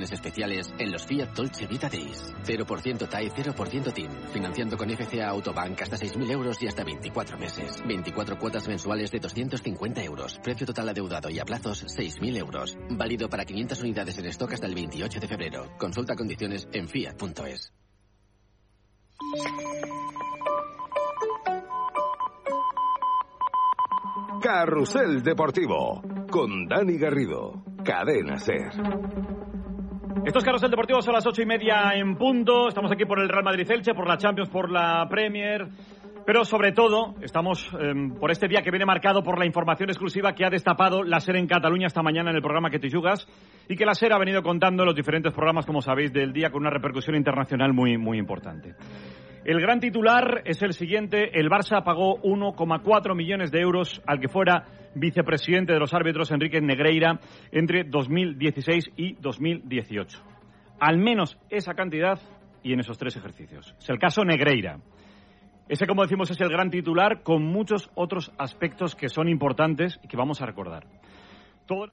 especiales en los Fiat Dolce Vita Days. 0% TAE, 0% TIN. Financiando con FCA Autobank hasta 6.000 euros y hasta 24 meses. 24 cuotas mensuales de 250 euros. Precio total adeudado y a plazos 6.000 euros. Válido para 500 unidades en stock hasta el 28 de febrero. Consulta condiciones en fiat.es. Carrusel Deportivo con Dani Garrido. Cadena Ser. Esto es Carrusel Deportivo, son las ocho y media en punto. Estamos aquí por el Real Madrid-Elche, por la Champions, por la Premier. Pero sobre todo, estamos eh, por este día que viene marcado por la información exclusiva que ha destapado la SER en Cataluña esta mañana en el programa Que te yugas y que la SER ha venido contando en los diferentes programas, como sabéis, del día con una repercusión internacional muy, muy importante. El gran titular es el siguiente. El Barça pagó 1,4 millones de euros al que fuera vicepresidente de los árbitros, Enrique Negreira, entre 2016 y 2018. Al menos esa cantidad y en esos tres ejercicios. Es el caso Negreira. Ese, como decimos, es el gran titular con muchos otros aspectos que son importantes y que vamos a recordar. Todo...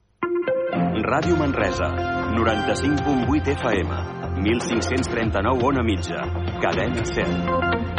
Ràdio Manresa, 95.8 FM, 1539 on a mitja, cadena 100.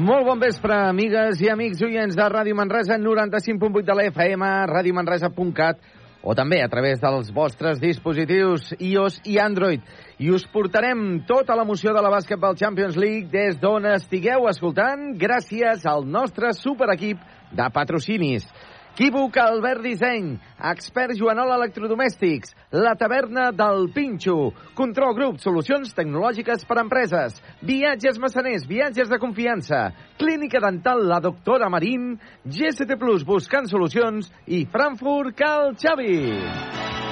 Molt bon vespre, amigues i amics oients de Ràdio Manresa, 95.8 de la FM, radiomanresa.cat o també a través dels vostres dispositius iOS i Android. I us portarem tota l'emoció de la Basketball Champions League des d'on estigueu escoltant gràcies al nostre superequip de patrocinis. Equívoc Albert Disseny, Expert Joanol Electrodomèstics, La Taverna del Pinxo, Control Group, solucions tecnològiques per a empreses, Viatges Massaners, viatges de confiança, Clínica Dental La Doctora Marín, GST Plus, buscant solucions. I Frankfurt Cal Xavi.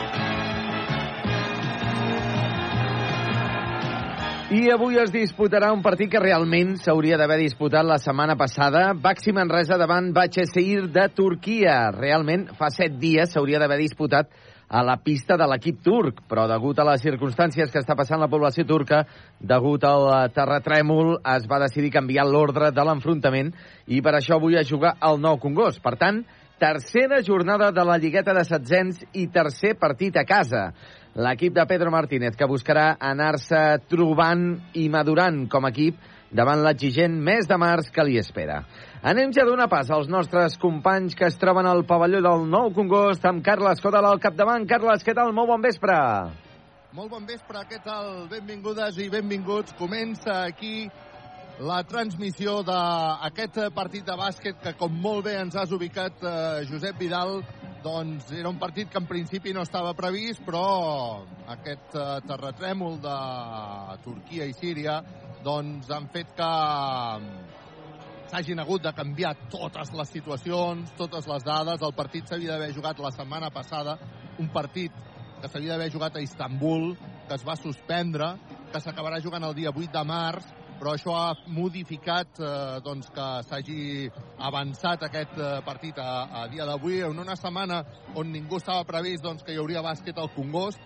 I avui es disputarà un partit que realment s'hauria d'haver disputat la setmana passada. Baxi Manresa davant Bachesir de Turquia. Realment, fa set dies s'hauria d'haver disputat a la pista de l'equip turc, però degut a les circumstàncies que està passant la població turca, degut al terratrèmol, es va decidir canviar l'ordre de l'enfrontament i per això avui es juga al Nou Congost. Per tant, tercera jornada de la Lligueta de Setzents i tercer partit a casa l'equip de Pedro Martínez, que buscarà anar-se trobant i madurant com a equip davant l'exigent mes de març que li espera. Anem ja a donar pas als nostres companys que es troben al pavelló del Nou Congost amb Carles Codal al capdavant. Carles, què tal? Molt bon vespre. Molt bon vespre, què tal? Benvingudes i benvinguts. Comença aquí la transmissió d'aquest partit de bàsquet que, com molt bé ens has ubicat, eh, Josep Vidal, doncs era un partit que en principi no estava previst, però aquest eh, terratrèmol de Turquia i Síria doncs han fet que s'hagin hagut de canviar totes les situacions, totes les dades. El partit s'havia d'haver jugat la setmana passada, un partit que s'havia d'haver jugat a Istanbul, que es va suspendre, que s'acabarà jugant el dia 8 de març, però això ha modificat eh, doncs que s'hagi avançat aquest eh, partit a, a dia d'avui en una setmana on ningú estava previst doncs, que hi hauria bàsquet al Congost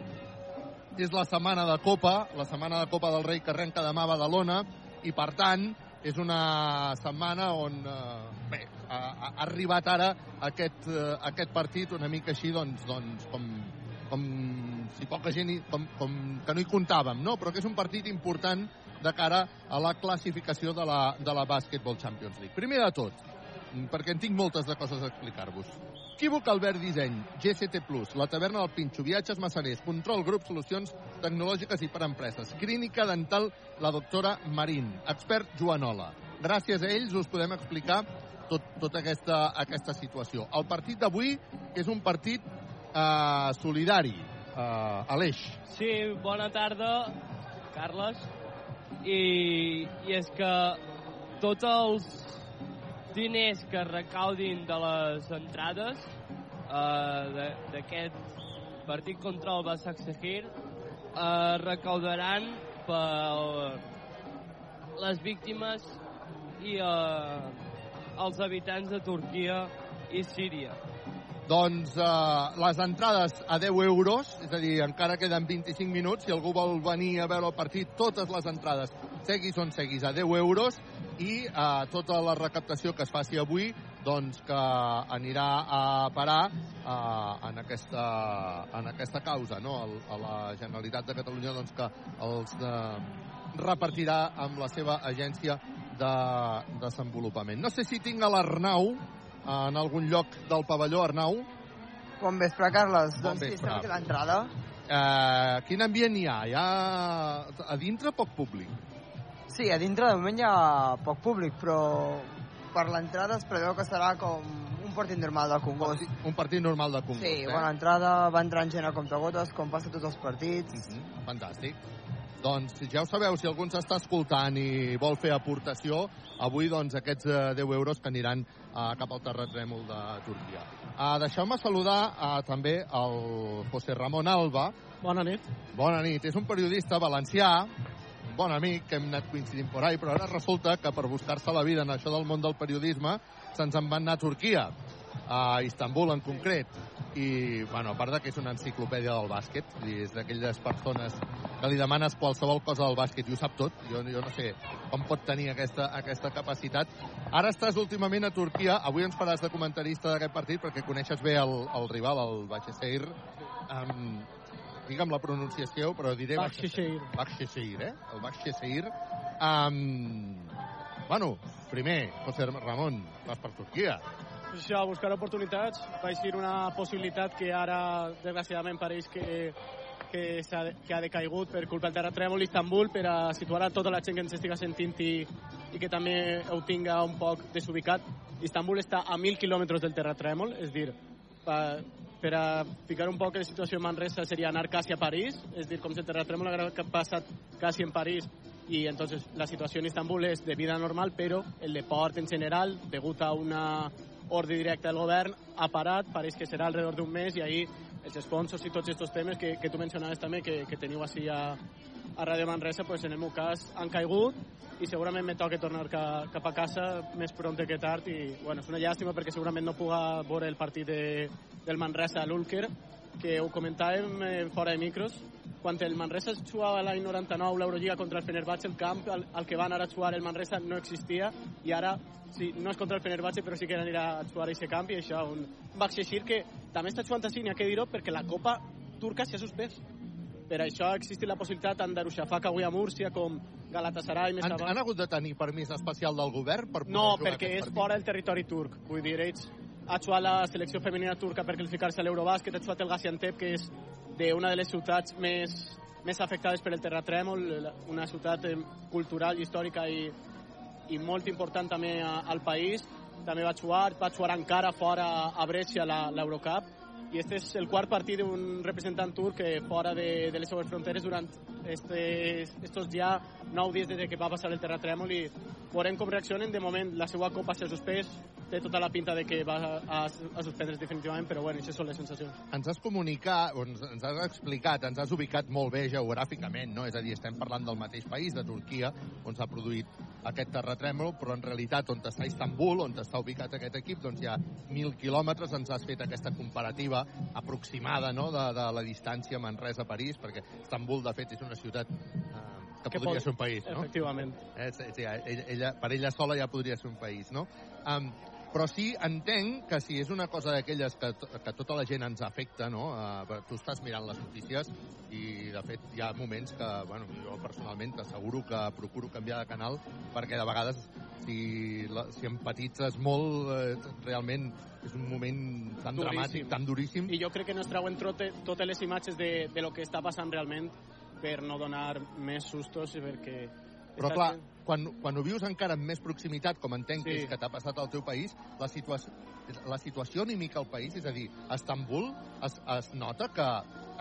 és la setmana de Copa la setmana de Copa del Rei que arrenca demà a Badalona i per tant és una setmana on eh, bé, ha, ha arribat ara aquest, eh, aquest partit una mica així doncs, doncs com, com si poca gent hi, com, com que no hi comptàvem, no? però que és un partit important de cara a la classificació de la, de la Basketball Champions League. Primer de tot, perquè en tinc moltes de coses a explicar-vos. Equívoc Albert Disseny, GCT la taverna del Pinxo, viatges massaners, control grup, solucions tecnològiques i per empreses, clínica dental, la doctora Marín, expert Joanola. Gràcies a ells us podem explicar tot, tota aquesta, aquesta situació. El partit d'avui és un partit eh, solidari, eh, Aleix. Sí, bona tarda, Carles. I, i és que tots els diners que recaudin de les entrades eh, d'aquest partit contra el Basaksehir eh, recaudaran per les víctimes i eh, els habitants de Turquia i Síria. Doncs eh, les entrades a 10 euros, és a dir, encara queden 25 minuts, si algú vol venir a veure el partit, totes les entrades, seguis on seguis, a 10 euros, i eh, tota la recaptació que es faci avui, doncs que anirà a parar eh, en, aquesta, en aquesta causa, no? El, a la Generalitat de Catalunya, doncs que els eh, repartirà amb la seva agència de desenvolupament. No sé si tinc a l'Arnau en algun lloc del pavelló, Arnau. Bon vespre, Carles. Bon doncs sí, vespre. estem aquí a l'entrada. Eh, quin ambient hi ha? Hi ha a dintre poc públic. Sí, a dintre de moment hi ha poc públic, però per l'entrada es preveu que serà com un partit normal del Congost. Un partit normal de Congost, Sí, eh? bona entrada, va entrant gent a comptagotes, com passa tots els partits. Mhm, Fantàstic. Doncs ja ho sabeu, si algú ens està escoltant i vol fer aportació, avui doncs aquests eh, 10 euros que aniran eh, cap al terratrèmol de Turquia. Uh, Deixeu-me saludar uh, també el José Ramon Alba. Bona nit. Bona nit. És un periodista valencià, un bon amic, que hem anat coincidint por ahí, però ara resulta que per buscar-se la vida en això del món del periodisme se'ns en van anar a Turquia, a Istanbul en concret. I, bueno, a part de que és una enciclopèdia del bàsquet, dir, és d'aquelles persones que li demanes qualsevol cosa del bàsquet i ho sap tot. Jo, jo no sé com pot tenir aquesta, aquesta capacitat. Ara estàs últimament a Turquia, avui ens faràs de comentarista d'aquest partit perquè coneixes bé el, el rival, el Bacheseir. Um, digue'm la pronunciació, però diré... Bakhshishehir. Bakhshishehir, eh? El Bakhshishehir. Um, bueno, primer, José Ramon, vas per Turquia. Pues això, buscar oportunitats. Va ser una possibilitat que ara, desgraciadament, pareix que, que, ha, que ha decaigut per culpa del terratrèmol Istanbul per a situar a tota la gent que ens estiga sentint i, i que també ho tinga un poc desubicat. Istanbul està a 1.000 quilòmetres del terratrèmol, és dir, pa, per a ficar un poc la situació en Manresa seria anar quasi a París, és dir, com si el terratrèmol hagués passat quasi en París y entonces la situación en Istanbul es de vida normal, pero el deporte en general, degut a una ordre directa del govern, ha parat, pareix que serà alrededor d'un mes, i ahir els sponsors i tots aquests temes que, que tu mencionaves també, que, que teniu així a, a Ràdio Manresa, pues en el meu cas han caigut i segurament me toca tornar ca, cap a casa més pront que tard i bueno, és una llàstima perquè segurament no puga veure el partit de, del Manresa a l'Ulker que ho comentàvem eh, fora de micros quan el Manresa jugava l'any 99 l'Eurolliga contra el Fenerbahce, el camp al, al que van anar a jugar el Manresa no existia i ara sí, no és contra el Fenerbahce però sí que anirà a jugar a aquest camp i això un Baxexir que també està jugant així, n'hi ha que dir-ho perquè la Copa turca s'ha suspès per això ha existit la possibilitat tant d'Arushafaka avui a Múrcia com Galatasaray més Han, avant. han hagut de tenir permís especial del govern per poder No, perquè és partit? fora del territori turc. Vull dir, ells ha jugat la selecció femenina turca per qualificar-se a l'Eurobàsquet, ha jugat el Gaziantep, que és d'una de les ciutats més, més afectades per el terratrèmol, una ciutat eh, cultural, històrica i, i molt important també al país. També va jugar, va jugar encara fora a Brescia l'Eurocup i este és el quart partit d'un representant turc que fora de, de les seues fronteres durant estes, estos ja nou dies des que va passar el terratrèmol i veurem com reaccionen. De moment la seva copa s'ha suspès, té tota la pinta de que va a, a suspendre's definitivament, però bueno, això són les sensacions. Ens has comunicat, ens, ens has explicat, ens has ubicat molt bé geogràficament, no? És a dir, estem parlant del mateix país, de Turquia, on s'ha produït aquest terratrèmol, però en realitat on està Istanbul, on està ubicat aquest equip, doncs hi ha mil quilòmetres, ens has fet aquesta comparativa aproximada no? de, de la distància Manresa-París, perquè Istanbul, de fet, és una ciutat eh, que, Que podria pot- ser un país, no? Efectivament. Eh, sí, sí, ella, ella, per ella sola ja podria ser un país, no? Um, però sí entenc que si és una cosa d'aquelles que, que tota la gent ens afecta, no? Uh, tu estàs mirant les notícies i, de fet, hi ha moments que, bueno, jo personalment t'asseguro que procuro canviar de canal perquè de vegades si, la, si empatitzes molt, eh, realment és un moment tan Duríssim. dramàtic, tan duríssim. I jo crec que no es treuen trote, totes les imatges de, de lo que està passant realment per no donar més sustos i perquè... Però clar, quan, quan ho vius encara amb més proximitat, com entenc que Sí. és que t'ha passat al teu país, la, situació, la situació anímica al país, és a dir, a Estambul es, es nota que,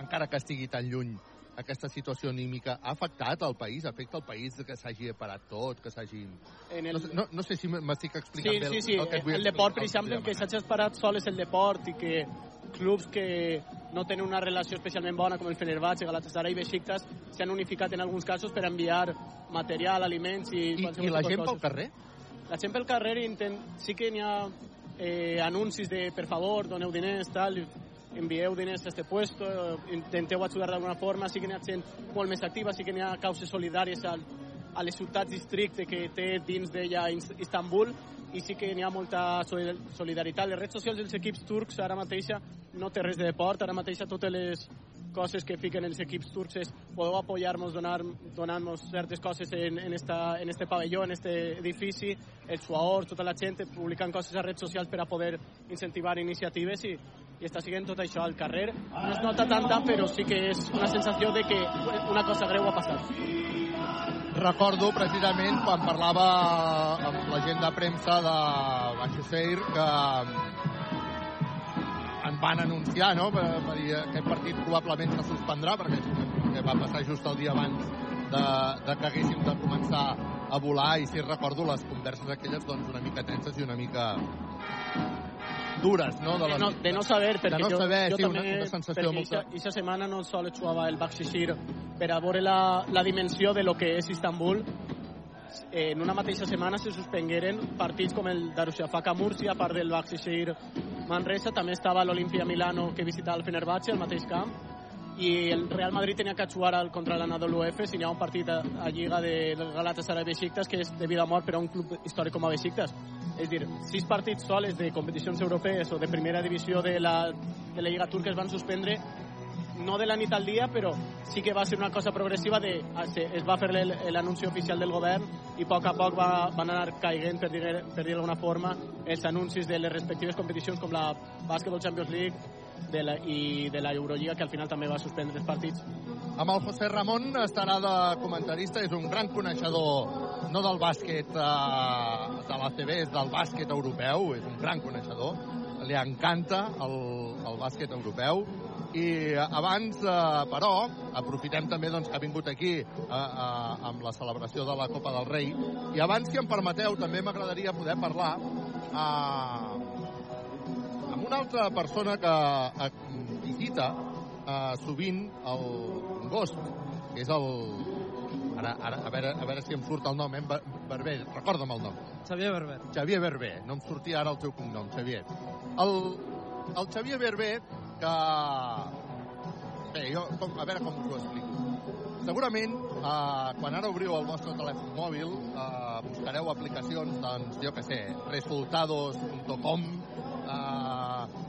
encara que estigui tan lluny, aquesta situació anímica ha afectat al país, afecta al país que s'hagi parat tot, que s'hagi... El... No, no, no sé si m'estic explicant Sí, bé sí, sí. el que et vull El deport, per el exemple, que s'hagi parat sol és el deport i que clubs que no tenen una relació especialment bona com el Fenerbahce, Galatasaray i Besiktas s'han unificat en alguns casos per enviar material, aliments i... I, I la gent pel coses. carrer? La gent pel carrer intent... sí que n'hi ha eh, anuncis de, per favor, doneu diners, tal, envieu diners a este puesto, eh, intenteu ajudar d'alguna forma, sí que n'hi ha gent molt més activa, sí que n'hi ha causes solidàries al, a les ciutats districte que té dins d'ella Is- Istanbul i sí que n'hi ha molta soli- solidaritat. Les redes socials dels equips turcs ara mateixa no té res de deport, ara mateixa totes les coses que fiquen els equips turcs és podeu apoyar-nos donant-nos certes coses en, en, esta, en este pavelló, en este edifici, els jugadors, tota la gent publicant coses a redes socials per a poder incentivar iniciatives i, i està siguent tot això al carrer. No es nota tanta, però sí que és una sensació de que una cosa greu ha passat. Recordo precisament quan parlava amb la gent de premsa de Baixoseir que en van anunciar, no?, per, per dir aquest partit probablement se suspendrà perquè que va passar just el dia abans de, de que haguéssim de començar a volar i si recordo les converses aquelles doncs una mica tenses i una mica dures, no? De no, de no saber, perquè de no jo, saber, jo sí, també, una, una sensació perquè molta... aquesta setmana no sols jugava el Bakshishir per a veure la, la dimensió de lo que és Istanbul, en una mateixa setmana se suspengueren partits com el Darussafaka Múrcia, a part del Bakshishir Manresa, també estava l'Olimpia Milano que visitava el Fenerbahce, al mateix camp, i el Real Madrid tenia que jugar al, contra l'Anadolu Efes i n'hi ha un partit a, a Lliga del Galatasaray Besiktas que és de vida o mort per a un club històric com a Besiktas. És dir, sis partits soles de competicions europees o de primera divisió de la, de la Lliga Turca es van suspendre no de la nit al dia, però sí que va ser una cosa progressiva de, se, es va fer l'anunci oficial del govern i a poc a poc va, van anar caiguent, per dir, per dir d'alguna forma, els anuncis de les respectives competicions com la Basketball Champions League de la, i de la Eurolliga, que al final també va suspendre els partits. Amb el José Ramon estarà de comentarista, és un gran coneixedor no del bàsquet eh, de l'ACB, és del bàsquet europeu, és un gran coneixedor, li encanta el, el bàsquet europeu. I abans, eh, però, aprofitem també doncs, que ha vingut aquí eh, eh, amb la celebració de la Copa del Rei. I abans, si em permeteu, també m'agradaria poder parlar eh, una altra persona que eh, visita eh, sovint el Congost, que és el... Ara, ara, a, veure, a veure si em surt el nom, eh? Barber, recorda'm el nom. Xavier Berber. Xavier Berber, no em sortia ara el teu cognom, Xavier. El, el Xavier Berber, que... Bé, jo, com, a veure com us ho explico. Segurament, eh, quan ara obriu el vostre telèfon mòbil, eh, buscareu aplicacions, doncs, jo que sé, resultados.com,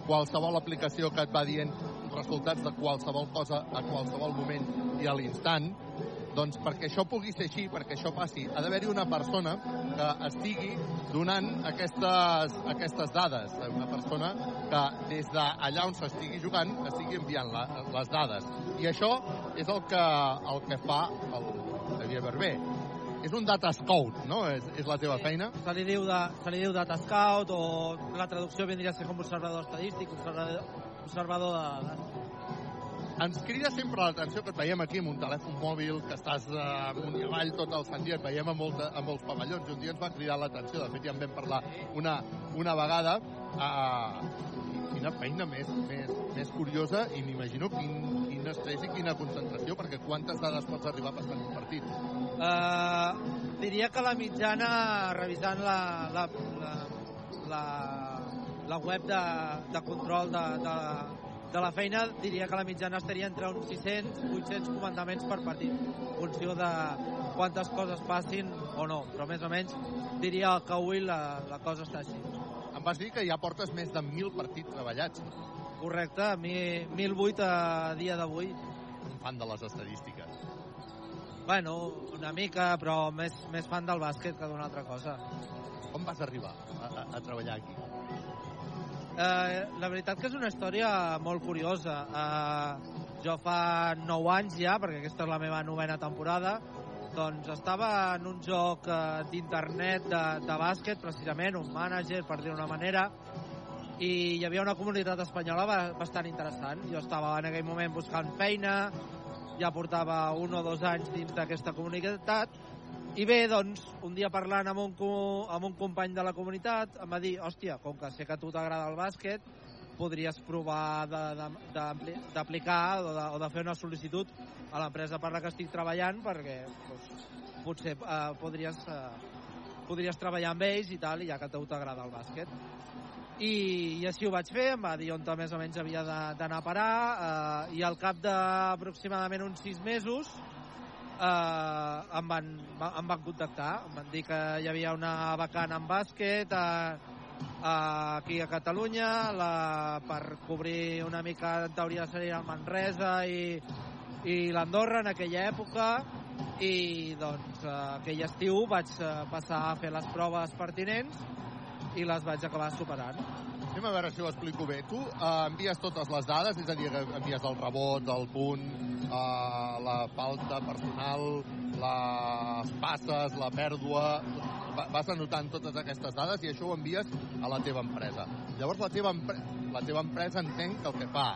qualsevol aplicació que et va dient resultats de qualsevol cosa a qualsevol moment i a l'instant, doncs perquè això pugui ser així, perquè això passi, ha d'haver-hi una persona que estigui donant aquestes, aquestes dades. Una persona que des d'allà on s'estigui jugant estigui enviant la, les dades. I això és el que, el que fa el Xavier Berber. És un data scout, no? És, és la teva feina? Se li, diu de, se li diu data scout o la traducció vindria a ser com observador estadístic, observador, observador de dades. Ens crida sempre l'atenció que et veiem aquí amb un telèfon mòbil, que estàs eh, amunt i avall tot el sant dia, et veiem a, molta, a molts pavellons. Un dia ens va cridar l'atenció, de fet ja en vam parlar una, una vegada. Eh, quina feina més, més, més curiosa i m'imagino quin, quin estrès i quina concentració, perquè quantes dades pots arribar passant un partit? Uh, diria que la mitjana, revisant la, la, la, la, la web de, de control de, de, de la feina, diria que la mitjana estaria entre uns 600 800 comandaments per partit, en funció de quantes coses passin o no, però més o menys diria que avui la, la cosa està així. Em vas dir que ja portes més de 1.000 partits treballats. Correcte, 1.008 a dia d'avui. Un fan de les estadístiques. Bueno, una mica, però més, més fan del bàsquet que d'una altra cosa. Com vas arribar a, a, a treballar aquí? Eh, la veritat que és una història molt curiosa. Eh, jo fa 9 anys ja, perquè aquesta és la meva novena temporada, doncs estava en un joc eh, d'internet de, de bàsquet, precisament, un mànager, per dir-ho d'una manera, i hi havia una comunitat espanyola bastant interessant. Jo estava en aquell moment buscant feina, ja portava un o dos anys dins d'aquesta comunitat, i bé, doncs, un dia parlant amb un, amb un company de la comunitat, em va dir, hòstia, com que sé que a tu t'agrada el bàsquet, podries provar d'aplicar o, de, o de fer una sol·licitud a l'empresa per la que estic treballant perquè doncs, potser eh, podries, eh, podries treballar amb ells i tal, i ja que a tu t'agrada el bàsquet. I, i així ho vaig fer, em va dir on més o menys havia d'anar a parar eh, i al cap d'aproximadament uns sis mesos eh, em, van, va- em van contactar, em van dir que hi havia una vacant en bàsquet eh, eh, aquí a Catalunya la, per cobrir una mica, en teoria seria Manresa i, i l'Andorra en aquella època i doncs eh, aquell estiu vaig eh, passar a fer les proves pertinents i les vaig acabar superant. Anem a veure si ho explico bé. Tu eh, envies totes les dades, és a dir, envies el rebot, el punt, eh, la falta personal, les passes, la pèrdua... Va- Vas anotant totes aquestes dades i això ho envies a la teva empresa. Llavors la teva, empre la teva empresa entenc que el que fa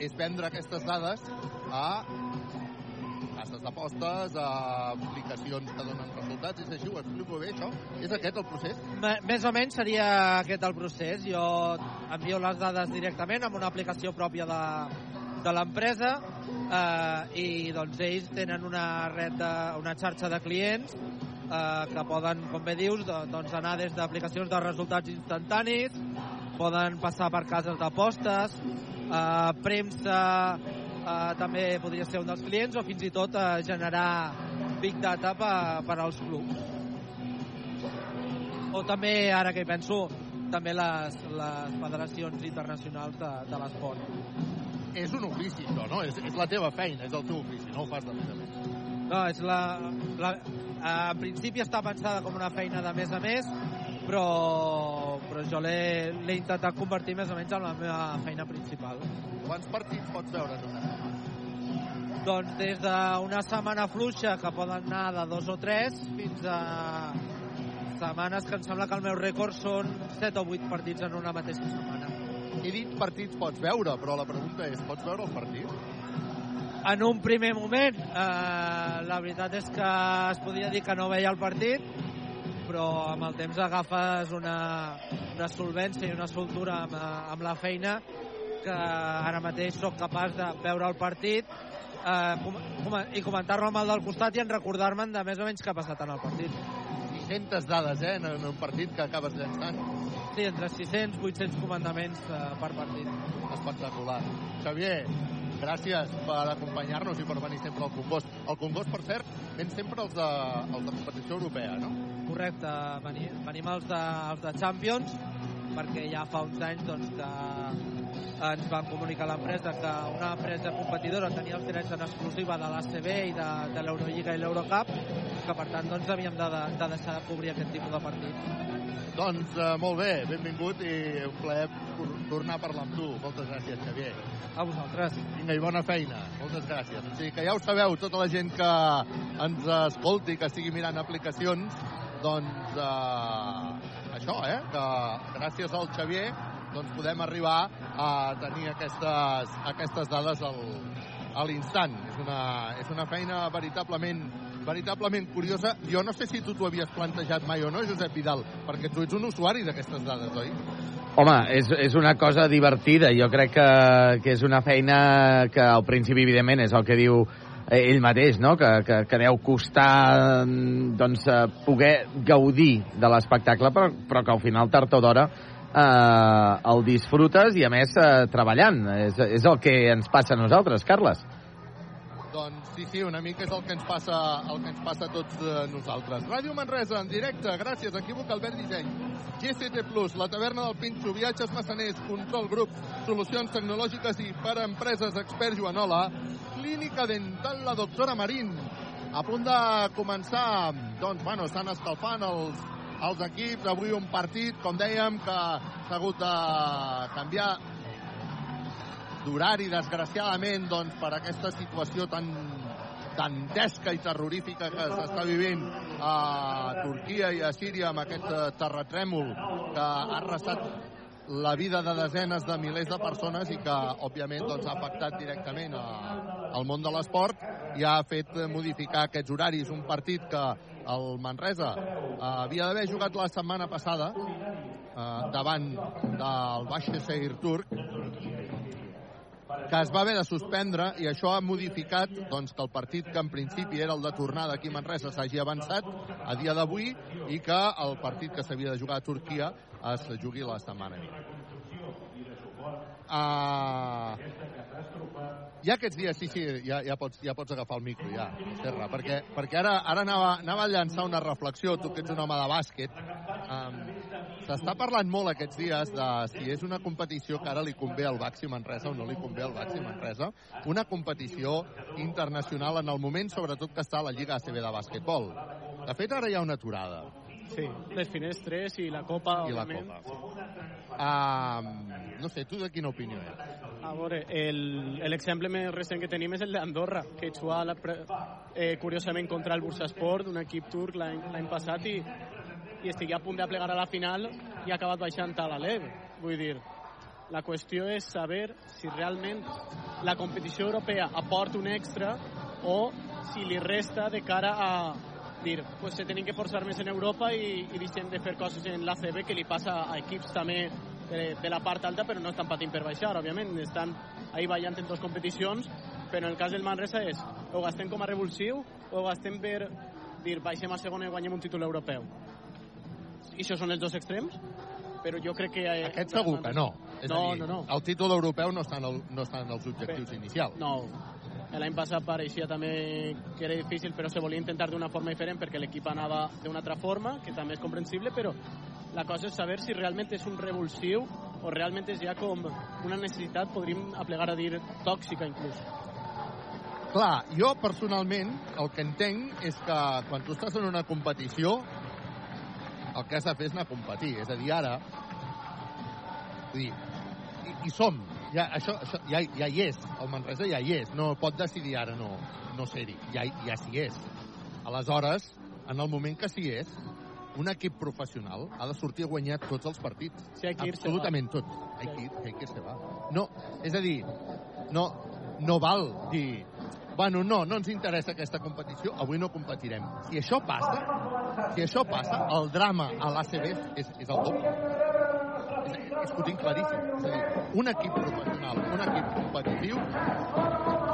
és vendre aquestes dades a cases d'apostes, a aplicacions que donen resultats, és així, ho explico bé, això? És aquest el procés? M més o menys seria aquest el procés. Jo envio les dades directament amb una aplicació pròpia de, de l'empresa eh, i doncs ells tenen una red de, una xarxa de clients eh, que poden, com bé dius, do, doncs anar des d'aplicacions de resultats instantanis, poden passar per cases d'apostes, eh, premsa eh, també podria ser un dels clients o fins i tot eh, generar big data per, per als clubs o també, ara que hi penso, també les, les federacions internacionals de, de l'esport. És un ofici, això, no? És, és la teva feina, és el teu ofici, no ho fas de més a més. No, és la, la, en principi està pensada com una feina de més a més, però, però jo l'he l'he intentat convertir més o menys en la meva feina principal. Quants partits pots veure una Doncs des d'una setmana fluixa, que poden anar de dos o tres, fins a setmanes que em sembla que el meu rècord són 7 o 8 partits en una mateixa setmana. He dit partits pots veure, però la pregunta és, pots veure el partit? En un primer moment, eh, la veritat és que es podria dir que no veia el partit, però amb el temps agafes una, una solvència i una soltura amb, eh, amb la feina que ara mateix sóc capaç de veure el partit eh, com, i comentar-lo amb el del costat i en recordar-me'n de més o menys què ha passat en el partit. 600 dades, eh, en un partit que acabes llançant. Sí, entre 600 i 800 comandaments eh, per partit. Espectacular. Xavier, gràcies per acompanyar-nos i per venir sempre al Congost. El Congost, per cert, ven sempre els de, els de competició europea, no? Correcte, venim, venim els de, els de Champions, perquè ja fa uns anys doncs, que ens van comunicar a l'empresa que una empresa competidora tenia els drets en exclusiva de l'ACB i de, de l'Eurolliga i l'Eurocup, que per tant doncs, havíem de, de, de deixar de cobrir aquest tipus de partit. Doncs eh, molt bé, benvingut i un plaer tor- tornar a parlar amb tu. Moltes gràcies, Xavier. A vosaltres. Vinga, i bona feina. Moltes gràcies. O sigui que ja ho sabeu, tota la gent que ens escolti, que estigui mirant aplicacions, doncs eh, això, eh, que gràcies al Xavier doncs podem arribar a tenir aquestes, aquestes dades al, a l'instant. És, una, és una feina veritablement veritablement curiosa. Jo no sé si tu t'ho havies plantejat mai o no, Josep Vidal, perquè tu ets un usuari d'aquestes dades, oi? Home, és, és una cosa divertida. Jo crec que, que és una feina que al principi, evidentment, és el que diu ell mateix, no? que, que, que deu costar doncs, eh, poder gaudir de l'espectacle, però, però que al final, tard o d'hora, eh, el disfrutes i, a més, eh, treballant. És, és el que ens passa a nosaltres, Carles. Doncs sí, sí, una mica és el que ens passa, el que ens passa a tots eh, nosaltres. Ràdio Manresa, en directe, gràcies, Equívoc Albert Disseny, GCT Plus, la taverna del Pinxo, viatges massaners, control grup, solucions tecnològiques i per a empreses expert Joanola, clínica dental la doctora Marín, a punt de començar, doncs, bueno, estan escalfant els, els equips, avui un partit, com dèiem, que s'ha hagut de canviar d'horari, desgraciadament, doncs, per aquesta situació tan dantesca i terrorífica que s'està vivint a Turquia i a Síria amb aquest eh, terratrèmol que ha arrasat la vida de desenes de milers de persones i que, òbviament, doncs, ha afectat directament al món de l'esport i ha fet modificar aquests horaris. Un partit que el Manresa eh, havia d'haver jugat la setmana passada eh, davant del Baix Seir turc que es va haver de suspendre i això ha modificat doncs, que el partit que en principi era el de tornada aquí a Manresa s'hagi avançat a dia d'avui i que el partit que s'havia de jugar a Turquia es jugui la setmana. Uh, ja aquests dies, sí, sí, ja, ja, pots, ja pots agafar el micro, ja, Serra, perquè, perquè ara, ara anava, anava a llançar una reflexió, tu que ets un home de bàsquet. Um, S'està parlant molt aquests dies de si és una competició que ara li convé al Baxi Manresa o no li convé al Baxi Manresa. Una competició internacional en el moment, sobretot, que està a la Lliga ACB de bàsquetbol. De fet, ara hi ha una aturada. Sí, les finestres i la Copa, I la. Copa. Uh, no sé, tu de quina opinió ets? A veure, l'exemple més recent que tenim és el d'Andorra, que jugava la, pre- eh, curiosament contra el Bursasport, un equip turc l'any l'any passat, i, i estigui a punt de plegar a la final i ha acabat baixant a l'Alev. Vull dir, la qüestió és saber si realment la competició europea aporta un extra o si li resta de cara a dir, pues se tenen que forçar més en Europa i, i deixem de fer coses en l'ACB que li passa a equips també de, de la part alta, però no estan patint per baixar, òbviament, estan ahí ballant en dues competicions, però en el cas del Manresa és o gastem com a revulsiu o gastem per dir, baixem a segona i guanyem un títol europeu. I això són els dos extrems, però jo crec que... Eh, Aquest segur que no. És no, a dir, no, no. El títol europeu no està en, el, no està en els objectius inicials. No, l'any passat pareixia també que era difícil, però se volia intentar d'una forma diferent perquè l'equip anava d'una altra forma, que també és comprensible, però la cosa és saber si realment és un revulsiu o realment és ja com una necessitat, podríem aplegar a dir tòxica inclús. Clar, jo personalment el que entenc és que quan tu estàs en una competició el que has de fer és anar a competir. És a dir, ara... Vull dir, hi, hi som. Ja, això, això ja, ja hi és. El Manresa ja hi és. No pot decidir ara no, no ser-hi. Ja, ja s'hi és. Aleshores, en el moment que s'hi és, un equip professional ha de sortir a guanyar tots els partits. Sí, irse, Absolutament tots. Ir- hay que irse, va. No, és a dir, no, no val dir bueno, no, no ens interessa aquesta competició, avui no competirem. Si això passa, si això passa, el drama a l'ACB és, és el doble. És, que ho tinc claríssim. És a dir, un equip professional, un equip competitiu,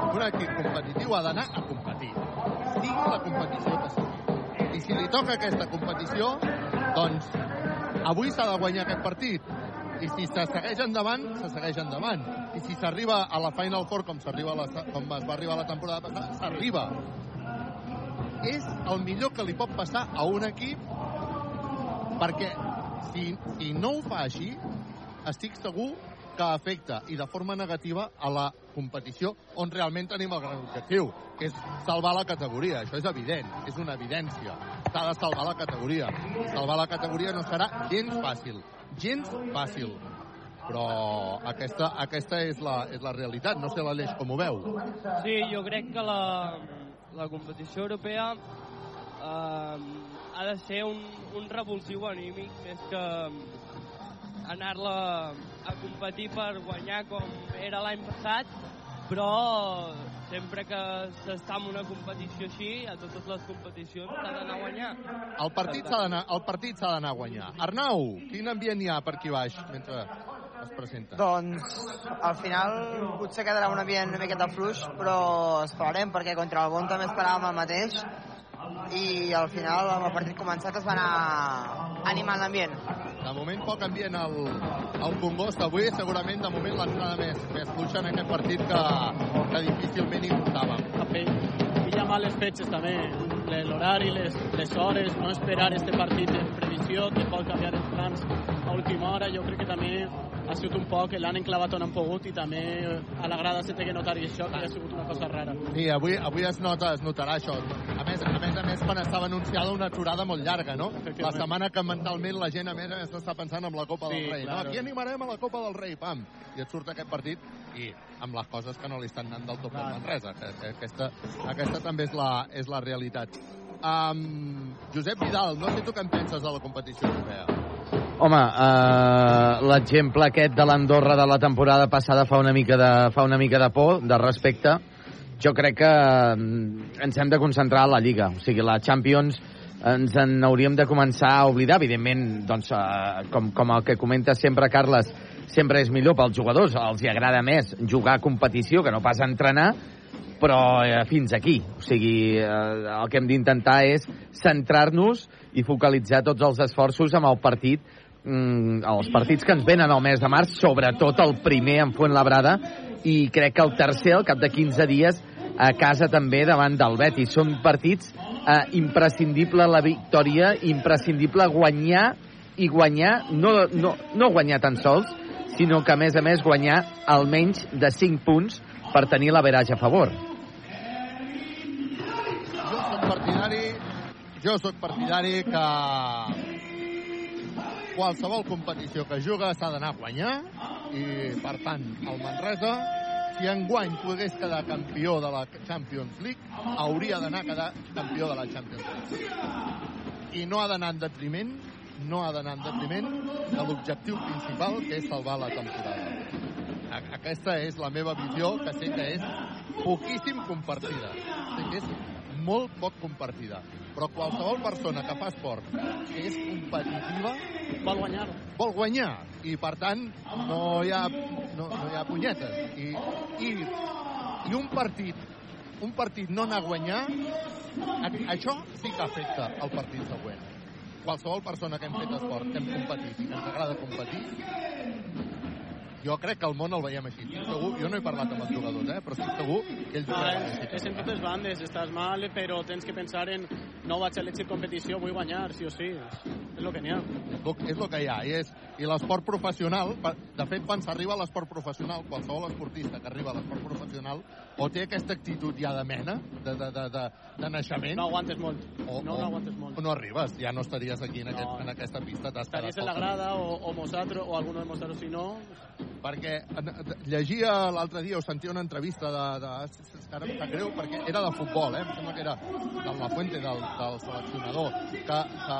un equip competitiu ha d'anar a competir. Sigui la competició que sigui. I si li toca aquesta competició, doncs avui s'ha de guanyar aquest partit. I si se segueix endavant, se segueix endavant. I si s'arriba a la Final Four com, s'arriba la, com es va arribar la temporada passada, s'arriba. És el millor que li pot passar a un equip perquè si, si no ho fa així, estic segur que afecta i de forma negativa a la competició on realment tenim el gran objectiu, que és salvar la categoria. Això és evident, és una evidència. S'ha de salvar la categoria. Salvar la categoria no serà gens fàcil, gens fàcil. Però aquesta, aquesta és, la, és la realitat. No sé l'Aleix com ho veu. Sí, jo crec que la, la competició europea eh, ha de ser un, un revulsiu anímic més que anar-la a competir per guanyar com era l'any passat, però sempre que s'està en una competició així, a totes les competicions s'ha d'anar a guanyar. El partit s'ha d'anar el partit s'ha d'anar a guanyar. Arnau, quin ambient hi ha per aquí baix mentre es presenta? Doncs al final potser quedarà un ambient una miqueta fluix, però esperarem perquè contra el Bon també esperàvem el mateix i al final amb el partit començat es va anar animant l'ambient. De moment poc ambient al, al Congost. Avui segurament de moment l'entrada més, més fluixa en aquest partit que, que difícilment hi portàvem. També. I hi ha males fetges també, l'horari, les, les hores, no esperar este partit en previsió, que pot canviar els plans última hora, jo crec que també ha sigut un poc, l'han enclavat on han pogut i també a la grada té que notar això que ha sigut una cosa rara. Sí, avui, avui es, nota, es notarà això. A més, a més a més, quan estava anunciada una aturada molt llarga, no? La setmana que mentalment la gent, a més a més, està pensant en la Copa Sí, del Rei. claro. No? Aquí animarem a la Copa del Rei, pam! I et surt aquest partit i amb les coses que no li estan anant del tot del Manresa. Que, que aquesta, aquesta també és la, és la realitat. Um, Josep Vidal, no sé tu què en penses de la competició europea. Home, uh, l'exemple aquest de l'Andorra de la temporada passada fa una mica de, fa una mica de por, de respecte. Jo crec que mm, ens hem de concentrar a la Lliga. O sigui, la Champions ens en hauríem de començar a oblidar. Evidentment, doncs, uh, com, com el que comenta sempre Carles, sempre és millor pels jugadors. Els hi agrada més jugar a competició que no pas entrenar, però eh, fins aquí. O sigui, eh, el que hem d'intentar és centrar-nos i focalitzar tots els esforços amb el partit mm, els partits que ens venen al mes de març, sobretot el primer en Fuentlabrada i crec que el tercer, al cap de 15 dies, a casa també davant del Betis. Són partits eh, imprescindible la victòria, imprescindible guanyar i guanyar, no, no, no guanyar tan sols, sinó que a més a més guanyar almenys de 5 punts per tenir l'averatge a favor. Partidari, jo soc partidari que qualsevol competició que juga s'ha d'anar a guanyar i, per tant, el Manresa, si enguany pogués quedar campió de la Champions League, hauria d'anar a quedar campió de la Champions League. I no ha d'anar en detriment no ha d'anar en detriment de l'objectiu principal, que és salvar la temporada. Aquesta és la meva visió, que sé que és poquíssim compartida. Sé que és molt poc compartida. Però qualsevol persona que fa esport, que és competitiva... Vol guanyar. Vol guanyar. I, per tant, no hi ha, no, no hi ha punyetes. I, i, i un partit un partit no anar a guanyar, això sí que afecta el partit següent qualsevol persona que hem fet esport, que hem competit i que ens agrada competir, jo crec que el món el veiem així. Estic segur, jo no he parlat amb els jugadors, eh, però estic segur que ells... No, és, és en totes bandes, estàs mal, però tens que pensar en no vaig a elegir competició, vull guanyar, sí o sí. És, el que n'hi ha. És el que hi ha, i, és, i l'esport professional, de fet, quan s'arriba a l'esport professional, qualsevol esportista que arriba a l'esport professional o té aquesta actitud ja de mena, de, de, de, de, de naixement... No aguantes molt. O, no, no aguantes molt. O no arribes, ja no estaries aquí en, aquest, No. en aquesta pista. Estaries en la grada o, o nosaltres, o alguno de nosaltres, si no... perquè llegia l'altre dia o sentia una entrevista de, de és que ara em sap greu perquè era de futbol, eh? em sembla que era del La Fuente, del, del seleccionador que, que,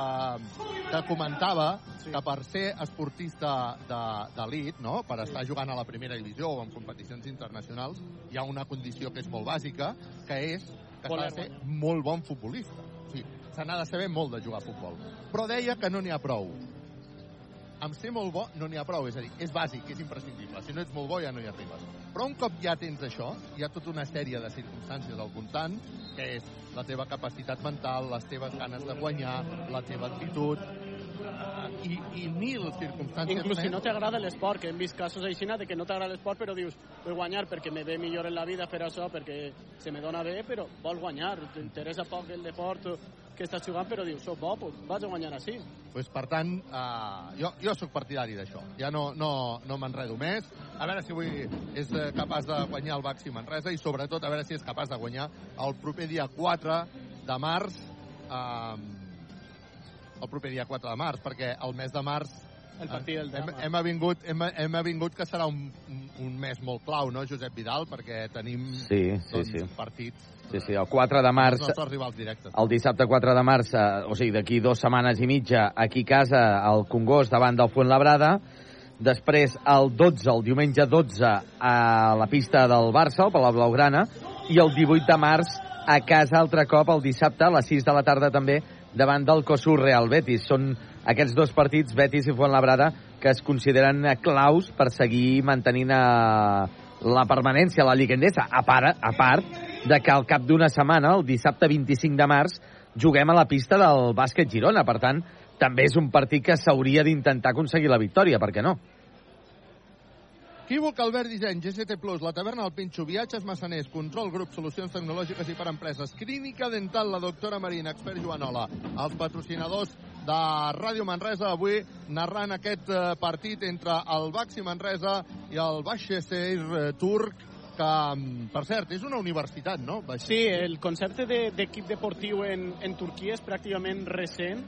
que comentava sí. que per ser esportista de- d'elit, no? per estar jugant a la primera divisió o en competicions internacionals hi ha una condició que és molt bàsica que és que s'ha de ser molt bon futbolista o sigui, se n'ha de saber molt de jugar a futbol però deia que no n'hi ha prou amb ser molt bo no n'hi ha prou, és a dir, és bàsic, és imprescindible. Si no ets molt bo ja no hi arribes. Però un cop ja tens això, hi ha tota una sèrie de circumstàncies al voltant, que és la teva capacitat mental, les teves ganes de guanyar, la teva actitud, i, i mil circumstàncies Inclús si no t'agrada l'esport, que hem vist casos així de que no t'agrada l'esport, però dius, vull guanyar perquè me ve millor en la vida fer això, perquè se me dona bé, però vols guanyar, t'interessa poc el deport que estàs jugant, però dius, soc bo, pues vaig a guanyar així. Pues, per tant, eh, jo, jo sóc partidari d'això. Ja no, no, no m'enredo més. A veure si avui és eh, capaç de guanyar el Baxi Manresa i, sobretot, a veure si és capaç de guanyar el proper dia 4 de març eh, el proper dia 4 de març, perquè el mes de març El partit del hem, drama. hem, avingut, hem, hem avingut que serà un, un, mes molt clau, no, Josep Vidal? Perquè tenim Sí, sí, doncs, sí. partits Sí, sí, el 4 de març... els nostres rivals directes. El dissabte 4 de març, eh, o sigui, d'aquí dues setmanes i mitja, aquí a casa, al Congost, davant del Fuentlabrada. Després, el 12, el diumenge 12, a la pista del Barça, al Palau Blaugrana. I el 18 de març, a casa, altre cop, el dissabte, a les 6 de la tarda també, davant del Cosur Real Betis. Són aquests dos partits, Betis i Fuentlabrada, que es consideren claus per seguir mantenint eh, la permanència a la Lliga Endesa, a part, a part de que al cap d'una setmana, el dissabte 25 de març, juguem a la pista del bàsquet Girona. Per tant, també és un partit que s'hauria d'intentar aconseguir la victòria, per què no? Equívoc, Albert Disseny, GCT Plus, la taverna del Pinxo, viatges massaners, control grup, solucions tecnològiques i per empreses, clínica dental, la doctora Marina, expert Joanola, els patrocinadors de Ràdio Manresa, avui narrant aquest eh, partit entre el Baxi Manresa i el Baxeseir eh, turc, que, mm, per cert, és una universitat, no? Sí, el concepte de- d'equip deportiu en, en Turquia és pràcticament recent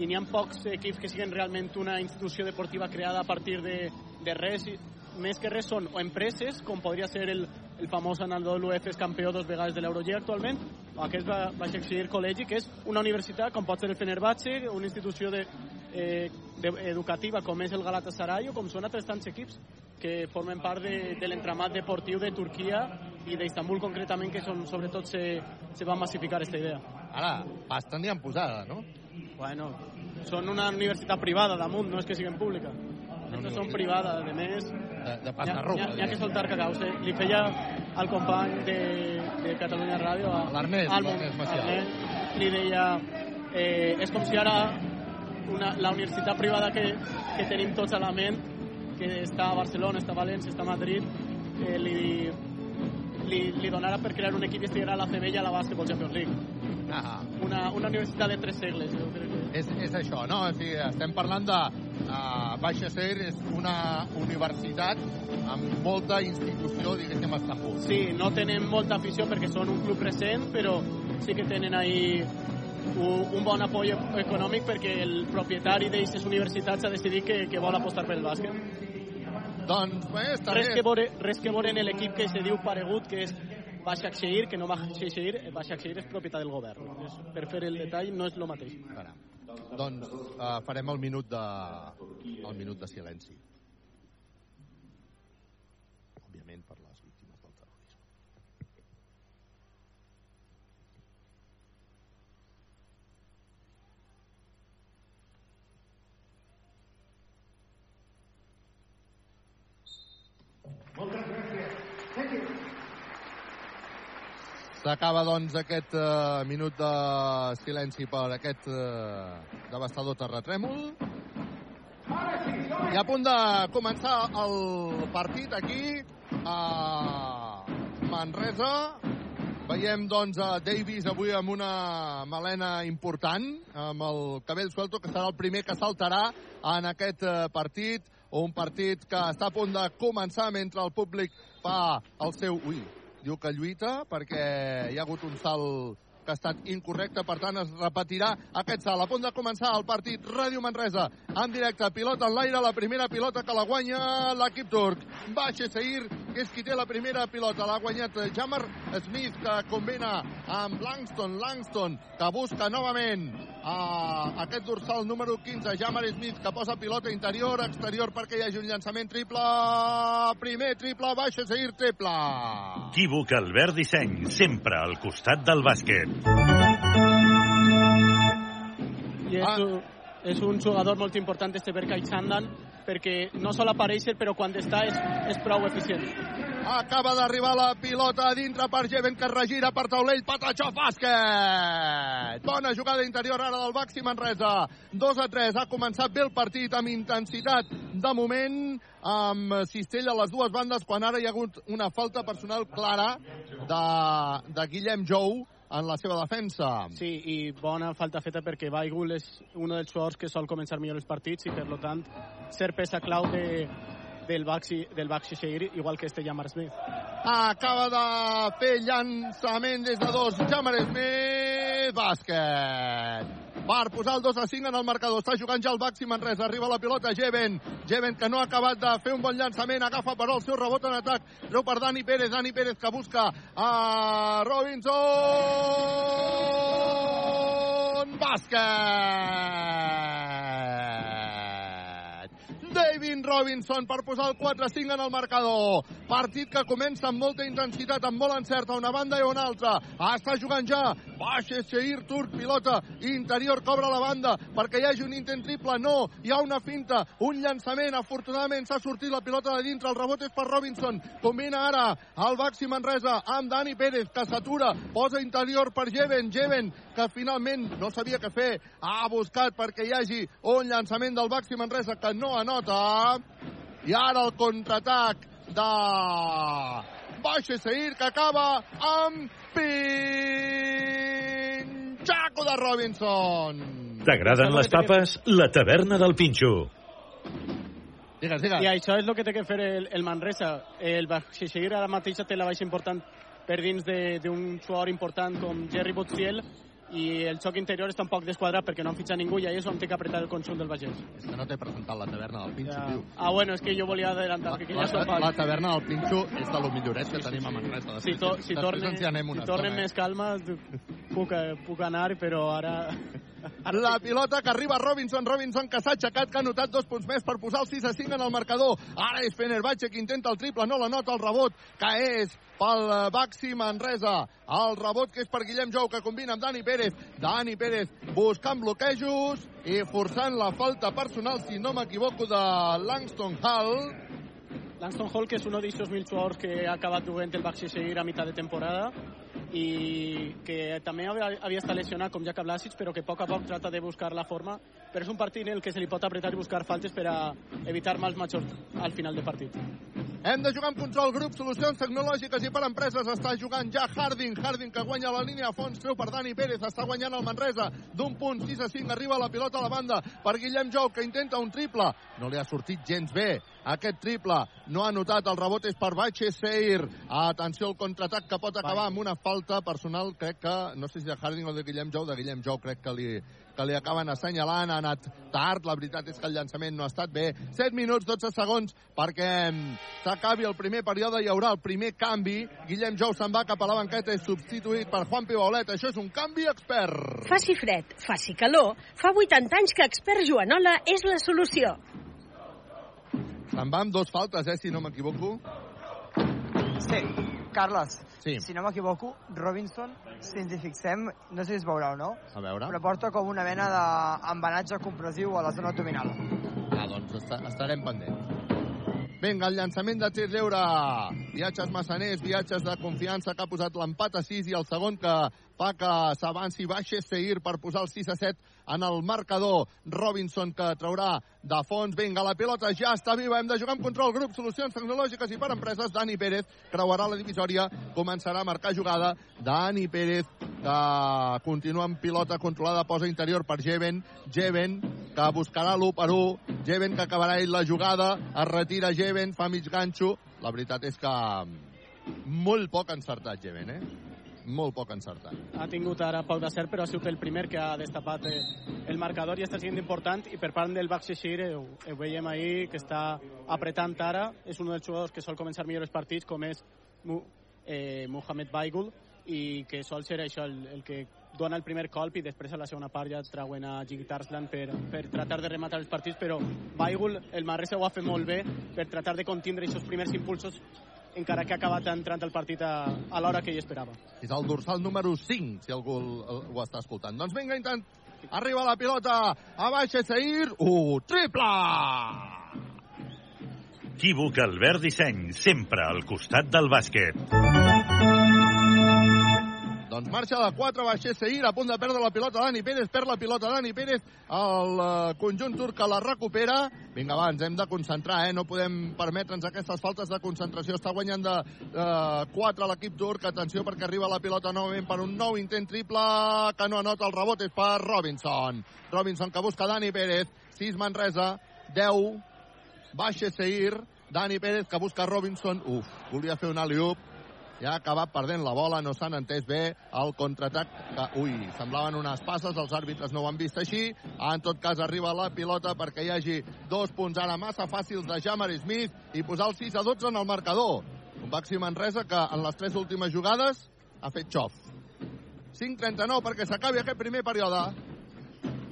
i n'hi ha pocs equips que siguin realment una institució deportiva creada a partir de, de res. Més que res són o empreses, com podria ser el, el famós Anadolu Efes campió dos vegades de l'Eurolliga actualment, o aquest va, va seguir col·legi, que és una universitat, com pot ser el Fenerbahce, una institució de, eh, de, educativa com és el Galatasaray o com són altres tants equips que formen part de, de l'entramat deportiu de Turquia i d'Istanbul concretament, que són, sobretot se, se va massificar aquesta idea. Ara, pasta n'hi han posada, no? Bueno, són una universitat privada damunt, no és que siguin pública. Estos són privades, de més. De, de roja. n'hi ha, ha que soltar cacaus. Eh? Li feia al company de, de Catalunya Ràdio, a- L'Ernest, l'Ernest li deia eh, és com si ara una, la universitat privada que, que tenim tots a la ment, que està a Barcelona, està a València, està a Madrid, eh, li, li, li donara per crear un equip i estiguera a la CB i a la Basketball Champions League. Ah, Una, una universitat de tres segles, jo crec que... és, és això, no? O sigui, estem parlant de... Uh, Baixa Ser és una universitat amb molta institució, diguéssim, a Estambul. Sí, no tenen molta afició perquè són un club recent, però sí que tenen ahí un, un bon apoy econòmic perquè el propietari d'aquestes universitats ha decidit que, que vol apostar pel bàsquet. Doncs bé, està Res bé. que, veure, res que veure en l'equip que se diu paregut, que és Baixa Xeir, que no Baixa Xeir, Baixa Xeir és propietat del govern. És, per fer el detall no és el mateix. Caram. Doncs uh, farem el minut de, el minut de silenci. Òbviament per les víctimes del terrorisme. S'acaba, doncs, aquest eh, minut de silenci per aquest eh, devastador terratrèmol. I a punt de començar el partit aquí a Manresa. Veiem, doncs, a Davis avui amb una melena important, amb el cabell suelto, que serà el primer que saltarà en aquest eh, partit, un partit que està a punt de començar mentre el públic fa el seu... Ui, diu que lluita perquè hi ha hagut un salt que ha estat incorrecte, per tant es repetirà aquest salt. A punt de començar el partit Ràdio Manresa, en directe, pilota en l'aire, la primera pilota que la guanya l'equip turc. Baixa Seir, que és qui té la primera pilota, l'ha guanyat Jamar Smith, que combina amb Langston, Langston, que busca novament a aquest dorsal número 15, Jamar Smith, que posa pilota interior, exterior, perquè hi hagi un llançament triple, primer triple, Baixa Seir, triple. Equívoc Albert Disseny, sempre al costat del bàsquet. I és, un, és un jugador molt important este Berkay Chandan perquè no sol aparèixer però quan està és, és prou eficient. Acaba d'arribar la pilota a dintre per Jeven que regira per taulell, Patachó, bàsquet! Bona jugada interior ara del Baxi Manresa. 2 a 3, ha començat bé el partit amb intensitat de moment, amb cistella a les dues bandes, quan ara hi ha hagut una falta personal clara de, de Guillem Jou en la seva defensa. Sí, i bona falta feta perquè Baigul és un dels jugadors que sol començar millor els partits i per lo tant ser peça clau de, del Baxi, del Baxi Sheir, igual que este Jamar Smith. Acaba de fer llançament des de dos. Jamar Smith, bàsquet. Per posar el 2 a 5 en el marcador. Està jugant ja el Baxi Manresa. Arriba la pilota Jeven. Jeven que no ha acabat de fer un bon llançament. Agafa però el seu rebot en atac. Treu per Dani Pérez. Dani Pérez que busca a Robinson. Bàsquet. David Robinson per posar el 4-5 en el marcador. Partit que comença amb molta intensitat, amb molt encert a una banda i a una altra. Està jugant ja. Baixa Seir Turc, pilota interior, cobra la banda perquè hi hagi un intent triple. No, hi ha una finta, un llançament. Afortunadament s'ha sortit la pilota de dintre. El rebot és per Robinson. Combina ara el Baxi Manresa amb Dani Pérez, que s'atura. Posa interior per Jeven. Jeven, que finalment no sabia què fer. Ha buscat perquè hi hagi un llançament del Baxi Manresa que no anota. I ara el contraatac de Baixa Seir que acaba amb Pinxaco de Robinson. T'agraden les tapes? La taverna del Pinxo. Digues, digues. I això és el que té que fer el, el Manresa. El Baxi Sheir ara mateix té la baixa important per dins de- d'un jugador important com Jerry Butziel i el xoc interior està un poc desquadrat perquè no han fitxat ningú i ahí és on té que apretar el conjunt del Bages. És que no t'he presentat la taverna del Pinxo, Ja. tio. Ah, bueno, és que jo volia adelantar que La, som la, la taverna del Pinxo és de lo milloret que tenim a Manresa. si, to, si, torne, si estona, eh? més calmes puc, eh, puc anar però ara La pilota que arriba Robinson, Robinson que s'ha aixecat, que ha notat dos punts més per posar el 6 a 5 en el marcador. Ara és Fenerbahce que intenta el triple, no la nota el rebot, que és pel Baxi Manresa. El rebot que és per Guillem Jou, que combina amb Dani Pérez. Dani Pérez buscant bloquejos i forçant la falta personal, si no m'equivoco, de Langston Hall. Langston Hall, que és un d'aquests mil jugadors que ha acabat duent el Baxi Seguir a mitjà de temporada i que també havia, estat lesionat com Jacob Blasic, però que a poc a poc trata de buscar la forma, però és un partit en el que se li pot apretar i buscar faltes per a evitar mals majors al final de partit. Hem de jugar amb control grup, solucions tecnològiques i per empreses. Està jugant ja Harding. Harding que guanya la línia a fons, treu per Dani Pérez. Està guanyant el Manresa d'un punt, 6 a 5. Arriba la pilota a la banda per Guillem Jou, que intenta un triple. No li ha sortit gens bé aquest triple. No ha notat, el rebot és per Bache Seir. Atenció al contraatac que pot acabar amb una falta personal, crec que, no sé si de Harding o de Guillem Jou, de Guillem Jou crec que li, que li acaben assenyalant, ha anat tard, la veritat és que el llançament no ha estat bé. 7 minuts, 12 segons perquè s'acabi el primer període, hi haurà el primer canvi. Guillem Jou se'n va cap a la banqueta, és substituït per Juan Pibaulet. Això és un canvi expert. Faci fred, faci calor, fa 80 anys que expert Joanola és la solució. Se'n va amb dos faltes, eh, si no m'equivoco. Sí, Carles, sí. si no m'equivoco, Robinson, si ens hi fixem, no sé si es veurà o no, A veure. però porta com una mena d'embenatge compressiu a la zona abdominal. Ah, doncs esta, estarem pendents. Vinga, el llançament de tir lliure. Viatges massaners, viatges de confiança que ha posat l'empat a 6 i el segon que fa que s'avanci baixa Seir per posar el 6 a 7 en el marcador. Robinson que traurà de fons. Vinga, la pilota ja està viva. Hem de jugar amb control grup, solucions tecnològiques i per empreses. Dani Pérez creuarà la divisòria. Començarà a marcar jugada. Dani Pérez que continua amb pilota controlada, posa interior per Jeven. Jeven que buscarà l'1 per 1. Jeven que acabarà ell la jugada. Es retira Jeven, fa mig ganxo. La veritat és que molt poc encertat, Jeven, eh? Molt poc encertat. Ha tingut ara poc de cert, però ha sigut el primer que ha destapat eh, el marcador i està sent important. I per part del Baxi Shir, ho, ho veiem ahir, que està apretant ara. És un dels jugadors que sol començar millor els partits, com és eh, Mohamed Baigul, i que sol ser això el, el que dona el primer colp i després a la segona part ja trauen a Jiggy per, per tratar de rematar els partits, però Baigul, el Manresa ho ha fet molt bé per tratar de contindre aquests primers impulsos encara que ha acabat entrant el partit a, a l'hora que ell esperava. És el dorsal número 5, si algú el, el, ho està escoltant. Doncs vinga, intent. Arriba la pilota. A baixa Seir. Uh, triple! Equívoc Albert Disseny, sempre al costat del bàsquet. Doncs marxa de 4, baixa Seir, a punt de perdre la pilota Dani Pérez, perd la pilota Dani Pérez, el eh, conjunt turc la recupera. Vinga, va, ens hem de concentrar, eh? no podem permetre'ns aquestes faltes de concentració. Està guanyant de eh, 4 l'equip turc, atenció perquè arriba la pilota novament per un nou intent triple, que no anota el rebot, és per Robinson. Robinson que busca Dani Pérez, 6 Manresa, 10, baixa Seir, Dani Pérez que busca Robinson, uf, volia fer un alley-oop, ja ha acabat perdent la bola, no s'han entès bé el contraatac, que, ui, semblaven unes passes, els àrbitres no ho han vist així, en tot cas arriba la pilota perquè hi hagi dos punts ara massa fàcils de Jamar Smith i posar el 6 a 12 en el marcador. Un Baxi Manresa que en les tres últimes jugades ha fet xof. 5-39 perquè s'acabi aquest primer període.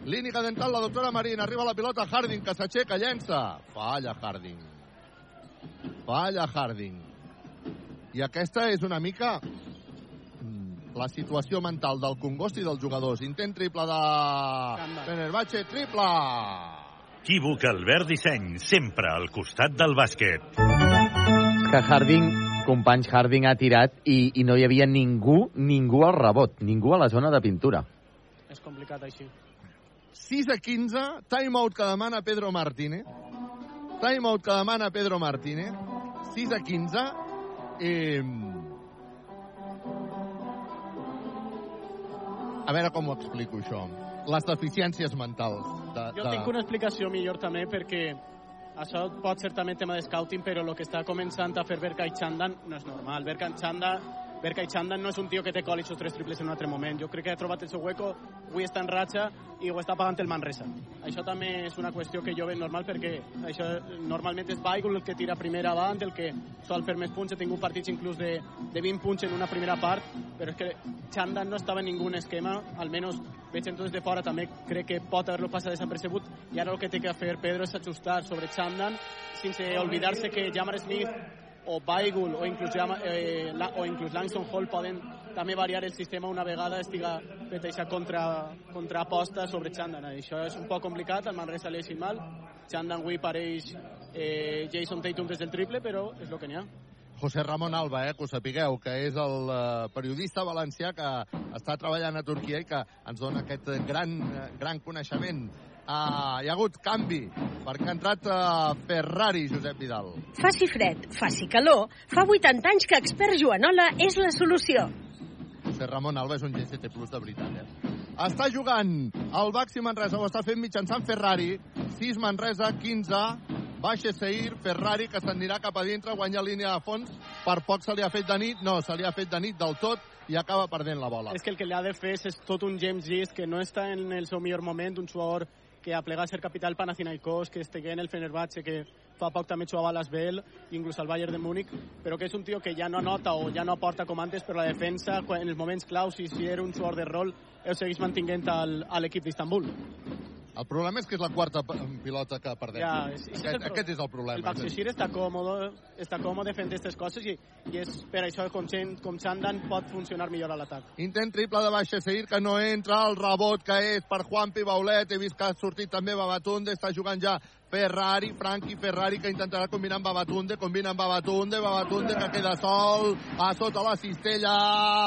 Clínica dental, la doctora Marín. Arriba la pilota Harding, que s'aixeca, llença. Falla Harding. Falla Harding. I aquesta és una mica mm, la situació mental del Congost i dels jugadors. Intent triple de Fenerbahce, triple! Equívoc Albert Disseny, sempre al costat del bàsquet. Que Harding, companys, Harding ha tirat i, i no hi havia ningú, ningú al rebot, ningú a la zona de pintura. És complicat així. 6 a 15, timeout que demana Pedro Martínez. Timeout que demana Pedro Martínez. 6 a 15. Eh... A veure com ho explico, això. Les deficiències mentals. De, Jo de... tinc una explicació millor també perquè això pot ser també tema de scouting, però el que està començant a fer Berka i Chandan no és normal. Berka i Chandan Berkay Chandan no és un tio que té col i tres triples en un altre moment. Jo crec que ha trobat el seu hueco, avui està en ratxa i ho està pagant el Manresa. Això també és una qüestió que jo veig normal perquè això normalment és Baigul el que tira primer avant, el que sol fer més punts. He tingut partits inclús de, de 20 punts en una primera part, però és que Chandan no estava en ningú esquema, almenys veig en des de fora també crec que pot haver-lo passat desapercebut i ara el que té que fer Pedro és ajustar sobre Chandan sense oblidar-se que Jamar Smith o Baigul o inclús, eh, la, o inclús Langston Hall poden també variar el sistema una vegada estiga feta aquesta contra, contraposta sobre Chandan. Això és un poc complicat, el Manresa li ha mal. Chandan avui pareix eh, Jason Tatum des del triple, però és el que n'hi ha. José Ramon Alba, eh, que ho sapigueu, que és el eh, periodista valencià que està treballant a Turquia i que ens dona aquest gran, eh, gran coneixement. Uh, hi ha hagut canvi, perquè ha entrat uh, Ferrari, Josep Vidal. Faci fred, faci calor, fa 80 anys que Expert Joanola és la solució. José Ramon Alba és un GCT Plus de veritat, eh? Està jugant el Baxi Manresa, ho està fent mitjançant Ferrari, 6 Manresa, 15, Baixa Seir, Ferrari, que s'anirà cap a dintre, guanya línia de fons, per poc se li ha fet de nit, no, se li ha fet de nit del tot, i acaba perdent la bola. És que el que li ha de fer és tot un James Gist que no està en el seu millor moment, un jugador que ha plegat a ser capital Panathinaikos, que estigui en el Fenerbahce, que fa poc també jugava a l'Asbel, inclús al Bayern de Múnich, però que és un tio que ja no anota o ja no aporta com antes, però la defensa, en els moments claus, i si era un jugador de rol, el segueix mantinguent al, a l'equip d'Istanbul. El problema és que és la quarta pilota que perdem. Ja, és, és aquest, aquest és el problema. El Baxexir està còmode, està còmode fent aquestes coses i, i és per això que com, com Chandan pot funcionar millor a l'atac. Intent triple de Baixa Seir, que no entra, el rebot que és per Juanpi Baulet, he vist que ha sortit també Babatunde, està jugant ja Ferrari, Frankie Ferrari, que intentarà combinar amb Babatunde, combina amb Babatunde, Babatunde que queda sol, a sota la cistella,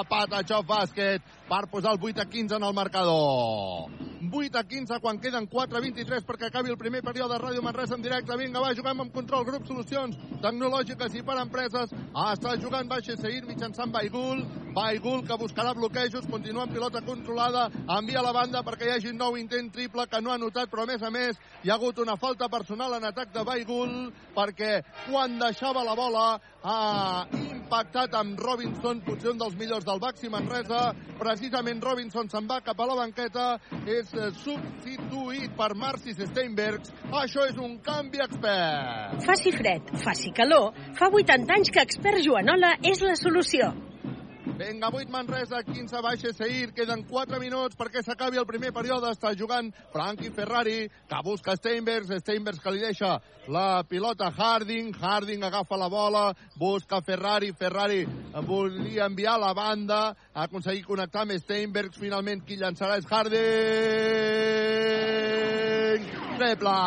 Patachov bàsquet, per posar el 8 a 15 en el marcador. 8 a 15 quan queden 4 a 23 perquè acabi el primer període de Ràdio Manresa en directe. Vinga, va, juguem amb control, grup solucions tecnològiques i per empreses. Ah, està jugant Baixa Seir mitjançant Baigul. Baigul que buscarà bloquejos, continua amb pilota controlada, envia la banda perquè hi hagi un nou intent triple que no ha notat, però a més a més hi ha hagut una falta personal en atac de Baigul perquè quan deixava la bola ha impactat amb Robinson, potser un dels millors del Baxi Manresa. Precisament Robinson se'n va cap a la banqueta, és eh, substituït per Marcis Steinbergs. Això és un canvi expert. Faci fred, faci calor, fa 80 anys que Expert Joanola és la solució. Vinga, 8 Manresa, 15 baixa Seir. Queden 4 minuts perquè s'acabi el primer període. Està jugant Frankie Ferrari, que busca Steinbergs. Steinbergs que li deixa la pilota Harding. Harding agafa la bola, busca Ferrari. Ferrari volia enviar la banda. Ha aconseguit connectar amb Steinbergs. Finalment, qui llançarà és Harding. Triple!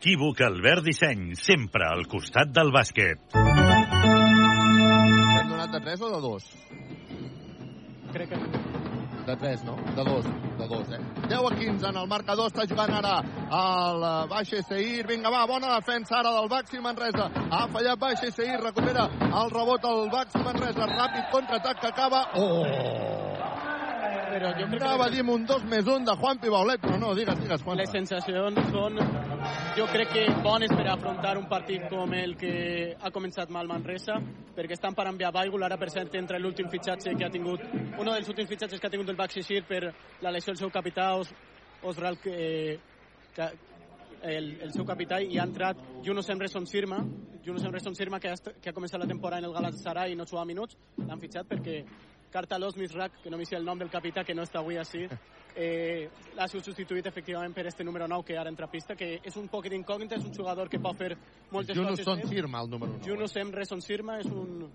Equívoc Albert Disseny, sempre al costat del bàsquet. Hem donat de 3 o de 2? Crec que De 3, no? De 2, de 2, eh? 10 a 15 en el marcador, està jugant ara el eh, Baixa Seir. Vinga, va, bona defensa ara del Baxi Manresa. Ha fallat Baixa Seir, recupera el rebot al Baxi Manresa. Ràpid contraatac que acaba... Oh! Però jo crec Anava a dir un 2 més 1 de Juan Pibaulet, però no, digues, digues, Juan. Les sensacions són, jo crec que bones per afrontar un partit com el que ha començat mal Manresa, perquè estan per enviar Baigul, ara per cert entra l'últim fitxatge que ha tingut, un dels últims fitxatges que ha tingut el Baxi Shir per la lesió del seu capità, Os, Osral, que, que el, el seu capità i ha entrat Yunus Emre Sirma Yunus Emre Sirma que ha, que ha començat la temporada en el Galatasaray i no juga minuts l'han fitxat perquè Cartalos Misrak, que no m'hi sé el nom del capità, que no està avui així, eh, l'ha substituït efectivament per este número 9 que ara entra a pista, que és un poc d'incògnita, és un jugador que pot fer moltes Yunus coses. Son bé. Sirma, el número 9. Yunus Emre Sirma és un,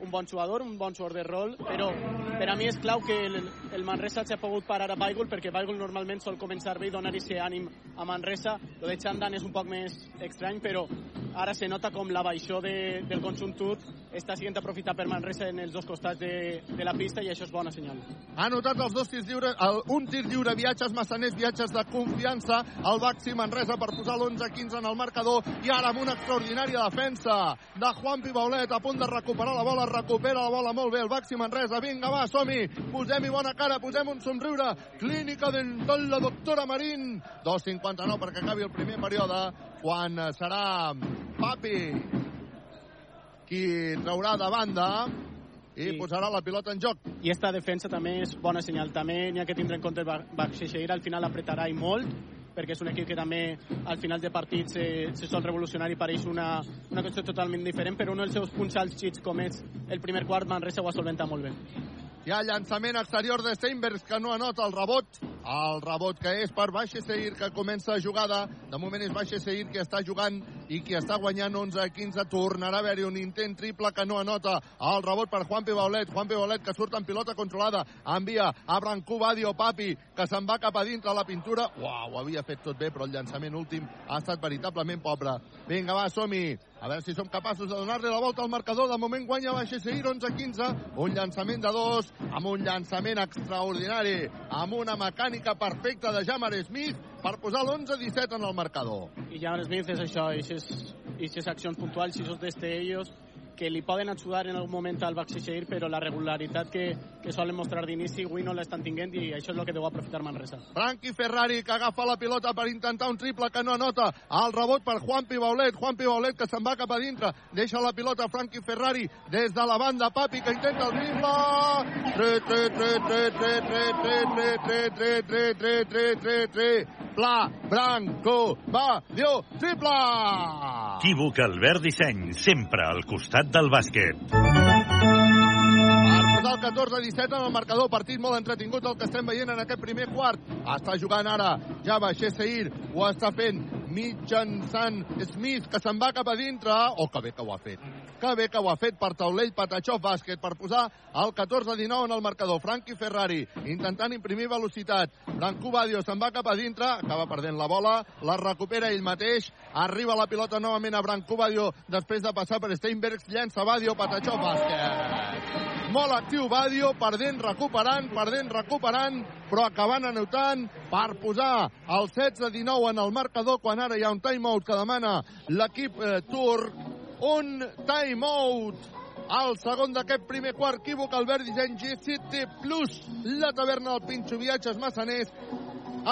un bon jugador, un bon jugador de rol, però per a mi és clau que el, el Manresa s'ha pogut parar a Baigul, perquè Baigul normalment sol començar bé i donar aquest ànim a Manresa. Lo de Chandan és un poc més estrany, però ara se nota com la baixó de, del conjunt turc està sent aprofitat per Manresa en els dos costats de, de la pista i això és bona senyal. Ha anotat els dos tirs lliures, el, un tir lliure, viatges massaners, viatges de confiança, el Baxi Manresa per posar l'11-15 en el marcador i ara amb una extraordinària defensa de Juan Pibaulet a punt de recuperar la bola, recupera la bola molt bé el Baxi Manresa, vinga va, som-hi, posem-hi bona cara, posem un somriure, clínica dental la doctora Marín, 2.59 perquè acabi el primer període, quan serà Papi qui traurà de banda i Sí. posarà la pilota en joc. I esta defensa també és bona senyal. També n'hi ha que tindre en compte Ba- Baxexeira, al final apretarà i molt, perquè és un equip que també al final de partit se, se sol revolucionar i pareix una, una qüestió totalment diferent, però un dels seus punts alts com és el primer quart, Manresa ho ha solventat molt bé. Hi ha llançament exterior de Steinbergs que no anota el rebot. El rebot que és per Baixeseir que comença jugada. De moment és Baixeseir qui està jugant i qui està guanyant 11 a 15. Tornarà a haver-hi un intent triple que no anota. El rebot per Juan Baulet. Juan Baulet que surt en pilota controlada. Envia a Brancú Badio Papi que se'n va cap a dintre la pintura. Uau, ho havia fet tot bé, però el llançament últim ha estat veritablement pobre. Vinga, va, som-hi. A veure si som capaços de donar-li la volta al marcador. De moment guanya Baixeseir 11-15. Un llançament de dos, amb un llançament extraordinari, amb una mecànica perfecta de Jamar Smith per posar l'11-17 en el marcador. I Jan Smith és això, i aquestes accions puntuals, i esos destellos que li poden ajudar en algun moment al Baxixeir, però la regularitat que, que solen mostrar d'inici avui no l'estan tinguent i això és el que deu aprofitar Manresa. Frankie Ferrari que agafa la pilota per intentar un triple que no anota. El rebot per Juan Pibaulet. Juan Pibaulet que se'n va cap a dintre. Deixa la pilota Frankie Ferrari des de la banda. Papi que intenta el triple. Tre, tre, tre, tre, tre, tre, tre, tre, tre, tre, tre, tre, tre, tre. Pla, Branco, va, Dio, triple! Equívoc Albert Disseny, sempre al costat del bàsquet. Per posar el 14-17 en el marcador, partit molt entretingut el que estem veient en aquest primer quart. Està jugant ara Java Sheseir, ho està fent mitjançant Smith, que se'n va cap a dintre. Oh, que bé que ho ha fet. Que bé que ho ha fet per taulell Patachov Bàsquet, per posar el 14-19 en el marcador. Frankie Ferrari intentant imprimir velocitat. Branco Badio se'n va cap a dintre, acaba perdent la bola, la recupera ell mateix, arriba la pilota novament a Branco Badio després de passar per Steinbergs, llença Badio, Patachov Bàsquet. Molt actiu Badio, perdent, recuperant, perdent, recuperant, però acabant anotant per posar el 16-19 en el marcador quan ara hi ha un timeout que demana l'equip eh, turc. Un timeout al segon d'aquest primer quart, equívoc Albert Disseny G7 Plus, la taverna del Pinxo Viatges Massaners,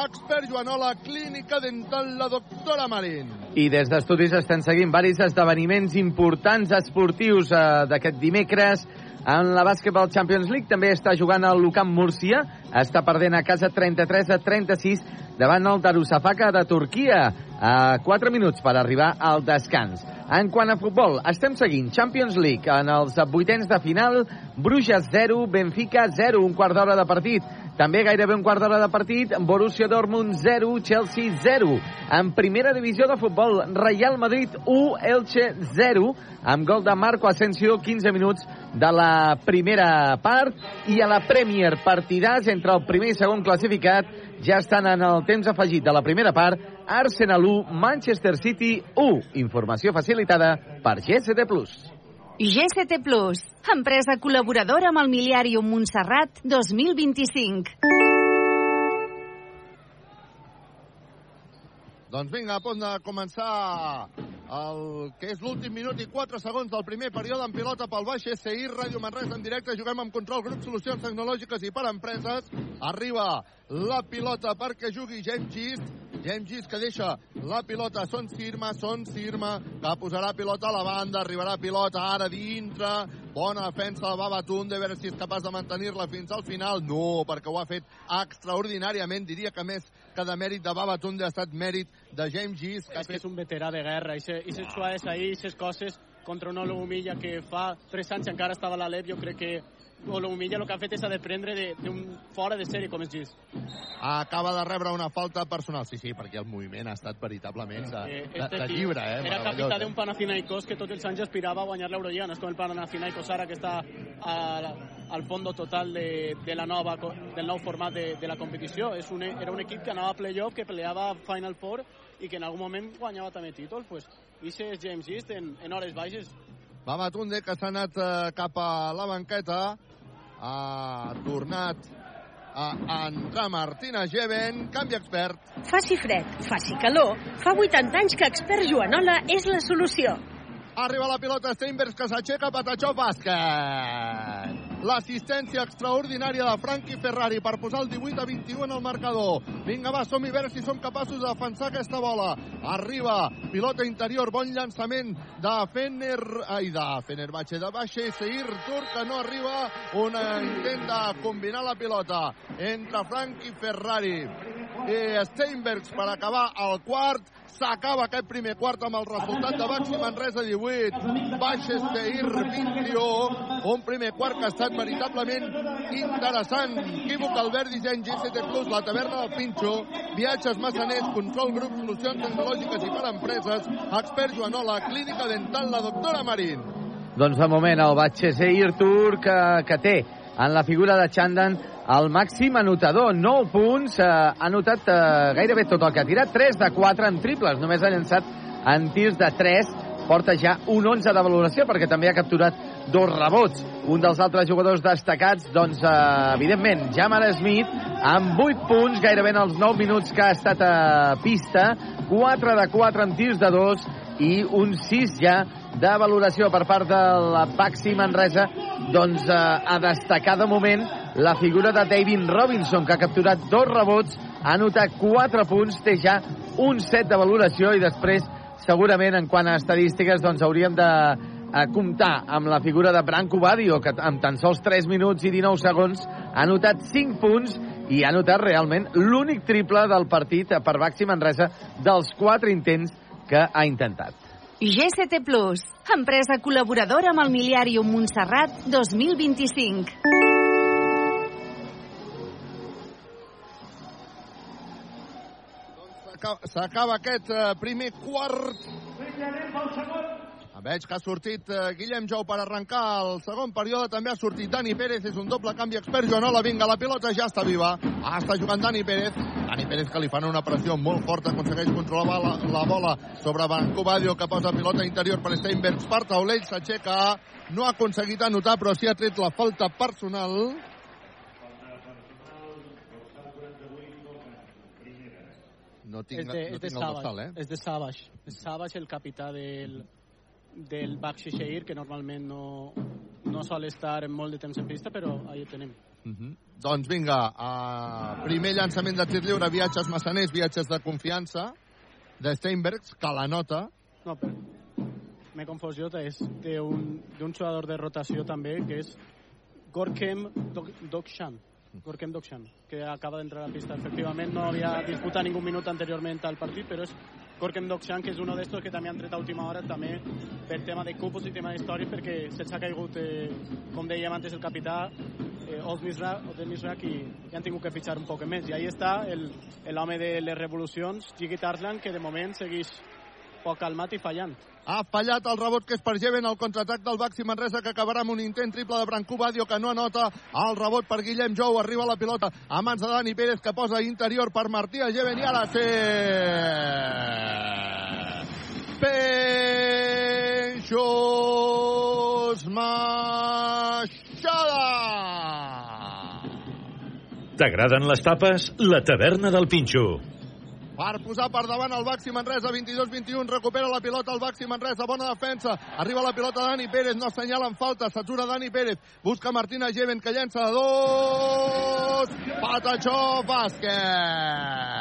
expert Joanola, clínica dental la doctora Marín. I des d'estudis estem seguint varis esdeveniments importants esportius eh, d'aquest dimecres. En la Basketball Champions League també està jugant el Lucam Múrcia. Està perdent a casa 33 a 36 davant el Darussafaka de Turquia a 4 minuts per arribar al descans. En quant a futbol, estem seguint Champions League en els vuitens de final, Bruges 0, Benfica 0, un quart d'hora de partit. També gairebé un quart d'hora de partit, Borussia Dortmund 0, Chelsea 0. En primera divisió de futbol, Real Madrid 1, Elche 0, amb gol de Marco Asensio, 15 minuts de la primera part. I a la Premier, partidars entre el primer i segon classificat, ja estan en el temps afegit de la primera part, Arsenal 1, Manchester City 1. Informació facilitada per GCT+. GCT empresa col·laboradora amb el Miliàrium Montserrat 2025. Doncs vinga, a punt de començar el que és l'últim minut i 4 segons del primer període en pilota pel baix SI, Ràdio Manresa en directe, juguem amb control, grup solucions tecnològiques i per empreses. Arriba la pilota perquè jugui James Gist, James Gist que deixa la pilota Son Sirma, Son Sirma que posarà pilota a la banda, arribarà pilota ara dintre, bona defensa del Babatunde, a veure si és capaç de mantenir-la fins al final. No, perquè ho ha fet extraordinàriament, diria que més que de mèrit de Babatunde ha estat mèrit de James Gist. És que és un veterà de guerra, i se, xuades ahir, i ses coses contra un Olomilla que fa 3 anys encara estava a l'Alep, jo crec que Olomilla el que ha fet és a deprendre d'un de, fora de sèrie com és Gis. Acaba de rebre una falta personal. Sí, sí, perquè el moviment ha estat veritablement de, Eh, de, este de llibre, eh? Era capità eh? d'un Panathinaikos que tots els anys aspirava a guanyar l'Eurolliga, no és com el Panathinaikos ara que està a, al fondo total de, de la nova, del nou format de, de la competició. És un, era un equip que anava a playoff, que peleava Final Four i que en algun moment guanyava també títols. Pues, I és James East en, en hores baixes. Babatunde que s'ha anat eh, cap a la banqueta ha tornat a entrar Martina Geven, canvi expert. Faci fred, faci calor, fa 80 anys que expert Joanola és la solució. Arriba la pilota Steinbergs que s'aixeca, Patachó bàsquet. L'assistència extraordinària de Frankie Ferrari per posar el 18 a 21 en el marcador. Vinga, va, som i veure si som capaços de defensar aquesta bola. Arriba, pilota interior, bon llançament de Fener... Ai, de Fenerbahce, de Baixa Seir Tur, que no arriba. Un intent de combinar la pilota entre Frankie Ferrari i Steinbergs per acabar el quart. S'acaba aquest primer quart amb el resultat de Baxi Manresa 18, Baixesteir 21. Un primer quart que ha estat veritablement interessant. Equívoc Albert, disseny GCT Plus, la taverna del Pinxo, viatges massaners, control grup, solucions tecnològiques i per empreses, expert Joanola, clínica dental, la doctora Marín. Doncs de moment el Batxeseir Tour que, que té en la figura de Chandan el màxim anotador, 9 punts, eh, ha anotat eh, gairebé tot el que ha tirat, 3 de 4 en triples, només ha llançat en tirs de 3, porta ja un 11 de valoració perquè també ha capturat dos rebots. Un dels altres jugadors destacats, doncs, eh, evidentment, Jamal Smith, amb 8 punts, gairebé en els 9 minuts que ha estat a pista, 4 de 4 en tirs de 2 i un 6 ja de valoració per part de la Baxi Manresa doncs eh, a destacar de moment la figura de David Robinson que ha capturat dos rebots ha anotat 4 punts, té ja un 7 de valoració i després segurament en quant a estadístiques doncs hauríem de a comptar amb la figura de Branco Badio, que amb tan sols 3 minuts i 19 segons ha anotat 5 punts i ha anotat realment l'únic triple del partit per Baxi Manresa dels 4 intents que ha intentat. GCT Plus, empresa col·laboradora amb el Miliàrium Montserrat 2025. S'acaba aquest eh, primer quart. Veig que ha sortit eh, Guillem Jou per arrencar el segon període. També ha sortit Dani Pérez. És un doble canvi expert. Joanola, vinga, la pilota ja està viva. Ah, està jugant Dani Pérez. Dani Pérez que li fan una pressió molt forta. Aconsegueix controlar la, la bola sobre Branco Badio que posa pilota interior per Steinbergs. Per taulell s'aixeca. No ha aconseguit anotar, però sí ha tret la falta personal. No tinc, és de, no és de tinc el dorsal, eh? És de Savage. És Savage el capità del, del Bakshi Sheir, que normalment no, no sol estar molt de temps en pista, però ahí ho tenim. Uh -huh. Doncs vinga, uh, primer llançament de tir lliure, viatges massaners, viatges de confiança de Steinbergs, que la nota. No, però m'he confós jo, és d'un jugador de rotació també, que és Gorkem Dokshan. Gorkem Dokshan, que acaba d'entrar a la pista. Efectivament, no havia disputat ningú minut anteriorment al partit, però és Gorkem Dokshan, que és un d'estos que també han tret a última hora, també per tema de cupos i tema d'història, perquè se'ls ha caigut, eh, com dèiem antes, el capità eh, Oz Misrak, Misrak i, i han tingut que fitxar un poc més. I ahí està l'home de les revolucions, Jiggy Tarslan, que de moment segueix poc calmat i fallant. Ha fallat el rebot que és per Jeven, el contraatac del Baxi Manresa que acabarà amb un intent triple de Brancú Badio que no anota el rebot per Guillem Jou, arriba la pilota a mans de Dani Pérez que posa interior per Martí a Jeven i ara sí Penxos Maixada T'agraden les tapes? La taverna del Pinxo. Per posar per davant el Baxi Manresa 22-21, recupera la pilota el Baxi Manresa, bona defensa. Arriba la pilota Dani Pérez, no assenyalen falta s'atura Dani Pérez, busca Martina Jeven que llença de dos. Patachó bàsquet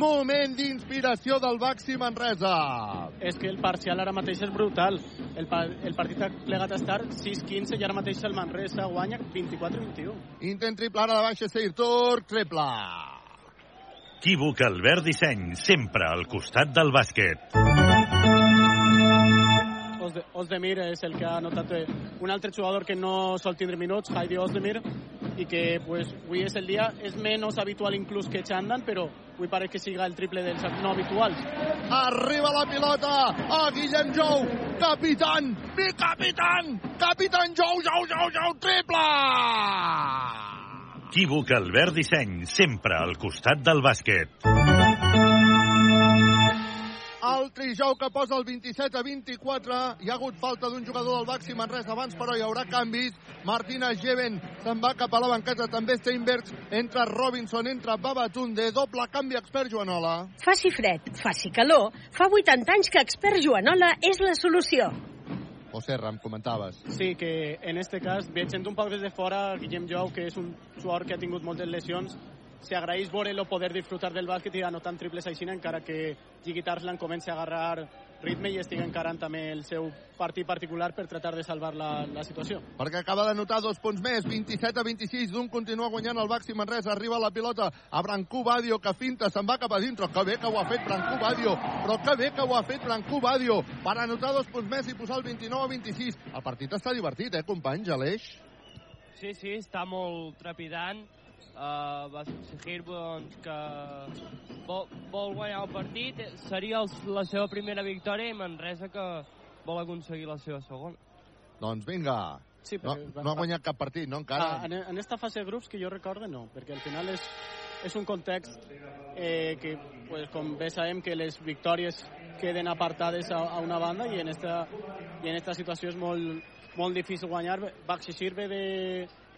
moment d'inspiració del Baxi Manresa. És que el parcial ara mateix és brutal. El, pa el partit ha plegat a estar 6-15 i ara mateix el Manresa guanya 24-21. intent triple ara de baixa Seir Turc, triple Equívoc Albert Disseny, sempre al costat del bàsquet. Osde Osdemir és el que ha anotat eh, un altre jugador que no sol tindre minuts, Heidi Osdemir, i que pues, avui és el dia, és menys habitual inclús que Chandan, però avui pare que siga el triple dels no habituals. Arriba la pilota a Guillem Jou, capitán, mi capitán, capitán Jou, Jou, Jou, Jou, triple! Equívoc Albert Disseny, sempre al costat del bàsquet. El Trijou que posa el 27 a 24. Hi ha hagut falta d'un jugador del Baxi Manresa abans, però hi haurà canvis. Martina Jeven se'n va cap a la banqueta, també Steinbergs. Entra Robinson, entra Babatunde. Doble canvi expert Joanola. Faci fred, faci calor, fa 80 anys que expert Joanola és la solució. O Serra, em comentaves. Sí, que en este cas, veient un poc des de fora, Guillem Jou, que és un jugador que ha tingut moltes lesions, s'agraeix veure-lo poder disfrutar del bàsquet i anotant triples així, encara que Jiggy Tarslan comenci a agarrar ritme i estigui encarant també el seu partit particular per tratar de salvar la, la situació. Perquè acaba de notar dos punts més, 27 a 26, d'un continua guanyant el Baxi Manresa, arriba la pilota a Brancú Badio, que finta, se'n va cap a dintre, que bé que ho ha fet Brancú Badio, però que bé que ho ha fet Brancú Badio, per anotar dos punts més i posar el 29 a 26. El partit està divertit, eh, companys, Aleix? Sí, sí, està molt trepidant. Uh, va seguir doncs, que vol, vol guanyar el partit. Seria el, la seva primera victòria i Manresa que vol aconseguir la seva segona. Doncs vinga. Sí, no, no ha guanyat cap partit, no, encara? Ah, en, en esta fase de grups que jo recorde no, perquè al final és, és un context eh, que, pues, com bé sabem, que les victòries queden apartades a, a una banda i en esta, i en esta situació és molt, molt difícil guanyar. Baxi sirve de,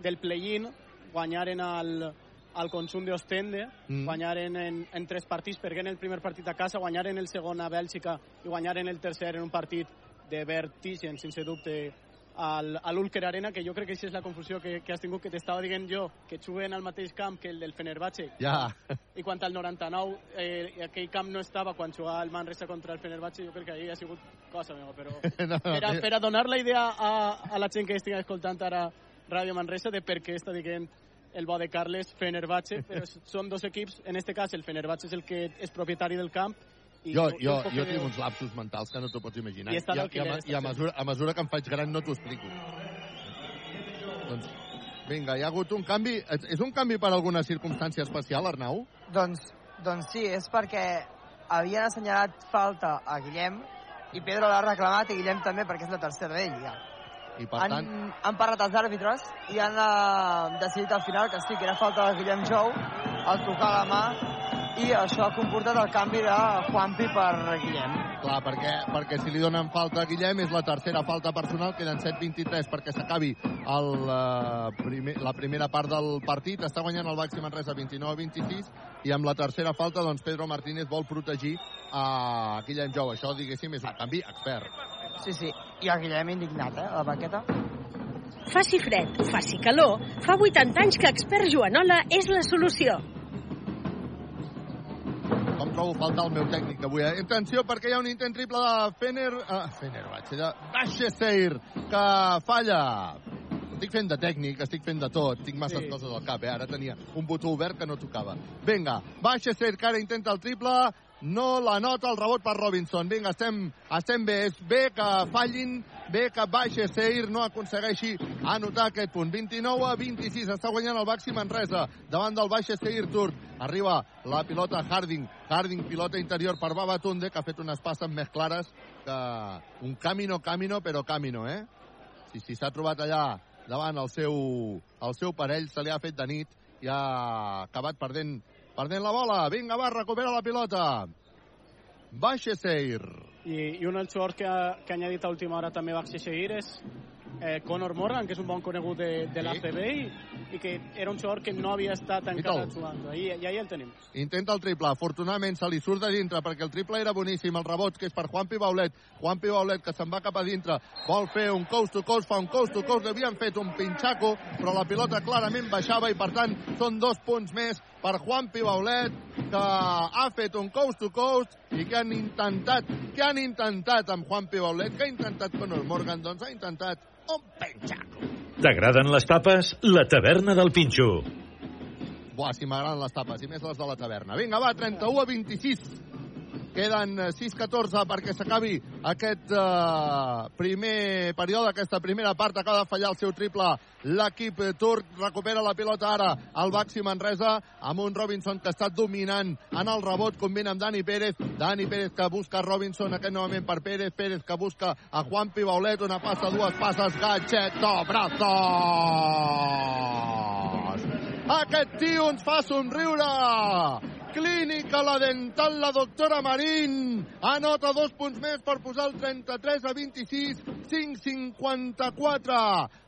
del play-in, guanyaren al, al consum d'Ostende, Mm. guanyaren en, en tres partits, perdent el primer partit a casa, guanyaren el segon a Bèlgica i guanyaren el tercer en un partit de vertigen, sense dubte, al, a l'Ulker Arena, que jo crec que això és la confusió que, que has tingut, que t'estava dient jo, que juguen al mateix camp que el del Fenerbahce. Ja. I quan al 99 eh, aquell camp no estava quan jugava el Manresa contra el Fenerbahce, jo crec que ahir ha sigut cosa meva, però No, per a, per a donar la idea a, a la gent que estigui escoltant ara Ràdio Manresa de per què està dient el bo de Carles Fenerbahce, però són dos equips, en este cas el Fenerbahce és el que és propietari del camp i Jo, un jo, jo de- tinc uns lapsus mentals que no t'ho pots imaginar. I I, a, i, a, i a, mesura, a mesura que em faig gran no t'ho explico. Doncs, vinga, hi ha hagut un canvi. És, és un canvi per alguna circumstància especial, Arnau? Doncs, doncs sí, és perquè havien assenyalat falta a Guillem i Pedro l'ha reclamat i Guillem també perquè és la tercera d'ell ja. I per Han, tant, han parlat els àrbitres i han eh, decidit al final que sí, que era falta de Guillem Jou al tocar la mà i això ha comportat el canvi de Juanpi per Guillem. clar, perquè, perquè si li donen falta a Guillem és la tercera falta personal, queden 7-23 perquè s'acabi eh, primer, la primera part del partit. Està guanyant el Baxi Manresa 29-26 i amb la tercera falta doncs Pedro Martínez vol protegir a Guillem Jou. Això, diguéssim, és un canvi expert. Sí, sí, i el Guillem indignat, eh, la baqueta. Faci fred, faci calor, fa 80 anys que Expert Joanola és la solució. Com trobo faltar el meu tècnic avui. Eh? Atenció, perquè hi ha un intent triple de Fener... Uh, Fener, vaig dir, de Baixeseir, que falla. Estic fent de tècnic, estic fent de tot. Tinc masses Sí. coses al cap, eh? Ara tenia un botó obert que no tocava. Vinga, Baixeseir, que ara intenta el triple. No la nota el rebot per Robinson. Vinga, estem, estem bé. És bé que fallin, bé que Baixeseir no aconsegueixi anotar aquest punt. 29 a 26. Està guanyant el Baxi Manresa davant del Baixeseir Turc. Arriba la pilota Harding. Harding, pilota interior per Babatunde, que ha fet unes passes més clares que un camino, camino, però camino, eh? Si s'hi s'ha trobat allà davant el seu, el seu parell, se li ha fet de nit i ha acabat perdent, perdent la bola. Vinga, va, recupera la pilota. Baixa Seir. I, i un jugadors que que ha añadit a última hora també va seguir és eh, Conor Morgan, que és un bon conegut de, de l'ACB i, i que era un jugador que no havia estat encara jugant. I, I ahí el tenim. Intenta el triple. Afortunadament se li surt de dintre perquè el triple era boníssim. El rebot que és per Juanpi Baulet. Juanpi Baulet que se'n va cap a dintre. Vol fer un coast to coast, fa un coast to coast. Havien fet un pinxaco, però la pilota clarament baixava i per tant són dos punts més per Juanpi Baulet que ha fet un coast to coast i que han intentat, que han intentat amb Juanpi Baulet, que ha intentat Conor Morgan, doncs ha intentat un pinxaco. T'agraden les tapes? La taverna del Pinxo. Buah, si m'agraden les tapes, i més les de la taverna. Vinga, va, 31 a 26. Queden eh, 6-14 perquè s'acabi aquest uh, primer període, aquesta primera part. Acaba de fallar el seu triple l'equip eh, turc. Recupera la pilota ara el Baxi Manresa amb un Robinson que està dominant en el rebot. Combina amb Dani Pérez. Dani Pérez que busca Robinson, aquest novament per Pérez. Pérez que busca a Juanpi Baulet. Una passa, dues passes. Gatxeto, brazos. Aquest tio ens fa somriure. Clínica La Dental, la doctora Marín. Anota dos punts més per posar el 33 a 26, 5-54.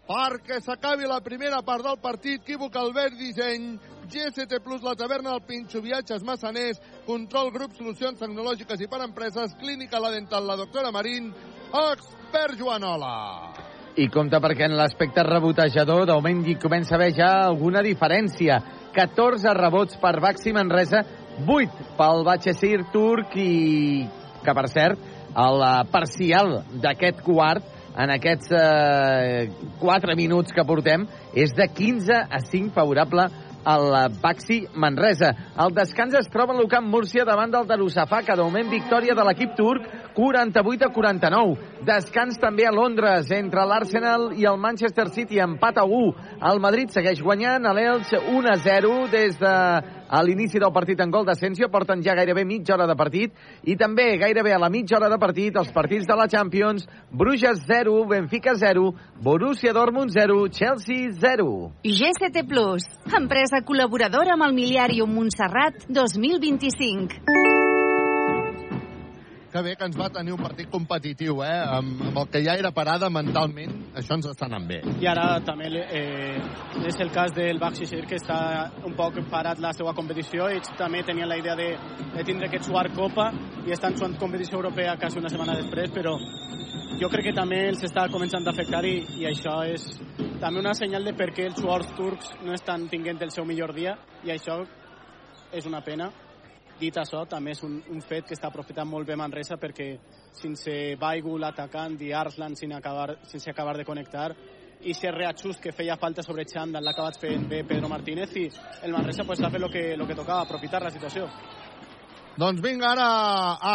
Perquè s'acabi la primera part del partit. Equívoc Albert Disseny. GST Plus, la taverna del Pinxo, viatges massaners, control grup, solucions tecnològiques i per empreses, clínica La Dental, la doctora Marín, Expert Joanola. I compta perquè en l'aspecte rebotejador d'augment hi comença a haver ja alguna diferència. 14 rebots per Baxi Manresa, 8 pel Batxessir turc i que, per cert, el eh, parcial d'aquest quart en aquests eh, 4 minuts que portem és de 15 a 5 favorable al Baxi Manresa. El descans es troba en l'Ucamp Múrcia davant del Darussafaka. De moment, victòria de l'equip turc, 48 a 49. Descans també a Londres entre l'Arsenal i el Manchester City, empat a 1. El Madrid segueix guanyant a l'Elx 1 a 0 des de a l'inici del partit en gol d'Asensio, porten ja gairebé mitja hora de partit, i també gairebé a la mitja hora de partit els partits de la Champions, Bruges 0, Benfica 0, Borussia Dortmund 0, Chelsea 0. GCT Plus, empresa col·laboradora amb el Miliàrium Montserrat 2025 que bé que ens va tenir un partit competitiu, eh? Amb, amb el que ja era parada mentalment, això ens està anant bé. I ara també eh, és el cas del Baxi que està un poc parat la seva competició. Ells també tenien la idea de, de tindre aquest suar Copa i estan jugant competició europea quasi una setmana després, però jo crec que també els està començant a afectar i, i això és també una senyal de per què els jugadors turcs no estan tinguent el seu millor dia i això és una pena Dit això, també és un, un fet que està aprofitant molt bé Manresa perquè sense Baigu, l'atacant, i Arslan sense acabar, sense acabar de connectar i ser reajust que feia falta sobre Xandall l'ha acabat fent bé Pedro Martínez i el Manresa pues, ha fet el que, lo que tocava, aprofitar la situació. Doncs vinga, ara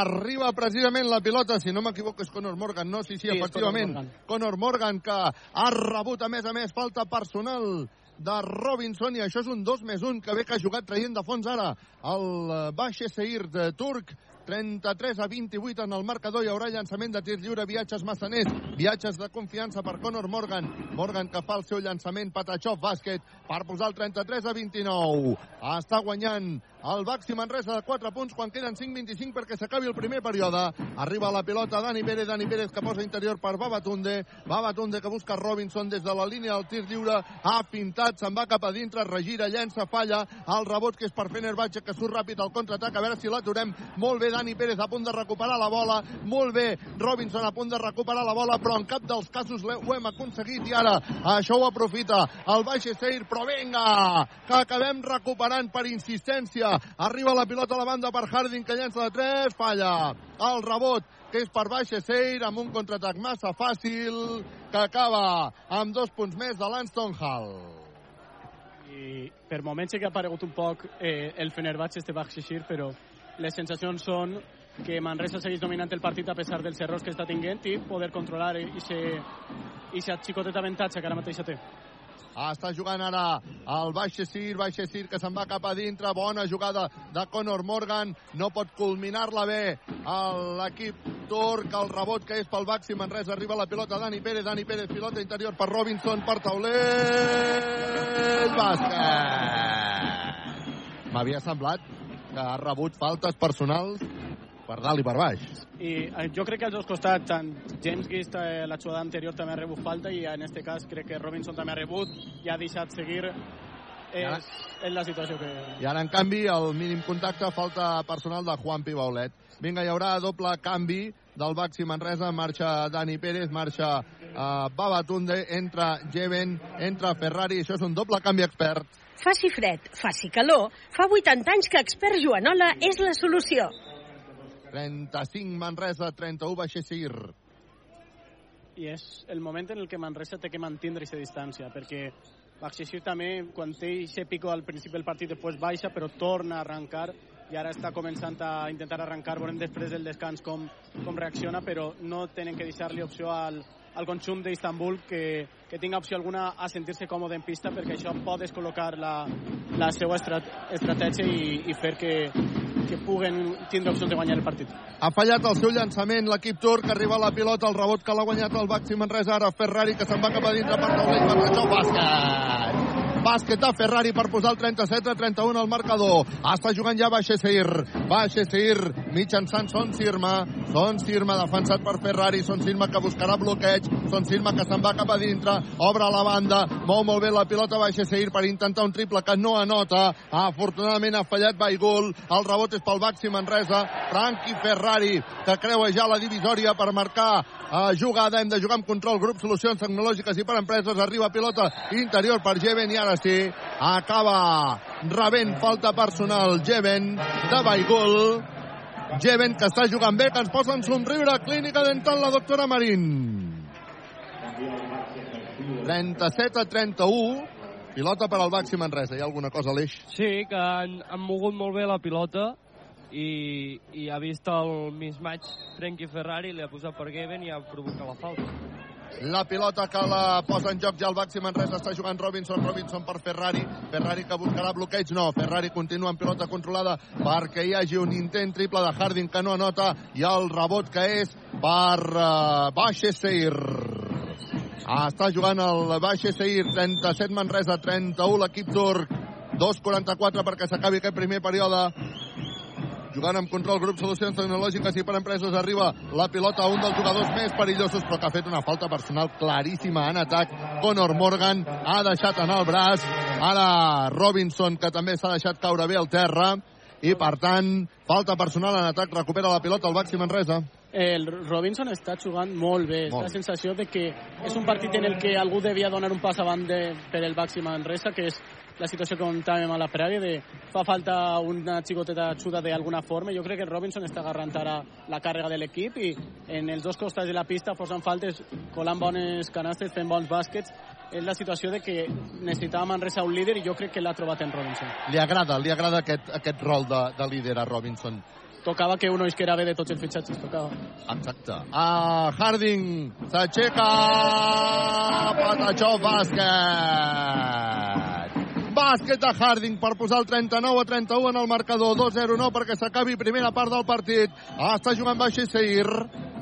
arriba precisament la pilota, si no m'equivoco és Conor Morgan, no? Sí, sí, sí efectivament. Conor Morgan. Conor Morgan, que ha rebut a més a més falta personal de Robinson i això és un 2 més 1 que bé que ha jugat traient de fons ara el eh, Baixe Seir de Turc 33 a 28 en el marcador. Hi haurà llançament de tir lliure, viatges massaners, viatges de confiança per Conor Morgan. Morgan que fa el seu llançament, Patachov, bàsquet, per posar el 33 a 29. Està guanyant el Baxi Manresa de 4 punts quan queden 5-25 perquè s'acabi el primer període. Arriba la pilota Dani Pérez, Dani Pérez que posa interior per Babatunde. Babatunde que busca Robinson des de la línia del tir lliure. Ha pintat, se'n va cap a dintre, regira, llença, falla. El rebot que és per Fenerbahce que surt ràpid al contraatac. A veure si l'aturem. Molt bé, Dani Pérez a punt de recuperar la bola, molt bé, Robinson a punt de recuperar la bola, però en cap dels casos ho hem aconseguit i ara això ho aprofita el Baix Seir, però vinga, que acabem recuperant per insistència. Arriba la pilota a la banda per Harding, que llença de 3, falla. El rebot que és per Baix Seir, amb un contraatac massa fàcil, que acaba amb dos punts més de l'Anston Hall i per moments sí que ha aparegut un poc eh, el Fenerbahce este Baxixir, però les sensacions són que Manresa segueix dominant el partit a pesar dels errors que està tinguent i poder controlar i aquest xicotet avantatge que ara mateix té. Està jugant ara el Baixesir, Baixesir que se'n va cap a dintre, bona jugada de Conor Morgan, no pot culminar-la bé l'equip turc, el rebot que és pel Baxi Manresa, arriba la pilota Dani Pérez, Dani Pérez, pilota interior per Robinson, per taulell, bàsquet! M'havia semblat que ha rebut faltes personals per dalt i per baix. I eh, jo crec que als dos costats, tant James Gist, eh, la jugada anterior, també ha rebut falta i en aquest cas crec que Robinson també ha rebut i ha deixat seguir és, ara, és la situació que... I ara, en canvi, el mínim contacte, falta personal de Juan Pibaulet. Vinga, hi haurà doble canvi del Baxi Manresa, marxa Dani Pérez, marxa uh, Babatunde, entra Jeven, entra Ferrari, això és un doble canvi expert. Faci fred, faci calor, fa 80 anys que expert Joanola és la solució. 35 Manresa, 31 Baixesir. I és el moment en el que Manresa té que mantindre aquesta distància, perquè Baxesir també, quan té aquest pico al principi del partit, després baixa, però torna a arrencar i ara està començant a intentar arrencar, veurem després del descans com, com reacciona, però no tenen que deixar-li opció al, al conjunt d'Istanbul que, que tinga opció alguna a sentir-se còmode en pista perquè això pot descol·locar la, la seva estrat estratègia i, i fer que, que puguen tindre opcions de guanyar el partit. Ha fallat el seu llançament l'equip turc, arriba a la pilota, el rebot que l'ha guanyat el Baxi Manresa, ara Ferrari que se'n va cap a dintre per taulell, per això bàsquet! Bàsquet de Ferrari per posar el 37 a 31 al marcador. Està jugant ja Baixesir. Baixesir mitjançant Son Sirma. Son Sirma defensat per Ferrari. Son Sirma que buscarà bloqueig. Son Sirma que se'n va cap a dintre. Obre la banda. Mou molt bé la pilota baixa Seir per intentar un triple que no anota. Afortunadament ha fallat Baigul. El rebot és pel Baxi Manresa. Franqui Ferrari que creua ja la divisòria per marcar uh, jugada. Hem de jugar amb control. Grup Solucions Tecnològiques i per Empreses. Arriba pilota interior per Jeven i ara sí acaba rebent falta personal Jeven de Baigul. Jeven que està jugant bé, que ens posa en somriure. Clínica dental la doctora Marín. 37 a 31. Pilota per al Baxi Manresa. Hi ha alguna cosa a l'eix? Sí, que han, han mogut molt bé la pilota i, i ha vist el mismatch Frenkie Ferrari, li ha posat per Geben i ha provocat la falta. La pilota que la posa en joc ja el Baxi Manresa. Està jugant Robinson, Robinson per Ferrari, Ferrari que buscarà bloqueig, no, Ferrari continua amb pilota controlada perquè hi hagi un intent triple de Harding que no anota. I el rebot que és per uh, Baixe Seir. Ah, està jugant el Baixe Seir, 37 Manresa, 31 l'equip turc, 2.44 perquè s'acabi aquest primer període jugant amb control grup solucions tecnològiques i per empreses arriba la pilota a un dels jugadors més perillosos però que ha fet una falta personal claríssima en atac Conor Morgan ha deixat anar el braç ara Robinson que també s'ha deixat caure bé al terra i per tant falta personal en atac recupera la pilota el Baxi Manresa el Robinson està jugant molt bé. Molt. la sensació de que és un partit en el que algú devia donar un pas avant de, per el Baxi Manresa, que és la situació que contàvem a la prèvia de fa falta una xicoteta xuda d'alguna forma. Jo crec que el Robinson està agarrant ara la càrrega de l'equip i en els dos costats de la pista forçant faltes, colant bones canastes, fent bons bàsquets. És la situació de que necessitava Manresa un líder i jo crec que l'ha trobat en Robinson. Li agrada, li agrada aquest, aquest rol de, de líder a Robinson tocava que uno isquera bé de tots els fitxatges, tocava. Exacte. Uh, Harding s'aixeca Patachó bàsquet. Bàsquet de Harding per posar el 39 a 31 en el marcador. 2-0 no perquè s'acabi primera part del partit. Ah, està jugant Baixa Seir.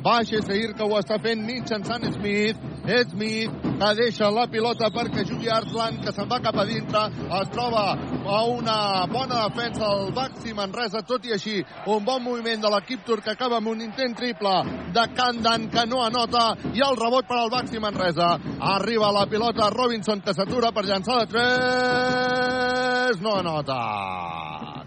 Baixa Seir que ho està fent mitjançant Smith. Smith que deixa la pilota perquè jugui Arslan que se'n va cap a dintre. Es troba a una bona defensa del Baxi Manresa. Tot i així, un bon moviment de l'equip turc que acaba amb un intent triple de Kandan que no anota i el rebot per al Baxi Manresa. Arriba la pilota Robinson que s'atura per llançar de 3. No anota.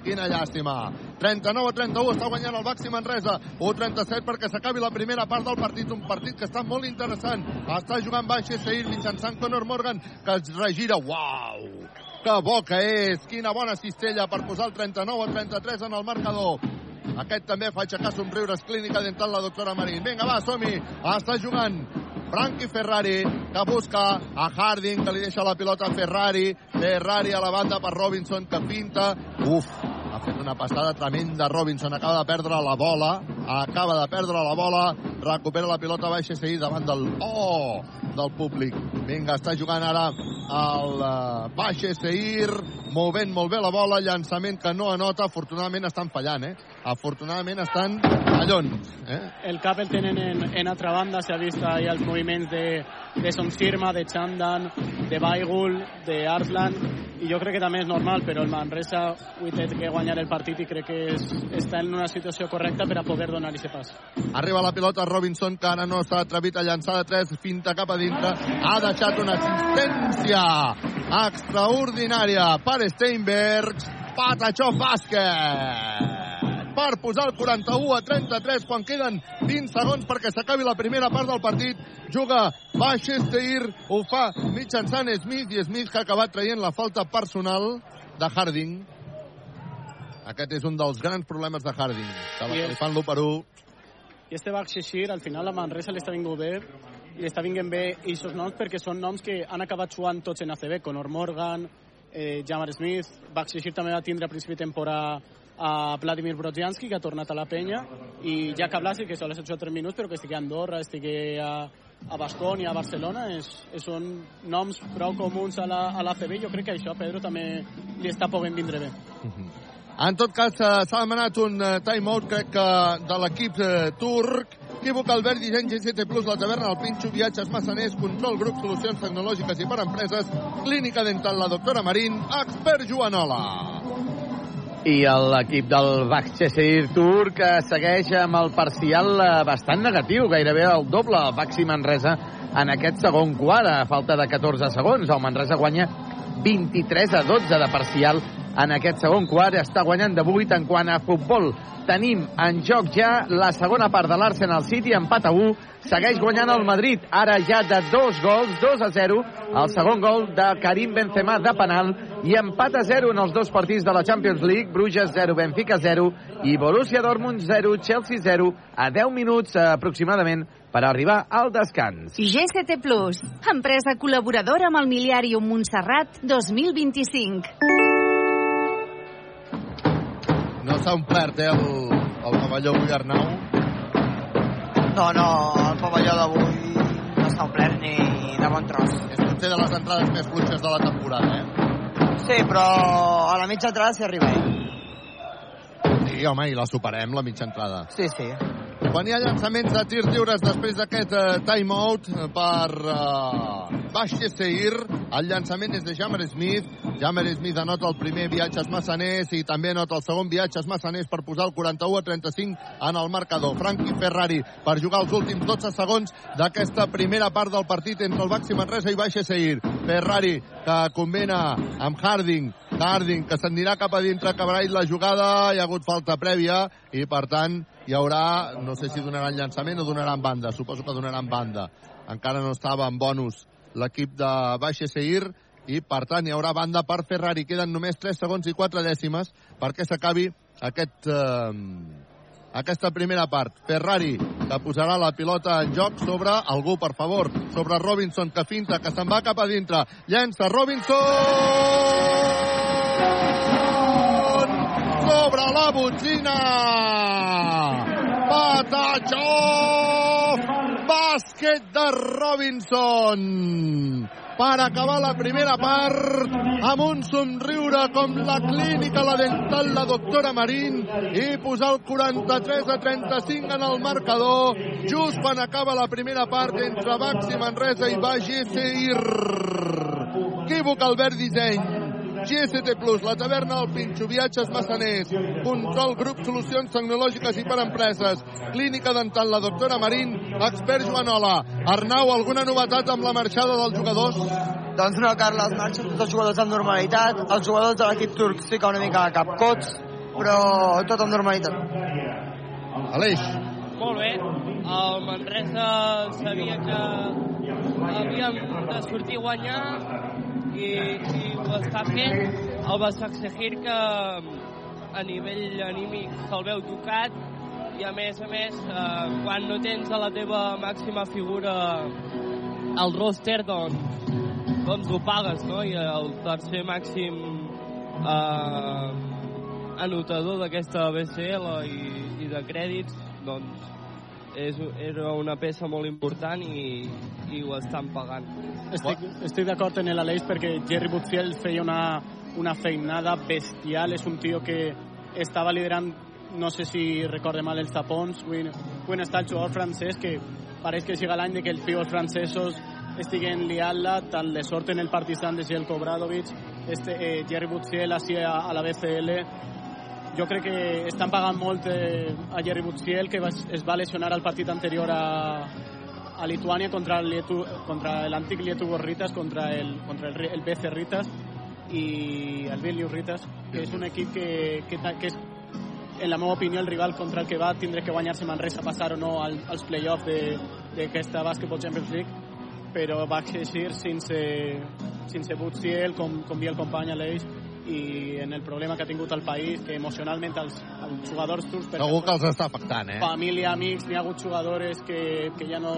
Quina llàstima. 39 a 31 està guanyant el Baxi Manresa. 1 37 perquè s'acabi la primera part del partit. Un partit que està molt interessant. Està jugant Baixa Seir mitjançant Conor Morgan que es regira. Uau! Que bo que és! Quina bona cistella per posar el 39 a 33 en el marcador. Aquest també fa aixecar somriures clínica dental la doctora Marín. Vinga, va, som-hi! Està jugant Frankie Ferrari que busca a Harding que li deixa la pilota a Ferrari Ferrari a la banda per Robinson que pinta uf, ha fet una passada tremenda. Robinson, acaba de perdre la bola. Acaba de perdre la bola. Recupera la pilota baixa i davant del oh, del públic. Vinga, està jugant ara el uh, Baixa Seir movent molt bé la bola, llançament que no anota. Afortunadament estan fallant eh? afortunadament estan allons eh? el cap el tenen en, en altra banda. S'ha vist ahí els moviments de, de Son Sirma, de Chandan de Baigul, de Arslan i jo crec que també és normal, però el Manresa avui té que guanyar el partit i crec que és, està en una situació correcta per a poder donar aquest pas. Arriba la pilota Robinson, que ara no s'ha atrevit a llançar de 3, finta cap a dintre, ha deixat una assistència extraordinària per Steinbergs, Patachó Bàsquet per posar el 41 a 33 quan queden 20 segons perquè s'acabi la primera part del partit. Juga Baxesteir, ho fa mitjançant Smith i Smith que ha acabat traient la falta personal de Harding. Aquest és un dels grans problemes de Harding, que li fan l'1 per 1. I este Baxesteir, al final, a Manresa li està vingut bé i li està vinguent bé aquests noms perquè són noms que han acabat jugant tots en ACB, Conor Morgan, eh, Jamar Smith, Baxesteir també va tindre a principi de temporada a Vladimir Brodzianski, que ha tornat a la penya, i Jack Blasi, que sols ha jugat 3 minuts, però que estigui a Andorra, estigui a, a Bascònia, a Barcelona, és, és són noms prou comuns a la, a la CB. Jo crec que això a Pedro també li està podent vindre bé. En tot cas, eh, s'ha demanat un eh, timeout, crec que de l'equip eh, turc. Equívoc Albert, disseny GCT Plus, la taverna, el Pinxo, viatges, massaners, control, grup, solucions tecnològiques i per empreses, clínica dental, la doctora Marín, expert Joanola. I l'equip del Baxxesir Tour que segueix amb el parcial eh, bastant negatiu, gairebé el doble el Baxi Manresa en aquest segon quart, a falta de 14 segons. El Manresa guanya 23 a 12 de parcial en aquest segon quart. Està guanyant de 8 en quant a futbol. Tenim en joc ja la segona part de l'Arsenal City, empat a 1. Segueix guanyant el Madrid, ara ja de dos gols, 2 a 0. El segon gol de Karim Benzema de penal i empat a 0 en els dos partits de la Champions League. Bruges 0, Benfica 0 i Borussia Dortmund 0, Chelsea 0 a 10 minuts eh, aproximadament per arribar al descans. GCT Plus, empresa col·laboradora amb el Miliàrium Montserrat 2025. No s'ha omplert, eh, el, el pavelló avui, Arnau. No, no, el pavelló d'avui no s'ha omplert ni de bon tros. És potser de les entrades més fluixes de la temporada, eh? Sí, però a la mitja entrada s'hi arriba. Sí, home, i la superem, la mitja entrada. Sí, sí. Quan hi ha llançaments de tirs lliures després d'aquest uh, timeout per uh, Baix Seir, el llançament és de Jammer Smith. Jammer Smith anota el primer viatges massaners i també anota el segon viatges massaners per posar el 41 a 35 en el marcador. Frankie Ferrari per jugar els últims 12 segons d'aquesta primera part del partit entre el Baxi Manresa i Baix Seir. Ferrari que combina amb Harding Harding, que s'anirà cap a dintre, acabarà la jugada, hi ha hagut falta prèvia, i per tant hi haurà, no sé si donaran llançament o donaran banda, suposo que donaran banda. Encara no estava en bonus l'equip de Baixa Seir, i per tant hi haurà banda per Ferrari. Queden només 3 segons i 4 dècimes perquè s'acabi aquest, eh, aquesta primera part. Ferrari, que posarà la pilota en joc sobre algú, per favor, sobre Robinson, que finta, que se'n va cap a dintre. Llença Robinson! Sobre la botzina! Patachó! Bàsquet de Robinson! Per acabar la primera part amb un somriure com la clínica, la dental, la doctora Marín i posar el 43 a 35 en el marcador just quan acaba la primera part entre Baxi Manresa i Bagi Seir. Equívoc Albert Disseny. GST Plus, la taverna del Pinxo, viatges massaners, control grup solucions tecnològiques i per empreses, clínica dental, la doctora Marín, expert Joanola. Arnau, alguna novetat amb la marxada dels jugadors? Doncs no, Carles, marxen tots els jugadors amb normalitat. Els jugadors de l'equip turc sí que una mica a capcots, però tot amb normalitat. Aleix. Molt bé. El Manresa sabia que havíem de sortir a guanyar i, i ho està fent. El Basaksehir que a nivell anímic se'l veu tocat i a més a més eh, quan no tens a la teva màxima figura al roster doncs, doncs ho pagues no? i el tercer màxim eh, anotador d'aquesta BCL i, i de crèdits doncs és, era una peça molt important i, i ho estan pagant. Estic, estic d'acord en l'Aleix perquè Jerry Butziel feia una, una feinada bestial. És un tio que estava liderant, no sé si recorde mal, els tapons. Avui està el jugador francès que pareix que siga l'any que els tios francesos estiguen liant-la, tant de sort en el Partizan de Jelko Bradovic, este, eh, Jerry Butziel així a, a la BCL, jo crec que estan pagant molt eh, a Jerry Butziel, que va, es va lesionar al partit anterior a, a Lituània contra l'antic Lietu Ritas, contra el, contra el, el BC Ritas i el Vilnius Ritas, que és un equip que, que, que és en la meva opinió, el rival contra el que va tindre que guanyar-se Manresa, passar o no al, als play-offs d'aquesta Basketball Champions League, però va eixir sense, sense Butziel, com, com dia el company Aleix, i en el problema que ha tingut el país, que emocionalment els, els jugadors turcs... Segur que els està afectant, eh? Família, amics, n'hi ha hagut jugadors que, que ja, no,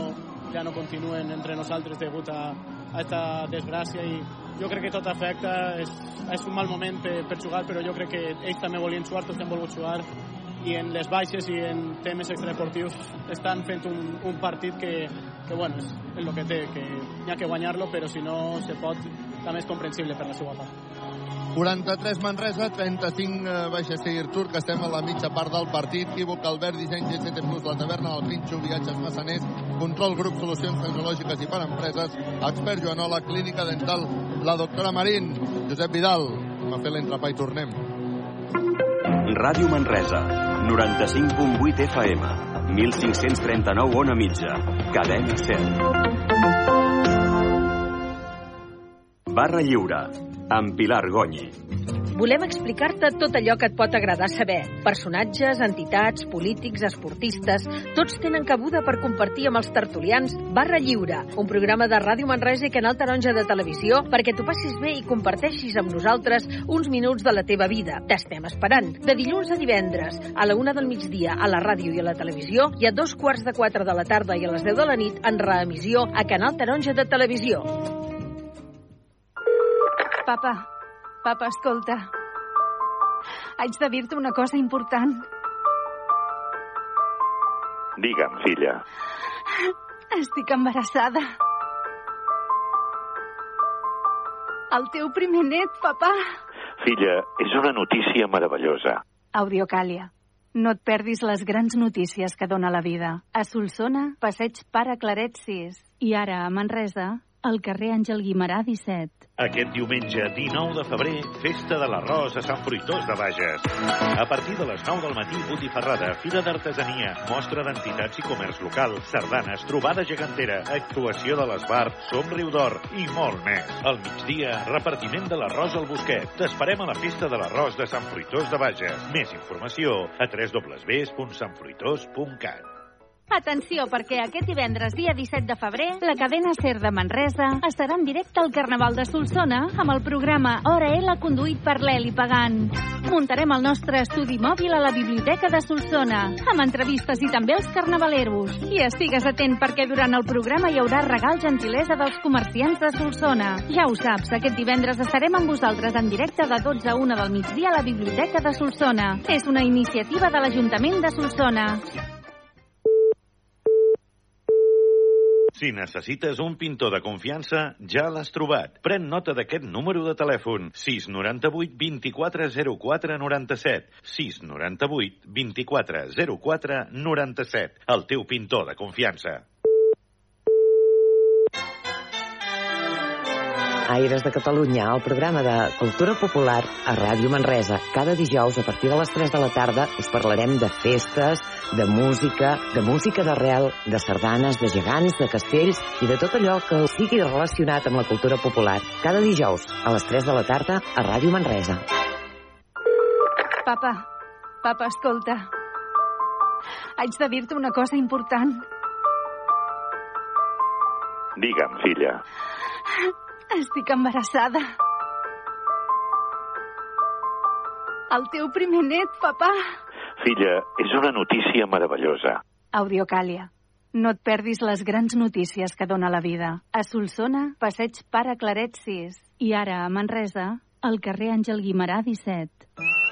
ja no continuen entre nosaltres degut a, a aquesta desgràcia i jo crec que tot afecta, és, és un mal moment per, per jugar, però jo crec que ells també volien jugar, tots han volgut jugar i en les baixes i en temes extradeportius estan fent un, un partit que, que bueno, és, és el que té, que hi ha que guanyar-lo, però si no se pot, també és comprensible per la seva part. 43 Manresa, 35 eh, Baixa Seguir Turc, estem a la mitja part del partit. Equívoc, Albert, disseny GCT Plus, la taverna del Pinxo, viatges massaners, control grup, solucions tecnològiques i per empreses, expert Joanola, clínica dental, la doctora Marín, Josep Vidal, m'ha fet l'entrepà i tornem. Ràdio Manresa, 95.8 FM, 1539 on a mitja, cadena 100. Barra Lliure, amb Pilar Gonyi. Volem explicar-te tot allò que et pot agradar saber. Personatges, entitats, polítics, esportistes... Tots tenen cabuda per compartir amb els tertulians Barra Lliure, un programa de Ràdio Manresa i Canal Taronja de Televisió perquè t'ho passis bé i comparteixis amb nosaltres uns minuts de la teva vida. T'estem esperant. De dilluns a divendres, a la una del migdia, a la ràdio i a la televisió, i a dos quarts de quatre de la tarda i a les 10 de la nit en reemissió a Canal Taronja de Televisió. Papa, papa, escolta. Haig de dir-te una cosa important. Digue'm, filla. Estic embarassada. El teu primer net, papa. Filla, és una notícia meravellosa. Audiocàlia. No et perdis les grans notícies que dona la vida. A Solsona, passeig Pare Claret 6. I ara, a Manresa, al carrer Àngel Guimarà 17. Aquest diumenge 19 de febrer, festa de l'arròs a Sant Fruitós de Bages. A partir de les 9 del matí, botifarrada, fira d'artesania, mostra d'entitats i comerç local, sardanes, trobada gegantera, actuació de l'esbar, somriu d'or i molt més. Al migdia, repartiment de l'arròs al Bosquet. T'esperem a la festa de l'arròs de Sant Fruitós de Bages. Més informació a www.santfruitós.cat. Atenció, perquè aquest divendres, dia 17 de febrer, la cadena SER de Manresa estarà en directe al Carnaval de Solsona amb el programa Hora L conduït per l'Eli Pagant. Muntarem el nostre estudi mòbil a la Biblioteca de Solsona, amb entrevistes i també els carnavaleros. I estigues atent perquè durant el programa hi haurà regal gentilesa dels comerciants de Solsona. Ja ho saps, aquest divendres estarem amb vosaltres en directe de 12 a 1 del migdia a la Biblioteca de Solsona. És una iniciativa de l'Ajuntament de Solsona. Si necessites un pintor de confiança, ja l'has trobat. Pren nota d'aquest número de telèfon. 698 24 04 97. 698 24 04 97. El teu pintor de confiança. Aires de Catalunya, el programa de cultura popular a Ràdio Manresa. Cada dijous, a partir de les 3 de la tarda, us parlarem de festes, de música, de música d'arrel, de sardanes, de gegants, de castells i de tot allò que sigui relacionat amb la cultura popular. Cada dijous, a les 3 de la tarda, a Ràdio Manresa. Papa, papa, escolta. Haig de dir-te una cosa important. Digue'm, filla. Estic embarassada. El teu primer net, papa. Filla, és una notícia meravellosa. Audiocàlia. No et perdis les grans notícies que dona la vida. A Solsona, passeig Pare Claret 6. I ara, a Manresa, al carrer Àngel Guimarà 17.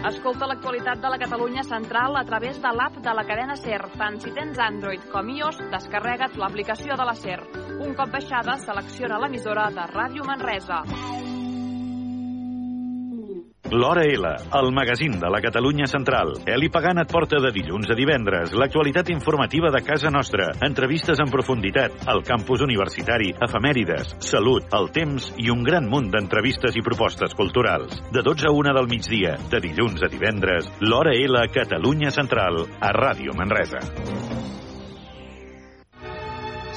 Escolta l'actualitat de la Catalunya Central a través de l'app de la cadena SER. Tant si tens Android com iOS, descarrega't l'aplicació de la SER. Un cop baixada, selecciona l'emissora de Ràdio Manresa. L'Hora L, el magazín de la Catalunya Central. Eli Pagant et porta de dilluns a divendres l'actualitat informativa de casa nostra, entrevistes en profunditat, el campus universitari, efemèrides, salut, el temps i un gran munt d'entrevistes i propostes culturals. De 12 a 1 del migdia, de dilluns a divendres, l'Hora L, Catalunya Central, a Ràdio Manresa.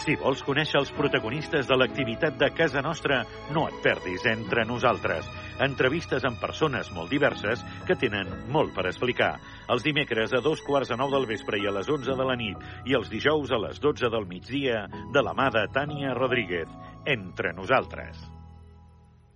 Si vols conèixer els protagonistes de l'activitat de casa nostra, no et perdis entre nosaltres. Entrevistes amb persones molt diverses que tenen molt per explicar. Els dimecres a dos quarts de nou del vespre i a les 11 de la nit i els dijous a les 12 del migdia de la mà de Tània Rodríguez. Entre nosaltres.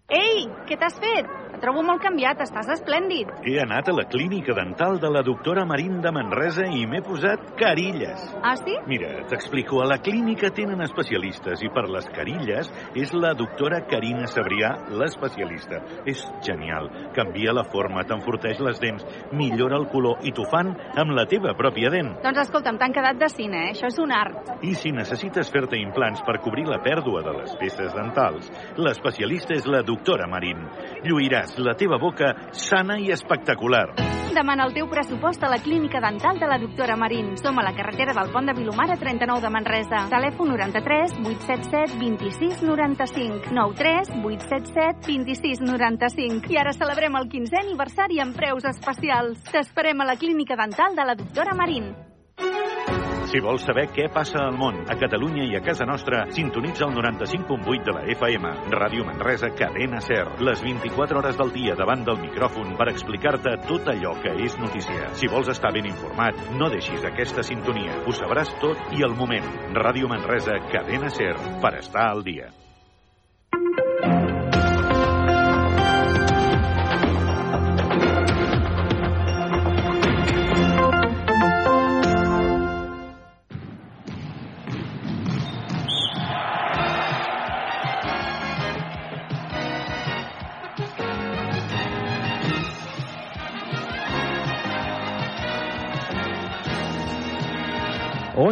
Ei, què t'has fet? Et trobo molt canviat, estàs esplèndid. He anat a la clínica dental de la doctora Marín de Manresa i m'he posat carilles. Ah, sí? Mira, t'explico. A la clínica tenen especialistes i per les carilles és la doctora Carina Sabrià l'especialista. És genial. Canvia la forma, t'enforteix les dents, millora el color i t'ho fan amb la teva pròpia dent. Doncs escolta'm, t'han quedat de cine, eh? Això és un art. I si necessites fer-te implants per cobrir la pèrdua de les peces dentals, l'especialista és la doctora Marín. Lluiràs la teva boca sana i espectacular. Demana el teu pressupost a la clínica dental de la doctora Marín. Som a la carretera del Pont de Vilomara 39 de Manresa. Telèfon 93 877 26 95 93 877 26 95. I ara celebrem el 15è aniversari amb preus especials. T'esperem a la clínica dental de la doctora Marín. Si vols saber què passa al món, a Catalunya i a casa nostra, sintonitza el 95.8 de la FM. Ràdio Manresa, cadena SER. Les 24 hores del dia davant del micròfon per explicar-te tot allò que és notícia. Si vols estar ben informat, no deixis aquesta sintonia. Ho sabràs tot i al moment. Ràdio Manresa, cadena SER, per estar al dia.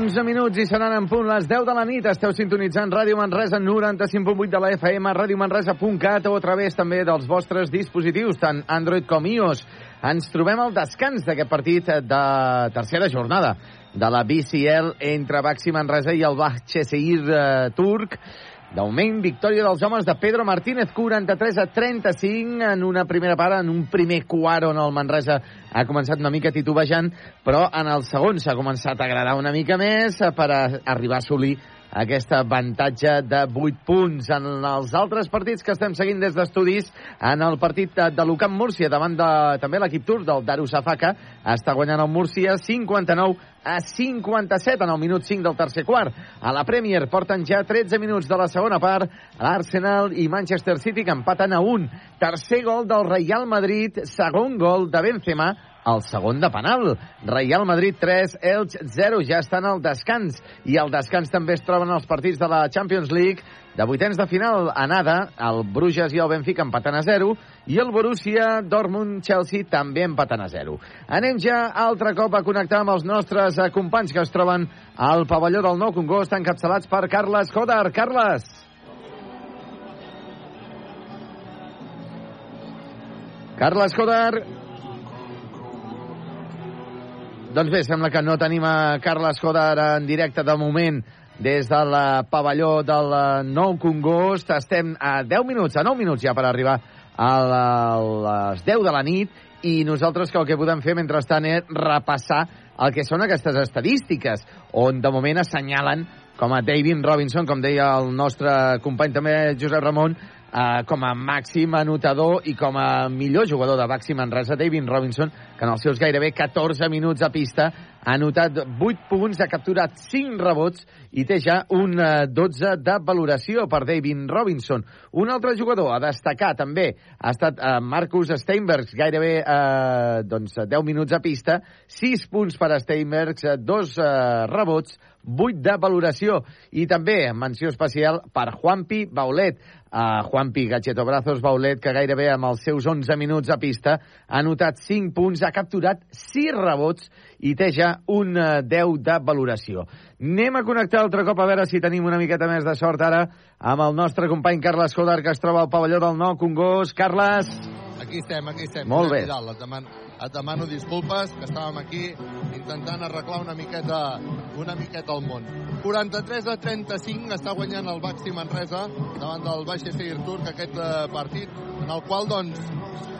Onze minuts i seran en punt les 10 de la nit. Esteu sintonitzant Ràdio Manresa 95.8 de la FM, radiomanresa.cat o a través també dels vostres dispositius, tant Android com iOS. Ens trobem al descans d'aquest partit de tercera jornada de la BCL entre Baxi Manresa i el Bahçeşehir eh, turc. De moment, victòria dels homes de Pedro Martínez, 43 a 35, en una primera part, en un primer quart on el Manresa ha començat una mica titubejant, però en el segon s'ha començat a agradar una mica més per a arribar a assolir aquest avantatge de 8 punts en els altres partits que estem seguint des d'estudis en el partit de, l'Ucamp Múrcia davant de també l'equip turc del Darusafaka està guanyant el Múrcia 59 a 57 en el minut 5 del tercer quart. A la Premier porten ja 13 minuts de la segona part l'Arsenal i Manchester City que empaten a 1. Tercer gol del Real Madrid, segon gol de Benzema el segon de penal. Real Madrid 3, Elx 0, ja estan al descans. I al descans també es troben els partits de la Champions League de vuitens de final anada, el Bruges i el Benfica empaten a 0 i el Borussia Dortmund-Chelsea també empaten a 0. Anem ja altre cop a connectar amb els nostres eh, companys que es troben al pavelló del Nou Congost encapçalats per Carles Codar. Carles! Carles Codar, doncs bé, sembla que no tenim a Carles Codar en directe de moment des del pavelló del Nou Congost. Estem a 10 minuts, a 9 minuts ja per arribar a les 10 de la nit i nosaltres que el que podem fer mentrestant és repassar el que són aquestes estadístiques, on de moment assenyalen com a David Robinson, com deia el nostre company també Josep Ramon, eh, com a màxim anotador i com a millor jugador de Baxi Manresa, David Robinson, que en els seus gairebé 14 minuts a pista ha anotat 8 punts, ha capturat 5 rebots i té ja un eh, 12 de valoració per David Robinson. Un altre jugador a destacar també ha estat eh, Marcus Steinbergs, gairebé eh, doncs, 10 minuts a pista, 6 punts per Steinbergs, 2 eh, rebots, 8 de valoració. I també menció especial per Juanpi Baulet, a Juanpi Gacheto Brazos Baulet, que gairebé amb els seus 11 minuts a pista ha anotat 5 punts, ha capturat 6 rebots i té ja un eh, 10 de valoració. Anem a connectar altre cop a veure si tenim una miqueta més de sort ara amb el nostre company Carles Codar, que es troba al pavelló del Nou Congost. Carles! Aquí estem, aquí estem. Molt bé. Vidal, et, demano, et demano disculpes, que estàvem aquí intentant arreglar una miqueta, una miqueta el món. 43 a 35 està guanyant el Baxi Manresa davant del Baix Seguir Turc aquest eh, partit, en el qual, doncs,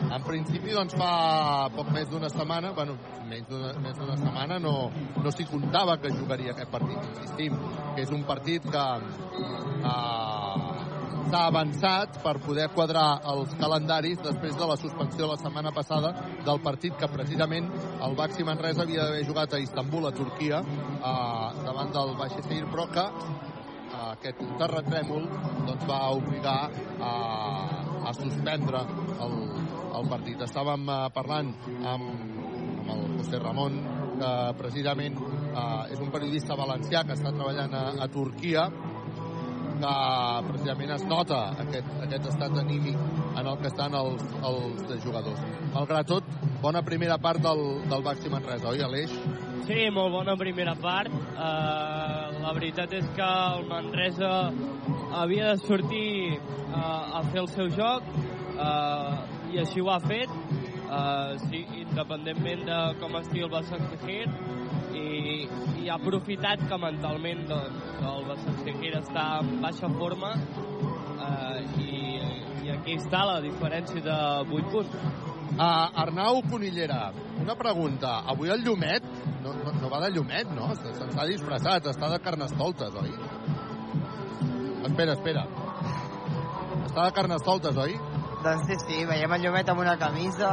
en principi, doncs, fa poc més d'una setmana, bueno, menys d'una setmana, no, no s'hi comptava que jugaria aquest partit. Insistim, que és un partit que eh, s'ha avançat per poder quadrar els calendaris després de la suspensió la setmana passada del partit que precisament el Baxi Manresa havia d'haver jugat a Istanbul, a Turquia, eh, davant del Baixesir, però que eh, aquest terratrèmol doncs, va obligar a, a suspendre el, el partit. Estàvem eh, parlant amb, amb el José Ramon, que precisament eh, és un periodista valencià que està treballant a, a Turquia, que precisament es nota aquest, aquest estat anímic en el que estan els, els jugadors. Malgrat tot, bona primera part del, del Baxi Manresa, oi, Aleix? Sí, molt bona primera part. Uh, la veritat és que el Manresa havia de sortir uh, a fer el seu joc uh, i així ho ha fet. Uh, sí, independentment de com estigui el Basaksehir i, i ha aprofitat que mentalment doncs, el Basaksehir està en baixa forma uh, i, i aquí està la diferència de 8 punts. Uh, Arnau Conillera, una pregunta. Avui el Llumet no, no, no va de Llumet, no? Se'ns ha disfressat, està de carnestoltes, oi? Espera, espera. Està de carnestoltes, oi? Doncs sí, sí, veiem el Llumet amb una camisa,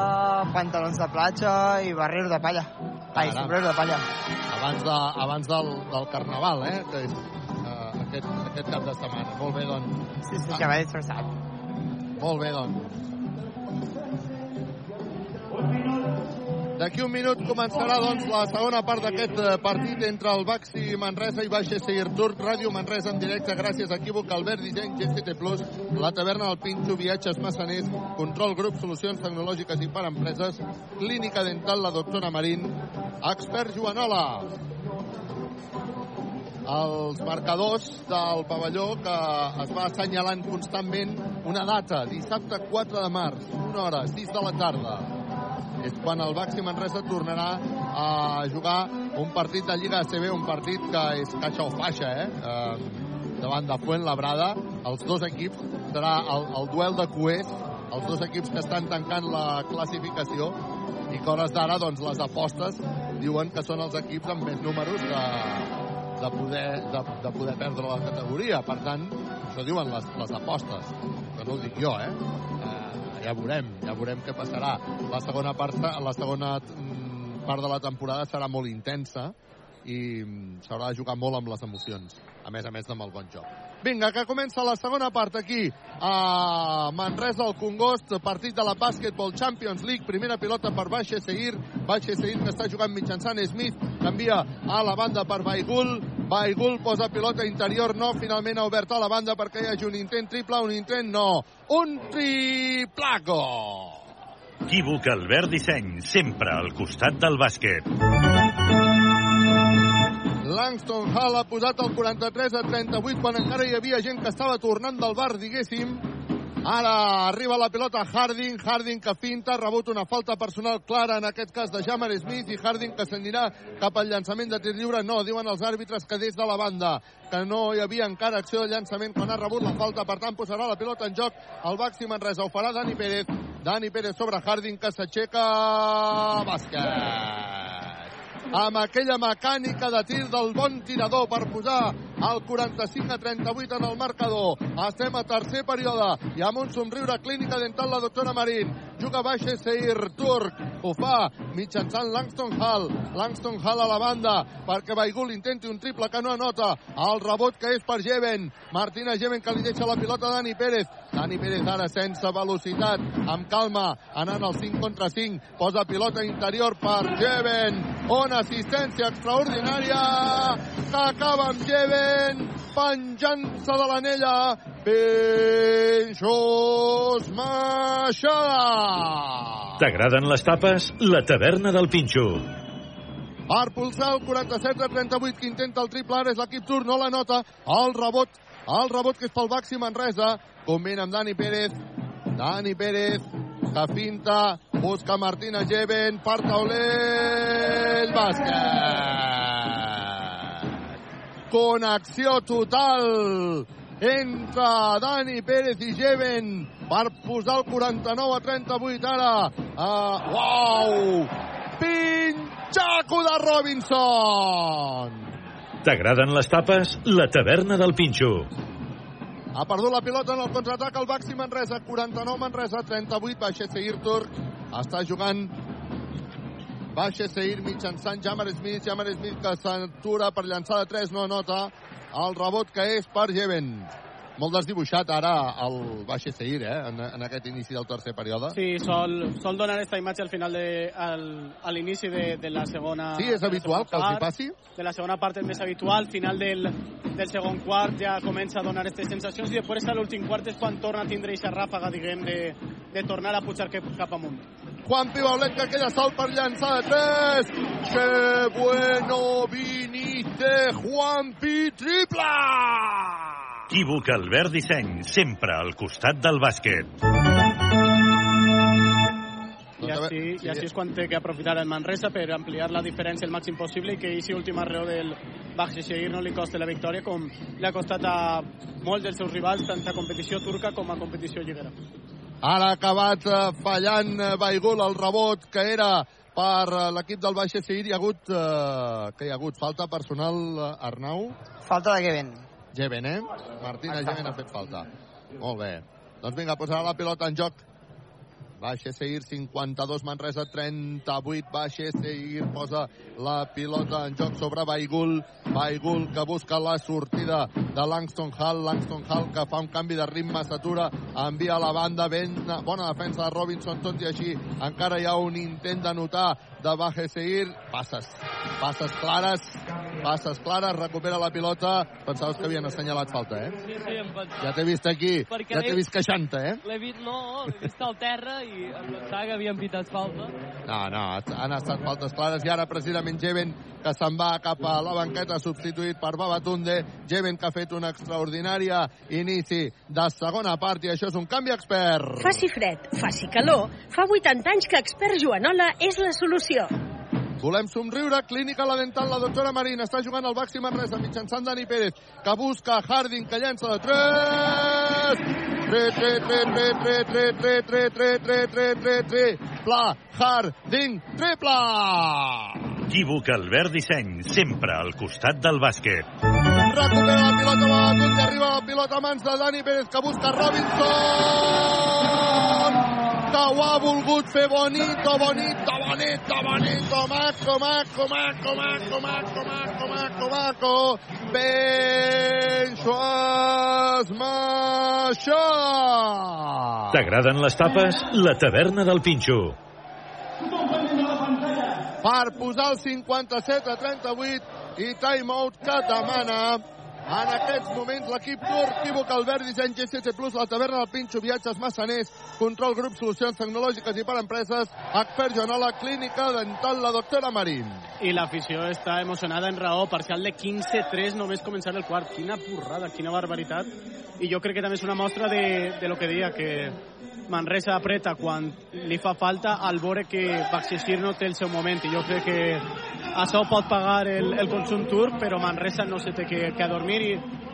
pantalons de platja i barrer de palla. Ai, Caram. sombrero de palla. Abans, de, abans del, del Carnaval, eh? Que és uh, aquest, aquest cap de setmana. Molt bé, doncs. Sí, sí, que va disfressat. Molt bé, doncs. D'aquí un minut començarà doncs, la segona part d'aquest eh, partit entre el Baxi Manresa i Baixa Seir Turc. Ràdio Manresa en directe gràcies a Equívoc, Albert Disseny, GCT Plus, la taverna del Pinxo, Viatges Massaners, Control Grup, Solucions Tecnològiques i per Empreses, Clínica Dental, la doctora Marín, Expert Joanola. Els marcadors del pavelló que es va assenyalant constantment una data, dissabte 4 de març, una hora, 6 de la tarda és quan el Baxi Manresa tornarà a jugar un partit de Lliga ACB, un partit que és caixa o faixa, eh? eh davant de Fuentlabrada. Els dos equips serà el, el duel de cuers, els dos equips que estan tancant la classificació i que hores d'ara doncs, les apostes diuen que són els equips amb més números de, de, poder, de, de poder perdre la categoria. Per tant, això diuen les, les apostes, que no ho dic jo, eh? Ja veurem, ja veurem què passarà. La segona part, la segona mm, part de la temporada serà molt intensa i mm, s'haurà de jugar molt amb les emocions, a més a més amb el bon joc. Vinga, que comença la segona part aquí a Manresa, al Congost, partit de la Basketball Champions League, primera pilota per Baixa Seguir, Baixa Seguir que està jugant mitjançant Smith, canvia a la banda per Baigul, Baigul posa pilota interior, no, finalment ha obert a la banda perquè hi hagi un intent triple, un intent no, un triplaco! Equívoc Albert Disseny, sempre al costat del bàsquet. Langston Hall ha posat el 43 a 38 quan encara hi havia gent que estava tornant del bar, diguéssim. Ara arriba la pilota Harding, Harding que finta, rebut una falta personal clara, en aquest cas de Jamar Smith, i Harding que s'anirà cap al llançament de tir lliure. No, diuen els àrbitres que des de la banda, que no hi havia encara acció de llançament quan ha rebut la falta, per tant posarà la pilota en joc el Baxi Manresa. Ho farà Dani Pérez, Dani Pérez sobre Harding que s'aixeca bàsquet amb aquella mecànica de tir del bon tirador per posar el 45 a 38 en el marcador. Estem a tercer període i amb un somriure clínica dental la doctora Marín. Juga baix Seir Turc. Ho fa mitjançant Langston Hall. Langston Hall a la banda perquè Baigul intenti un triple que no anota. El rebot que és per Jeven. Martina Jeven que li deixa la pilota a Dani Pérez. Dani Pérez ara sense velocitat, amb calma, anant al 5 contra 5. Posa pilota interior per Jeven. Una assistència extraordinària que acaba amb Jeven penjant-se de l'anella. Pinxos Maixada T'agraden les tapes? La taverna del Pinxo. per pulsar el 47 a 38 que intenta el triple ara és l'equip turc, no la nota. El rebot, el rebot que és pel Baxi Manresa combina amb Dani Pérez. Dani Pérez que finta, busca Martina Jeven per taulell bàsquet connexió total entre Dani Pérez i Jeven per posar el 49 a 38 ara uh, uau pinxaco de Robinson T'agraden les tapes? La taverna del Pinxo. ha perdut la pilota en el contraatac el Baxi Manresa, 49 Manresa, 38 Baixa Seir Turc. Està jugant Baixa Seir mitjançant Jamar Smith. Jamar Smith que s'atura per llançar de 3, no nota. El rebot que és per Jeven. Molt desdibuixat ara el Baixa Seir, eh, en, en aquest inici del tercer període. Sí, sol, sol donar esta imatge al final de, al, a l'inici de, de la segona... Sí, és habitual que els hi passi? De la segona part és més habitual, al final del, del segon quart ja comença a donar aquestes sensacions i després a l'últim quart és quan torna a tindre aquesta ràfaga, diguem, de, de tornar a pujar cap, amunt. Juan Pibaulet que queda sol per llançar de 3. Que bueno viniste, Juanpi, triple! Equívoc Albert Disseny, sempre al costat del bàsquet. I així, i així és quan té que aprofitar el Manresa per ampliar la diferència el màxim possible i que aquesta última raó del Bakhshishir no li costi la victòria com li ha costat a molts dels seus rivals tant a competició turca com a competició lliguera. Ara ha acabat eh, fallant eh, Baigul el rebot que era per eh, l'equip del Baixa Seir. Hi ha hagut, eh, que hi ha hagut falta personal, Arnau? Falta de Geben. Geben, eh? Martina Geben ha fet falta. Molt bé. Doncs vinga, posarà la pilota en joc. Baixa Seir, 52, Manresa, 38. Baixa Seir posa la pilota en joc sobre Baigul. Baigul que busca la sortida de Langston Hall. Langston Hall que fa un canvi de ritme, s'atura, envia a la banda, ben bona defensa de Robinson, tot i així encara hi ha un intent de notar de Baixa Seir. Passes, passes clares, passes clares, recupera la pilota. Pensaves que havien assenyalat falta, eh? Sí, sí, em pensava. Ja t'he vist aquí, Perquè ja t'he vist queixant eh? L'he vist, no, l'he vist al terra i que havien pitat falta. No, no, han estat faltes clares i ara precisament Jeven que se'n va cap a la banqueta substituït per Babatunde. Jeven que ha fet una extraordinària inici de segona part i això és un canvi expert. Faci fred, faci calor, fa 80 anys que expert Joanola és la solució. Volem somriure, clínica la dental, la doctora Marín està jugant al Baxi Manresa mitjançant Dani Pérez, que busca Harding, que llença de 3! 3, 3, 3, 3, 3, 3, 3, 3, 3, 3, 3, 3, Pla, Harding, triple! Equívoc Albert Disseny, sempre al costat del bàsquet. Recupera la pilota Babatunde, arriba la pilota a mans de Dani Pérez, que busca Robinson! Que ho ha volgut fer bonito, bonito, bonito, bonito, maco, maco, maco, maco, maco, maco, maco, maco, Ben Schwarzmacher! T'agraden les tapes? La taverna del Pinxo. per posar el 57 a 38 i timeout que demana en aquests moments l'equip turc equívoc Albert Disseny GCC la taverna del Pinxo, viatges massaners, control grup, solucions tecnològiques i per empreses, expert Joanola, clínica dental, la doctora Marín. I l'afició està emocionada en raó, parcial de 15-3 només començar el quart. Quina porrada, quina barbaritat. I jo crec que també és una mostra de, de lo que deia, que Manresa apreta quan li fa falta al veure que Baxixir no té el seu moment i jo crec que això pot pagar el, el consum turc però Manresa no se té que, que adormir i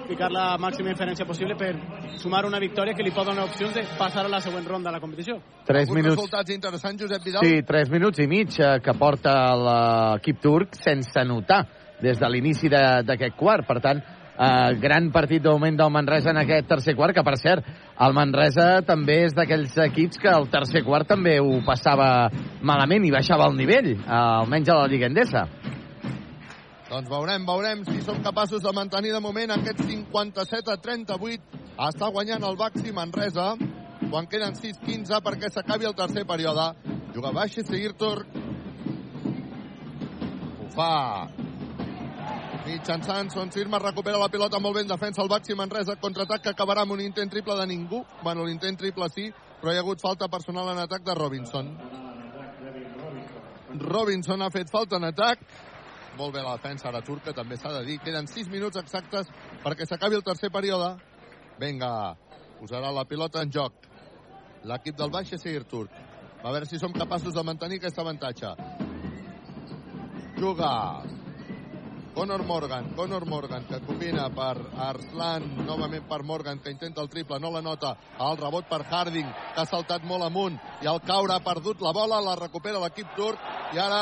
ficar la màxima diferència possible per sumar una victòria que li pot donar opcions de passar a la següent ronda de la competició. 3 Alguns minuts. resultats interessants, Josep Vidal? Sí, 3 minuts i mig eh, que porta l'equip turc sense notar des de l'inici de- d'aquest quart. Per tant, eh, gran partit de moment del Manresa en aquest tercer quart, que per cert, el Manresa també és d'aquells equips que el tercer quart també ho passava malament i baixava el nivell, eh, almenys a la Lliga Endesa. Doncs veurem, veurem si som capaços de mantenir de moment aquest 57 a 38. Està guanyant el Baxi Manresa quan queden 6-15 perquè s'acabi el tercer període. Juga baix i seguir Turc. Ho fa mitjançant Son Sirma recupera la pilota molt ben defensa el Baxi Manresa contraatac que acabarà amb un intent triple de ningú bueno l'intent triple sí però hi ha hagut falta personal en atac de Robinson Robinson ha fet falta en atac molt bé la defensa ara turca, també s'ha de dir. Queden 6 minuts exactes perquè s'acabi el tercer període. Vinga, posarà la pilota en joc. L'equip del Baix és seguir turc. A veure si som capaços de mantenir aquest avantatge. Juga Conor Morgan, Conor Morgan, que combina per Arslan, novament per Morgan, que intenta el triple, no la nota, el rebot per Harding, que ha saltat molt amunt, i al caure ha perdut la bola, la recupera l'equip turc, i ara,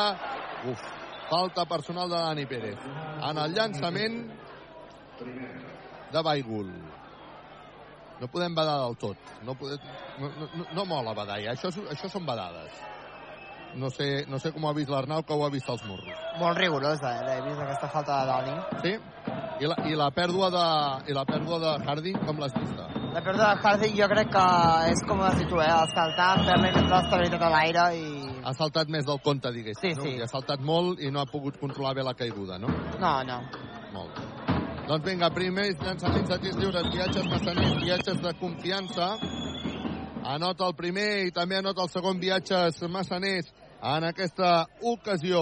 uf, falta personal de Dani Pérez. En el llançament de Baigul. No podem badar del tot. No, podem, no, no, no, mola badar, ja. Això, això són badades. No sé, no sé com ho ha vist l'Arnau, que ho ha vist als morros. Molt rigorosa, eh? He vist aquesta falta de Dani. Sí? I la, i la pèrdua de, i la pèrdua de Harding, com l'has vista? La pèrdua de Harding jo crec que és com has dit tu, eh? El saltar, fer-li l'estabilitat a l'aire i... Ha saltat més del compte, diguéssim. Sí, no? sí. I ha saltat molt i no ha pogut controlar bé la caiguda, no? No, no. Molt bé. Doncs vinga, primers llançaments de tirs lliures, viatges massaners, viatges de confiança. Anota el primer i també anota el segon viatges massaners en aquesta ocasió.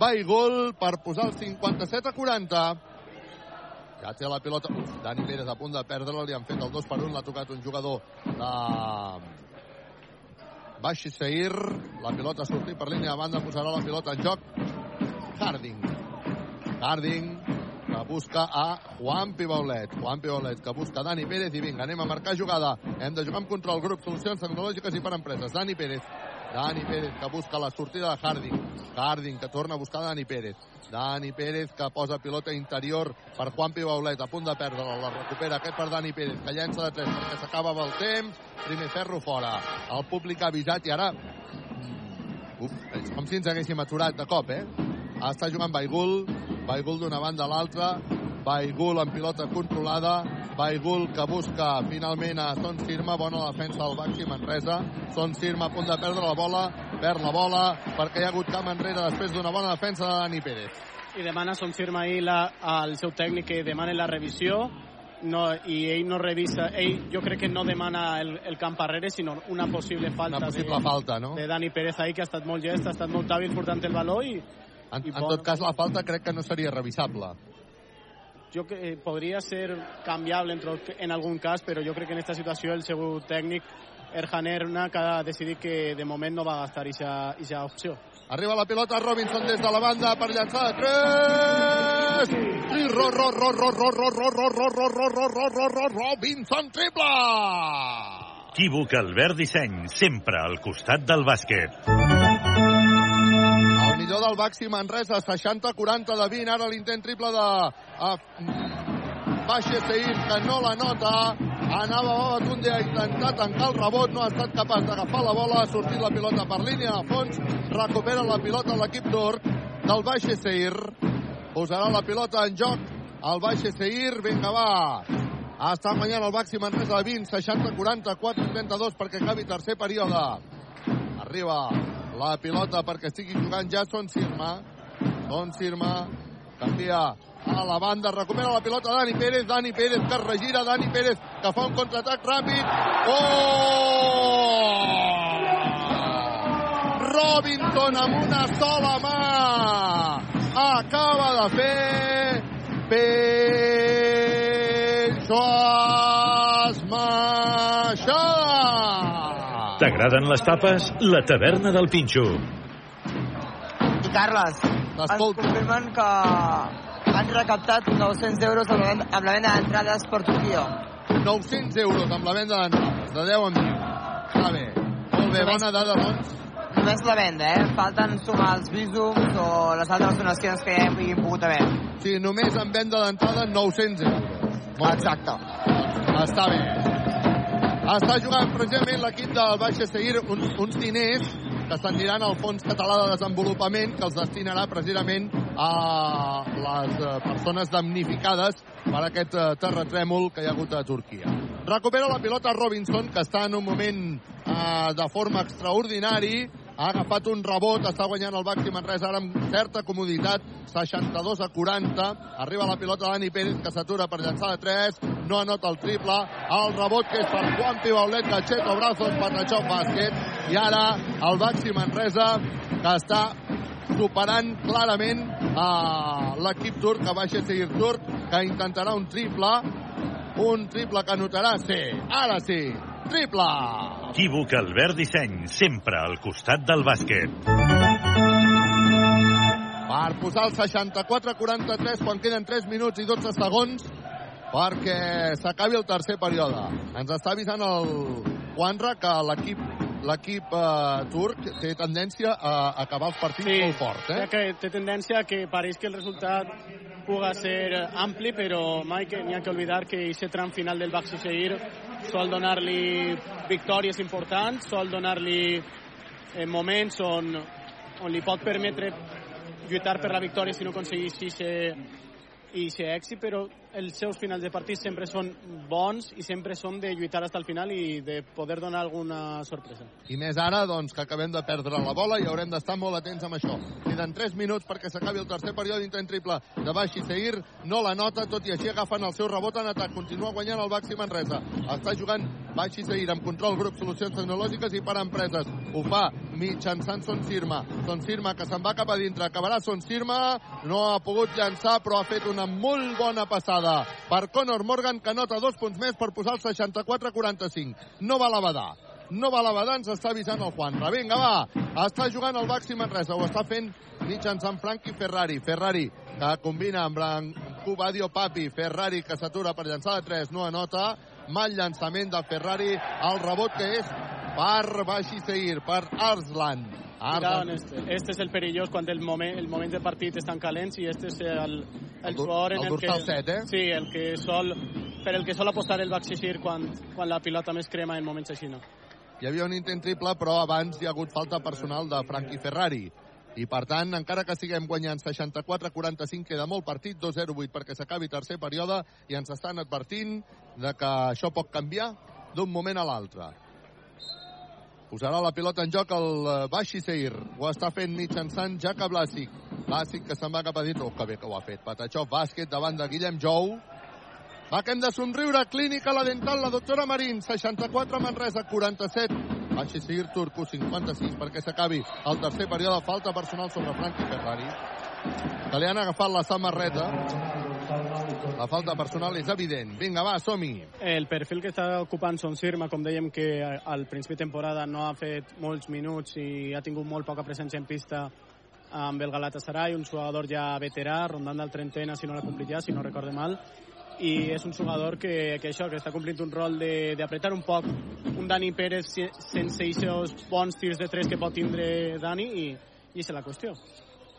Va i gol per posar el 57 a 40. Ja té la pilota. Uf, Dani Pérez a punt de perdre-la, li han fet el 2 per 1, l'ha tocat un jugador de Baixi Seir, la pilota sortit per línia de banda, posarà la pilota en joc. Harding. Harding que busca a Juan Pibaulet. Juan Pibaulet que busca Dani Pérez i vinga, anem a marcar jugada. Hem de jugar amb control, grup, solucions tecnològiques i per empreses. Dani Pérez. Dani Pérez que busca la sortida de Harding. Harding que torna a buscar Dani Pérez. Dani Pérez que posa pilota interior per Juan Pibaulet, a punt de perdre-la. La recupera aquest per Dani Pérez, que llença de 3 perquè s'acaba el temps. Primer ferro fora. El públic ha avisat i ara... Uf, és com si ens haguéssim aturat de cop, eh? Està jugant Baigul, Baigul d'una banda a l'altra, Baigul amb pilota controlada, Baigul que busca finalment a Son Sirma, bona defensa del Baxi Manresa, Son Sirma a punt de perdre la bola, perd la bola perquè hi ha hagut camp enrere després d'una bona defensa de Dani Pérez. I demana Son Sirma ahir la, al seu tècnic que demani la revisió no, i ell no revisa, ell jo crec que no demana el, el camp arrere, sinó una possible falta, Una possible de, falta, no? de Dani Pérez ahir, que ha estat molt gest, ha estat molt hàbil portant el valor i, En, i en tot cas, la falta crec que no seria revisable. Jo que eh, podria ser canviable en, tro- en algun cas, però jo crec que en aquesta situació el seu tècnic Erhan Ernak ha decidit que de moment no va gastar aquesta opció. Arriba la pilota Robinson des de la banda per llançar de 3! I ro, ro, ro, ro, ro, ro, ro, ro, ro, ro, ro, ro, ro, ro, ro, Robinson triple! Equívoc Albert Disseny, sempre al costat del bàsquet. Millor del Baxi Manresa, 60-40 de 20. Ara l'intent triple de uh, Baixe Seir, que no la nota. Anava Babatunde a intentar tancar el rebot, no ha estat capaç d'agafar la bola, ha sortit la pilota per línia a fons, recupera la pilota l'equip turc del Baixe Seir. Posarà la pilota en joc el Baixe Seir, vinga va. Està guanyant el Baxi Manresa de 20, 60, 44, 32 perquè acabi tercer període. Arriba la pilota perquè estigui jugant ja Son Sirma. Son Sirma canvia a la banda, recupera la pilota Dani Pérez, Dani Pérez que regira, Dani Pérez que fa un contraatac ràpid. Oh! Robinson amb una sola mà acaba de fer Peixo Esmaixada. T'agraden les tapes? La taverna del Pinxo. I Carles, ens confirmen que han recaptat 900 euros amb la venda, amb la venda d'entrades per Turquia. 900 euros amb la venda d'entrades, de 10 en 20. Està bé. Molt bé, bona dada, doncs. Només la venda, eh? Falten sumar els visums o les altres donacions que ja hi pogut haver. Sí, només en venda d'entrada 900 euros. Molt Exacte. Bé. Està bé. Està jugant precisament l'equip del Baixa Seguir uns, uns diners que s'aniran al Fons Català de Desenvolupament que els destinarà precisament a les eh, persones damnificades per aquest eh, terratrèmol que hi ha hagut a Turquia. Recupera la pilota Robinson, que està en un moment eh, de forma extraordinari, ha agafat un rebot, està guanyant el Baxi Manresa ara amb certa comoditat, 62 a 40, arriba la pilota Dani Pérez que s'atura per llançar de 3, no anota el triple, el rebot que és per Juan Pibaulet, Gacheto, Brazos, Patachó, bàsquet, i ara el Baxi Manresa que està superant clarament a l'equip turc, que baixa seguir turc, que intentarà un triple, un triple que anotarà, sí, ara sí, triple! Equívoc Albert Disseny, sempre al costat del bàsquet. per posar el 64-43 quan queden 3 minuts i 12 segons perquè s'acabi el tercer període. Ens està avisant el Juanra que l'equip l'equip eh, turc té tendència a acabar els partits Sí, molt fort, eh? que té tendència que pareix que el resultat puga ser ampli, però mai que n'hi ha que oblidar que aquest tram final del Baxi Seguir sol donar-li victòries importants, sol donar-li eh, moments on, on li pot permetre lluitar per la victòria si no aconseguís i ser èxit, però els seus finals de partit sempre són bons i sempre són de lluitar fins al final i de poder donar alguna sorpresa. I més ara, doncs, que acabem de perdre la bola i haurem d'estar molt atents amb això. Queden 3 minuts perquè s'acabi el tercer període intent triple de Baxi Seir. No la nota, tot i així agafen el seu rebot en atac. Continua guanyant el Baxi Manresa. Està jugant Baxi Seir amb control grup solucions tecnològiques i per empreses. Ho fa mitjançant Son Sirma. Son Sirma que se'n va cap a dintre. Acabarà Son Sirma. No ha pogut llançar, però ha fet una molt bona passada per Conor Morgan, que nota dos punts més per posar el 64-45. No va la badar. No va la badar, ens està avisant el Juan. Vinga, va. Està jugant el Baxi Manresa. Ho està fent mitjançant Frankie Ferrari. Ferrari que combina amb Branco Badio Papi. Ferrari que s'atura per llançar de 3. No anota. Mal llançament de Ferrari. El rebot que és per Baxi Seir, per Arslan. En este. Este es el perillós quan el moment, el moment de partit estan calents i este és el, el jugador en el el, que... set, eh? Sí, el que sol, per el que sol apostar el Baxixir quan, quan la pilota més crema en moments així, no? Hi havia un intent triple, però abans hi ha hagut falta personal de Frankie Ferrari. I, per tant, encara que siguem guanyant 64-45, queda molt partit, 2-0-8 perquè s'acabi tercer període i ens estan advertint de que això pot canviar d'un moment a l'altre. Posarà la pilota en joc el eh, Baxi Seir. Ho està fent mitjançant Jaca Blasic. Blasic que se'n va cap a dins. Oh, que bé que ho ha fet. Patachov, bàsquet davant de Guillem Jou. Va que hem de somriure. Clínica la dental, la doctora Marín. 64 Manresa, 47. Baxi Seir Turco, 56 perquè s'acabi el tercer període. Falta personal sobre Frankie Ferrari. Que li han agafat la samarreta. La falta personal és evident. Vinga, va, som-hi. El perfil que està ocupant Son Sirma, com dèiem que al principi de temporada no ha fet molts minuts i ha tingut molt poca presència en pista amb el Galatasaray, un jugador ja veterà, rondant del trentena, si no l'ha complit ja, si no recorde mal, i és un jugador que, que això, que està complint un rol d'apretar un poc un Dani Pérez se- sense aquests bons tirs de tres que pot tindre Dani i, i és la qüestió.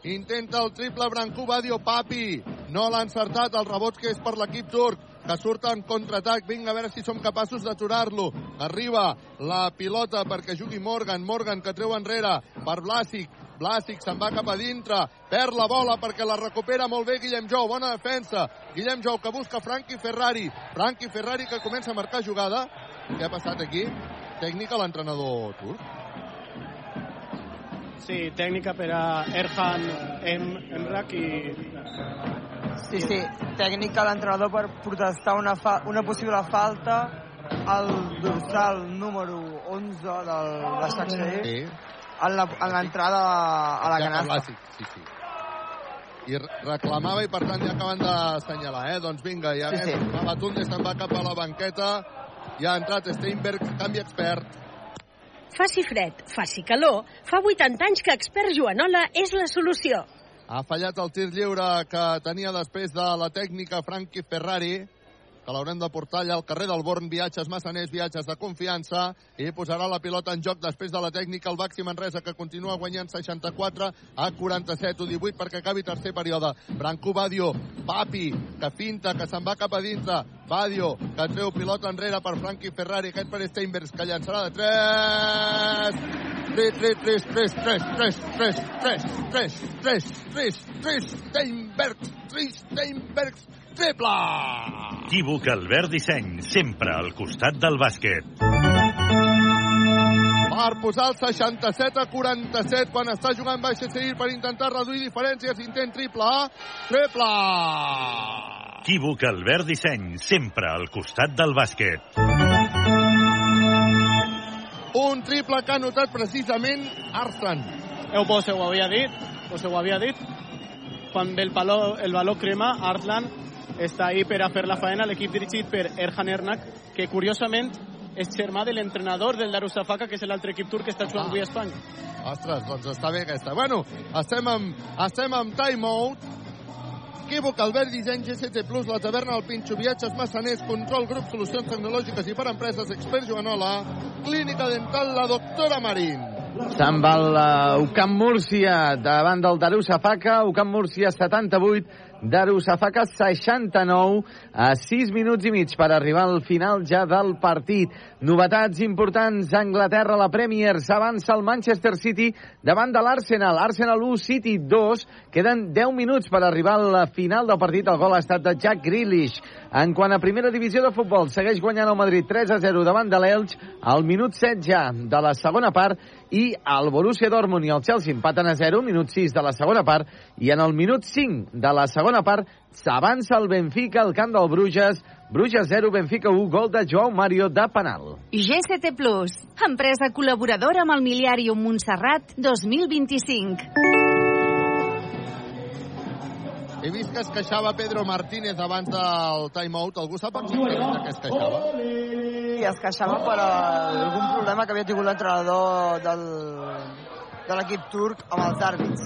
Intenta el triple Brancú Badio Papi. No l'ha encertat el rebot que és per l'equip turc que surt en contraatac. Vinga, a veure si som capaços d'aturar-lo. Arriba la pilota perquè jugui Morgan. Morgan que treu enrere per Blasic. Blasic se'n va cap a dintre. Perd la bola perquè la recupera molt bé Guillem Jou. Bona defensa. Guillem Jou que busca Frankie Ferrari. Frankie Ferrari que comença a marcar jugada. Què ha passat aquí? Tècnica l'entrenador turc. Sí, tècnica per a Erhan em, Emrak i Sí, sí, tècnic a l'entrenador per protestar una, fa una possible falta al dorsal número 11 del Başakşehir Sí. en la- en l'entrada a la Ja canasta. sí, sí. I re- reclamava i per tant ja acaben d'assenyalar, eh? Doncs vinga, ja Sí, sí. Babatunde se'n va cap a la banqueta, ja ha entrat Steinberg, canvi expert. Faci fred, faci calor, fa 80 anys que Expert Joanola és la solució. Ha fallat el tir lliure que tenia després de la tècnica Frankie Ferrari, que l'haurem de portar allà al carrer del Born, viatges massaners, viatges de confiança, i posarà la pilota en joc després de la tècnica el Baxi Manresa, que continua guanyant 64 a 47 o 18 perquè acabi tercer període. Branco Badio, Papi, que finta, que se'n va cap a dintre, Badio, que treu pilota enrere per Frankie Ferrari, aquest per Steinbergs, que llançarà de 3, 3, 3, 3, 3, 3, 3, 3, 3, 3, 3, 3, Steinbergs, 3, Steinbergs, triple! Equívoc Albert Disseny, sempre al costat del bàsquet. Per posar el 67 a 47 quan està jugant Baixa Seguir per intentar reduir diferències, intent triple A, triple! Equívoc Albert Disseny, sempre al costat del bàsquet. Un triple que ha notat precisament Arsan. Eu vos ho havia dit, ho havia dit. Quan ve el, palo, el baló crema, Artland està ahí per a fer la faena, l'equip dirigit per Erhan Ernak, que curiosament és germà de l'entrenador del Darussafaka, que és l'altre equip turc que està jugant avui a Espanya. Ostres, doncs està bé aquesta. Bueno, estem amb, estem amb timeout. Equívoc, Albert Disseny, GCT Plus, la taverna del Pinxo, viatges massaners, control, grup, solucions tecnològiques i per empreses, expert Joanola, clínica dental, la doctora Marín. Se'n va el uh, Ucamp Múrcia davant del Darussafaka. Ucamp Múrcia 78, Darusafaka 69 a 6 minuts i mig per arribar al final ja del partit. Novetats importants Anglaterra, la Premier s'avança el Manchester City davant de l'Arsenal. Arsenal 1, City 2. Queden 10 minuts per arribar a la final del partit. El gol ha estat de Jack Grealish. En quant a primera divisió de futbol, segueix guanyant el Madrid 3 a 0 davant de l'Elx al minut 7 ja de la segona part i el Borussia Dortmund i el Chelsea empaten a 0, minut 6 de la segona part, i en el minut 5 de la segona part s'avança el Benfica al camp del Bruges, Bruges 0, Benfica 1, gol de Joao Mario de penal. GCT Plus, empresa col·laboradora amb el Miliàrium Montserrat 2025. He vist que es queixava Pedro Martínez abans del timeout. Algú sap exactament què es queixava? I es queixava per algun problema que havia tingut l'entrenador del, de l'equip turc amb els àrbits.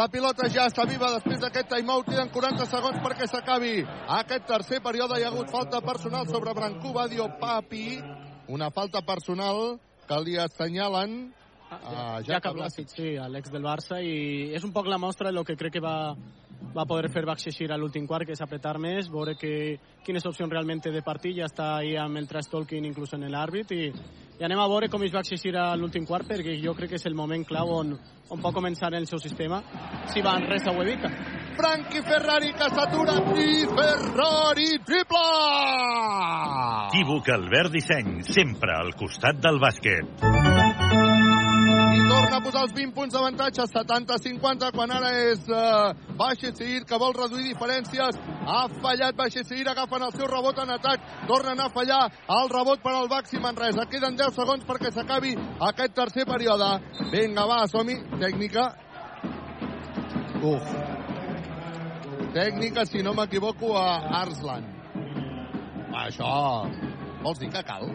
La pilota ja està viva després d'aquest timeout. Queden 40 segons perquè s'acabi aquest tercer període. Hi ha hagut falta personal sobre Brancú Badio Papi. Una falta personal que li assenyalen Ah, Jacob Blasic, sí, l'ex del Barça, i és un poc la mostra de lo que crec que va, va poder fer Baxixir a l'últim quart, que és apretar més, veure que, quines opcions realment té de partit, ja està ahí amb el trash talking inclús en l'àrbit, i, i anem a veure com es va exigir a l'últim quart, perquè jo crec que és el moment clau on, on pot començar el seu sistema, si va en res ho evita. Frankie Ferrari que s'atura i Ferrari triple! Equívoc Albert Disseny, sempre al costat del bàsquet. Torna a posar els 20 punts d'avantatge, 70-50, quan ara és uh, Baixa Seguir, que vol reduir diferències. Ha fallat Baixa Seguir, agafen el seu rebot en atac, tornen a fallar el rebot per al Baxi Manresa. Queden 10 segons perquè s'acabi aquest tercer període. Vinga, va, som-hi. Tècnica. Uf. Tècnica, si no m'equivoco, a Arslan. Això... Vols dir que cal?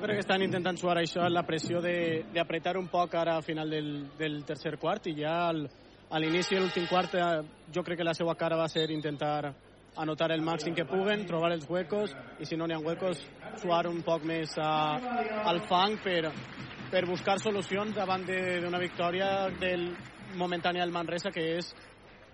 Jo crec que estan intentant suar això, la pressió de, de apretar un poc ara al final del, del tercer quart i ja al, a l'inici de l'últim quart jo crec que la seva cara va ser intentar anotar el màxim que puguen, trobar els huecos i si no n'hi ha huecos suar un poc més a, al fang per, per buscar solucions davant d'una victòria del momentània del Manresa que és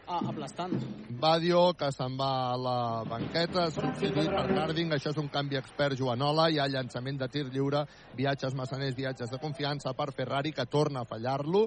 aplastant. Badio, que se'n va a la banqueta, substituït per Harding, això és un canvi expert Joanola, hi ha llançament de tir lliure, viatges massaners, viatges de confiança per Ferrari, que torna a fallar-lo,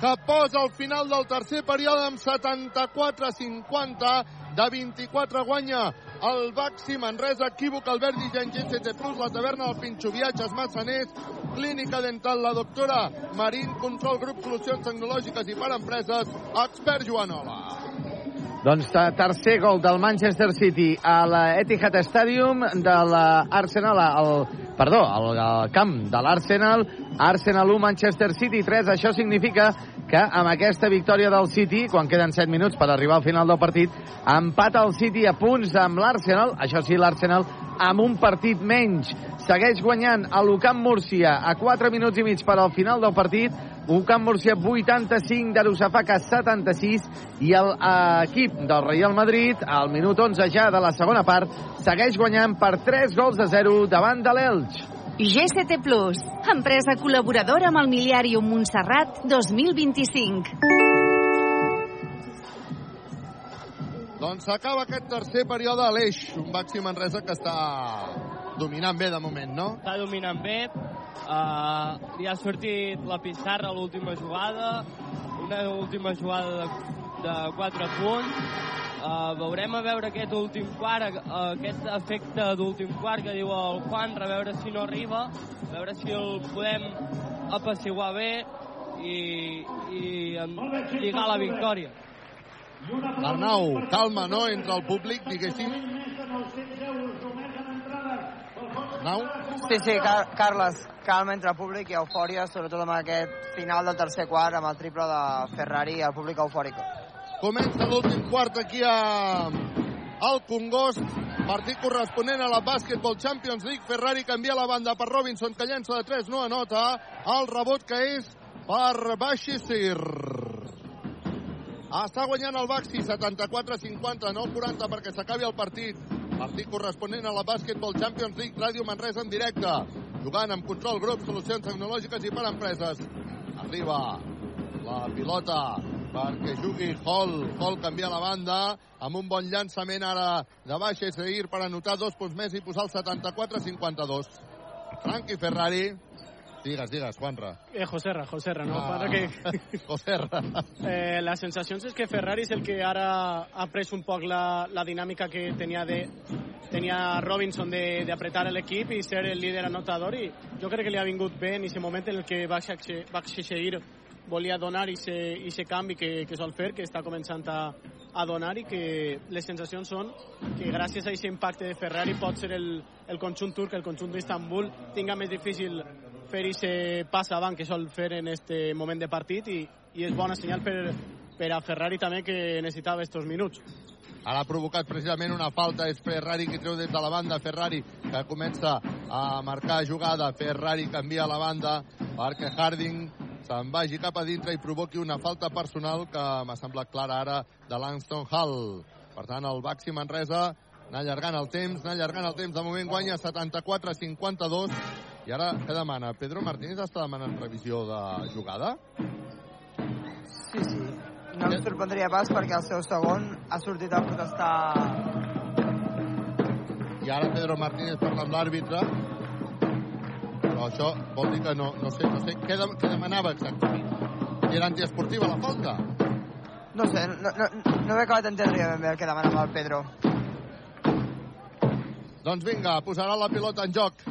que posa al final del tercer període amb 74-50 de 24 guanya el Baxi Manresa, equívoc Albert Disseny, GCT Plus, la taverna del Pinxo, viatges massaners, clínica dental, la doctora Marín, control grup, solucions tecnològiques i per empreses, expert Joanola. Doncs te- tercer gol del Manchester City a l'Etihad Stadium de l'Arsenal, al, perdó, al, al camp de l'Arsenal, Arsenal 1, Manchester City 3. Això significa que amb aquesta victòria del City, quan queden 7 minuts per arribar al final del partit, empata el City a punts amb l'Arsenal, això sí, l'Arsenal amb un partit menys. Segueix guanyant a l'Ucamp Múrcia a 4 minuts i mig per al final del partit, Ucamp Múrcia 85, Darusafaka 76 i l'equip del Real Madrid, al minut 11 ja de la segona part, segueix guanyant per 3 gols a 0 davant de l'Elx. GCT Plus, empresa col·laboradora amb el Miliàrium Montserrat 2025. Doncs s'acaba aquest tercer període a l'Eix, un Baxi Manresa que està dominant bé de moment, no? Està dominant bé, uh, li ha sortit la pissarra a l'última jugada, una última jugada de, de 4 punts, uh, veurem a veure aquest últim quart, uh, aquest efecte d'últim quart que diu el Juan, a veure si no arriba, a veure si el podem apaciguar bé i, i en- lligar la victòria. Arnau, calma, no?, entre el públic, diguéssim. Nau? Sí, sí, Car Carles, calma entre públic i eufòria, sobretot amb aquest final del tercer quart, amb el triple de Ferrari i el públic eufòric. Comença l'últim quart aquí a, al Congost. Partit corresponent a la Basketball Champions League. Ferrari canvia la banda per Robinson, que llença de 3, no anota. El rebot que és per Baxisir. Està guanyant el Baxi 74-50, no 40 perquè s'acabi el partit. Partit corresponent a la Basketball Champions League, Ràdio Manresa en directe. Jugant amb control grup, solucions tecnològiques i per empreses. Arriba la pilota perquè jugui Hall. Hall canvia la banda amb un bon llançament ara de baix i seguir per anotar dos punts més i posar el 74-52. Frankie Ferrari. Digues, digues, Juanra. Eh, Joserra, Joserra, no? Ah, Para que... Joserra. Eh, la sensació és que Ferrari és el que ara ha pres un poc la, la dinàmica que tenia de tenia Robinson de, de apretar l'equip i ser el líder anotador i jo crec que li ha vingut bé en aquest moment en el que Baxexeir volia donar i aquest canvi que, que sol fer, que està començant a, a donar i que les sensacions són que gràcies a aquest impacte de Ferrari pot ser el, el conjunt turc, el conjunt d'Istanbul, tinga més difícil fer aquest pas avant que sol fer en este moment de partit i, i és bona senyal per, per a Ferrari també que necessitava estos minuts. Ara ha provocat precisament una falta, és Ferrari qui treu des de la banda, Ferrari que comença a marcar jugada, Ferrari canvia la banda perquè Harding se'n vagi cap a dintre i provoqui una falta personal que m'ha semblat clara ara de Langston Hall. Per tant, el Baxi Manresa anar allargant el temps, anar allargant el temps. De moment guanya 74-52. I ara, què demana? Pedro Martínez està demanant revisió de jugada? Sí, sí. No em sorprendria pas perquè el seu segon ha sortit a protestar I ara Pedro Martínez parla amb l'àrbitre. Però això vol dir que no, no sé, no sé què, de, què demanava exactament. I era antiesportiva la falta? No sé, no, no, no he acabat d'entendre ben bé el que demanava el Pedro. Doncs vinga, posarà la pilota en joc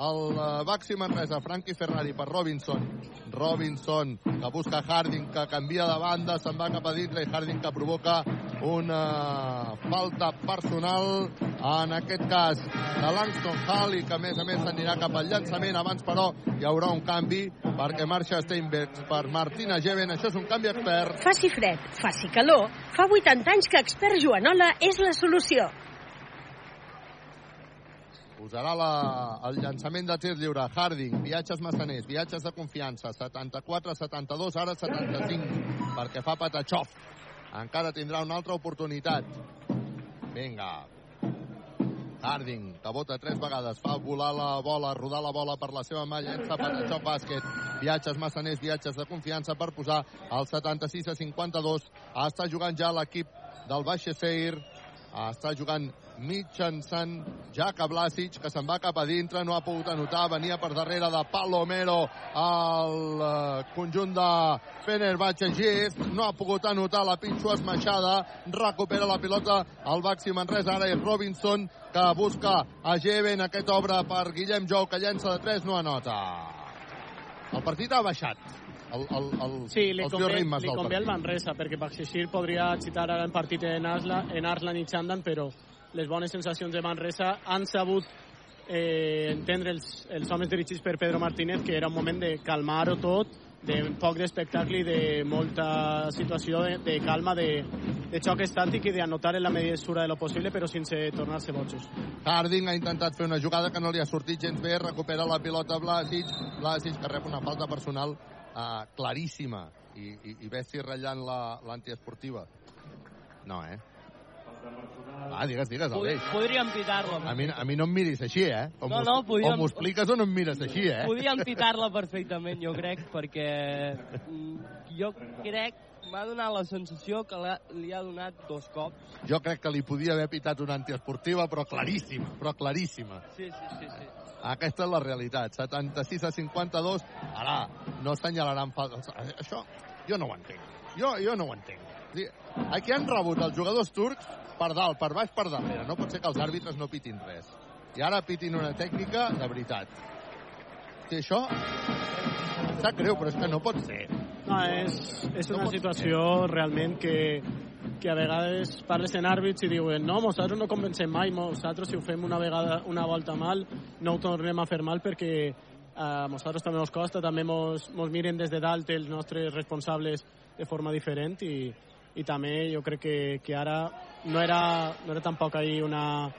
el Baxi Manresa, Frankie Ferrari per Robinson. Robinson que busca Harding, que canvia de banda, se'n va cap a dintre i Harding que provoca una falta personal, en aquest cas de Langston Hall i que a més a més s'anirà cap al llançament. Abans, però, hi haurà un canvi perquè marxa Steinberg per Martina Geven. Això és un canvi expert. Faci fred, faci calor, fa 80 anys que expert Joanola és la solució. Posarà la, el llançament de tir lliure. Harding, viatges massaners, viatges de confiança. 74-72, ara 75, perquè fa Patachov. Encara tindrà una altra oportunitat. Vinga. Harding, que vota tres vegades, fa volar la bola, rodar la bola per la seva mà, llença Patachov bàsquet. Viatges massaners, viatges de confiança per posar el 76 a 52. Està jugant ja l'equip del Baixeseir. Està jugant mitjançant Jaca Blasic, que se'n va cap a dintre, no ha pogut anotar, venia per darrere de Palomero al eh, conjunt de Fenerbahce Gis, no ha pogut anotar la pinxo esmaixada, recupera la pilota el Baxi Manresa, ara és Robinson, que busca a Geven, aquest obre per Guillem Jou, que llença de 3, no anota. El partit ha baixat. El, el, el, Sí, li els convé, li del convé el. Manresa, perquè Baxixir podria citar ara el partit en, Asla, en Arslan i Chandan, però les bones sensacions de Manresa han sabut eh, entendre els, els homes dirigits per Pedro Martínez que era un moment de calmar-ho tot, de poc d'espectacle i de molta situació de, de calma, de, de xoc estàtic i d'anotar en la mesura de lo possible, però sense tornar-se bojos. Harding ha intentat fer una jugada que no li ha sortit gens bé, recupera la pilota Blasic, Blasic que rep una falta personal eh, claríssima i, i, i Bessi ratllant la- l'antiesportiva. No, eh? Va, digues, digues, Aleix. podríem pitar-la. A mi, a mi no em miris així, eh? O No, no, podríem- O m'ho expliques o no em mires així, eh? Podíem pitar-la perfectament, jo crec, perquè mm, jo crec, m'ha donat la sensació que l'ha- li ha donat dos cops. Jo crec que li podia haver pitat una antiesportiva, però claríssima, però claríssima. Sí, sí, sí, sí. Aquesta és la realitat. 76 a 52. Ara, no senyalaran faltes. Això, jo no ho entenc. Jo, jo no ho entenc. Aquí han rebut els jugadors turcs per dalt, per baix, per darrere. No pot ser que els àrbitres no pitin res. I ara pitin una tècnica de veritat. Sí, això em sap greu, però és que no pot ser. No, és, és No una pot situació realment que que a vegades parles en àrbits i diuen no, nosaltres no convencem mai, nosaltres si ho fem una vegada una volta mal no ho tornem a fer mal perquè a nosaltres també ens costa, també mos miren des de dalt els nostres responsables de forma diferent i, i també jo crec que, que ara no era, no era tampoc ahir una,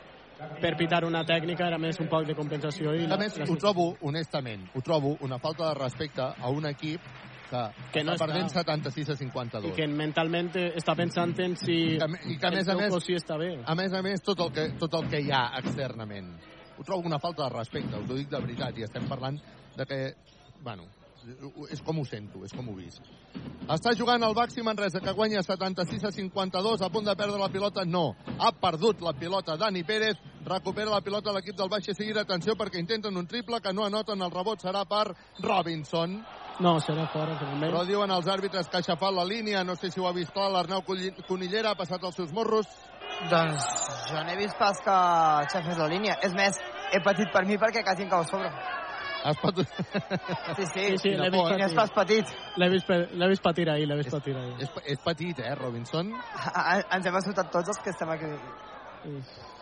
per pitar una tècnica, era més un poc de compensació. I a més, ho trobo, honestament, ho trobo una falta de respecte a un equip que, Que no està està- perdent 76 a 52. I que mentalment està pensant en si I que, i que a més a més, sí està bé. a més a més, tot el, que, tot el que hi ha externament. Ho trobo una falta de respecte, us ho dic de veritat, i estem parlant de que, bueno, és com ho sento, és com ho visc. Està jugant el Baxi Manresa, que guanya 76 a 52, a punt de perdre la pilota, no. Ha perdut la pilota Dani Pérez, recupera la pilota l'equip del Baix i seguir, atenció, perquè intenten un triple, que no anoten, el rebot serà per Robinson. No, serà fora, finalment. Però diuen els àrbitres que ha aixafat la línia, no sé si ho ha vist clar, l'Arnau Conillera ha passat els seus morros. Doncs jo n'he vist pas que xafés la línia. És més, he patit per mi perquè quasi em cau a sobre. Has patut... Sí, sí, Sí, sí, l'he vist patir. pas petit. L'he vist, l'he vist patir ahir, l'he vist patir ahir. És, és petit, eh, Robinson? Ens hem assustat tots els que estem aquí.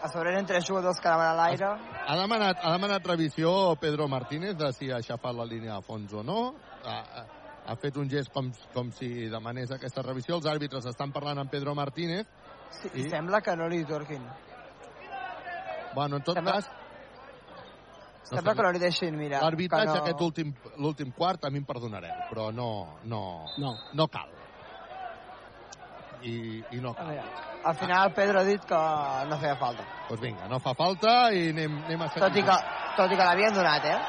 A sobre eren tres jugadors que anaven a l'aire. Ha demanat, ha demanat revisió Pedro Martínez de si ha aixafat la línia a fons o no. Ha, ha, fet un gest com, com si demanés aquesta revisió. Els àrbitres estan parlant amb Pedro Martínez. Sí, I sembla que no li torquin. Bueno, en tot Sembla- cas, que no li deixin mirar. l'arbitratge que no... aquest últim, l'últim quart a mi em perdonareu, però no, no, no. no cal. I, i no cal. Al final Pedro ha dit que no feia falta. Doncs pues vinga, no fa falta i anem, anem a seguir. Tot i que, tot i que l'havien donat, eh?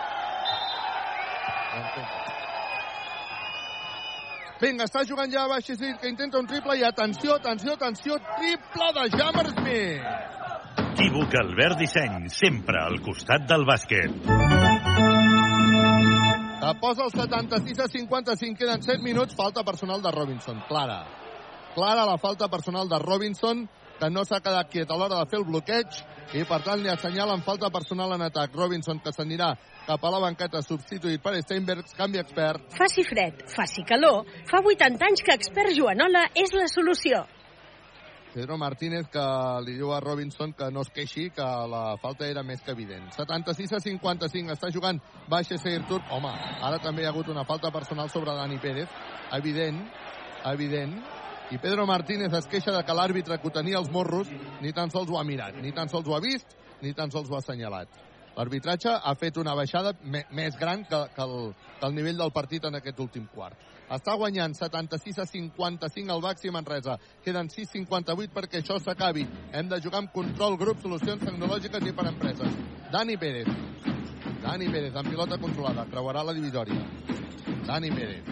Vinga, està jugant ja Baix Cisir, que intenta un triple i atenció, atenció, atenció, triple de Jammer Smith. Equívoc Albert Disseny, sempre al costat del bàsquet. Que posa el 76 a 55, queden 7 minuts, falta personal de Robinson, clara. Clara la falta personal de Robinson, que no s'ha quedat quiet a l'hora de fer el bloqueig, i per tant li assenyalen falta personal en atac. Robinson, que s'anirà cap a la banqueta substituït per Steinbergs, canvi expert. Faci fred, faci calor, fa 80 anys que expert Joanola és la solució. Pedro Martínez que li diu a Robinson que no es queixi, que la falta era més que evident. 76 a 55, està jugant Baixa Seir Turc. Home, ara també hi ha hagut una falta personal sobre Dani Pérez. Evident, evident. I Pedro Martínez es queixa de que l'àrbitre que tenia als morros ni tan sols ho ha mirat, ni tan sols ho ha vist, ni tan sols ho ha assenyalat. L'arbitratge ha fet una baixada més gran que, que, el, que el nivell del partit en aquest últim quart. Està guanyant 76 a 55 el Baxi Manresa. Queden 6.58 perquè això s'acabi. Hem de jugar amb control, grup, solucions tecnològiques i per empreses. Dani Pérez. Dani Pérez, amb pilota controlada. Creuarà la divisòria. Dani Pérez.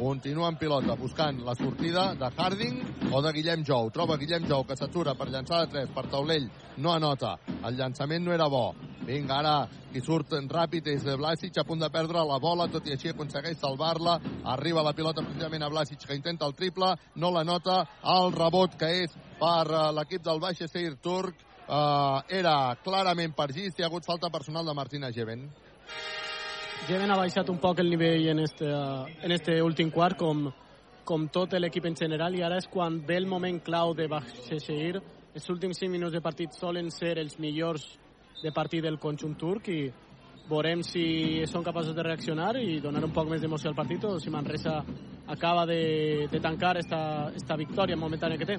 Continua en pilota, buscant la sortida de Harding o de Guillem Jou. Troba Guillem Jou, que s'atura per llançar de 3, per taulell. No anota. El llançament no era bo. Vinga, ara qui surt ràpid és Blasic, a punt de perdre la bola, tot i així aconsegueix salvar-la. Arriba la pilota precisament a Blasic, que intenta el triple, no la nota. El rebot que és per eh, l'equip del Baix Seir Turc eh, era clarament per Gis. Hi ha hagut falta personal de Martina Geven. Jeven ha baixat un poc el nivell en este, en este últim quart, com, com tot l'equip en general, i ara és quan ve el moment clau de Baxexeir. Els últims 5 minuts de partit solen ser els millors de partit del conjunt turc i veurem si són capaços de reaccionar i donar un poc més d'emoció al partit o si Manresa acaba de, de tancar esta, esta victòria momentània que té.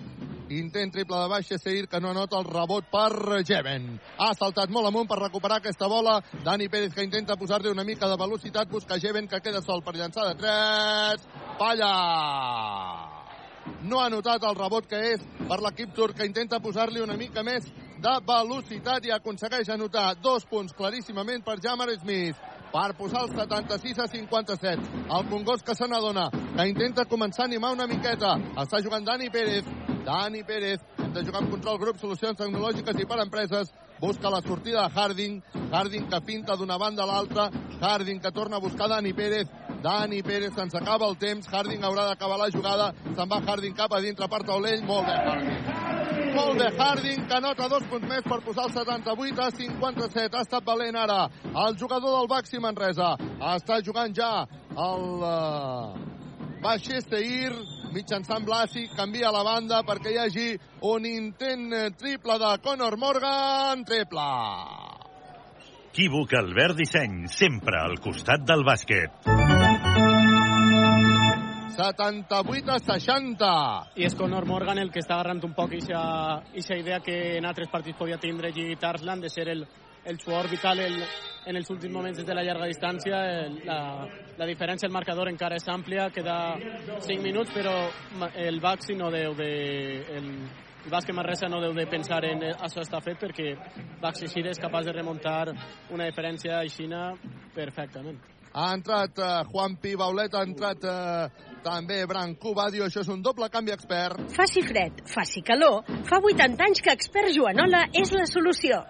Intent triple de baixa, Seir, que no anota el rebot per Jeven. Ha saltat molt amunt per recuperar aquesta bola. Dani Pérez, que intenta posar-li una mica de velocitat, busca Jeven, que queda sol per llançar de 3. Falla! No ha notat el rebot que és per l'equip turc, que intenta posar-li una mica més de velocitat i aconsegueix anotar dos punts claríssimament per Jamar Smith per posar el 76 a 57. El Congost que se n'adona, que intenta començar a animar una miqueta. Està jugant Dani Pérez. Dani Pérez, hem de jugar amb control grup, solucions tecnològiques i per empreses. Busca la sortida de Harding. Harding que pinta d'una banda a l'altra. Harding que torna a buscar Dani Pérez. Dani Pérez, se'ns acaba el temps. Harding haurà d'acabar la jugada. Se'n va Harding cap a dintre per taulell. Molt bé, Harding. Molt bé, Harding, que anota dos punts més per posar el 78 a 57. Ha estat valent ara el jugador del Baxi Manresa. Està jugant ja el uh, Baixesteir mitjançant Blasi, canvia la banda perquè hi hagi un intent eh, triple de Conor Morgan, triple. Equívoc Albert Disseny, sempre al costat del bàsquet. 78 a 60. I és Conor Morgan el que està agarrant un poc aquesta idea que en altres partits podia tindre Gigi Tarsland de ser el, el jugador vital el, en els últims moments des de la llarga distància. El, la, la diferència al marcador encara és àmplia, queda 5 minuts, però el Baxi no deu de... El, el bàsquet Manresa no deu de pensar en això està fet perquè Baxi Xire és capaç de remuntar una diferència aixina perfectament. Ha entrat uh, Juan Pi Baulet, ha entrat uh, també Branco Badio, això és un doble canvi expert. Faci fred, faci calor, fa 80 anys que expert Joanola és la solució.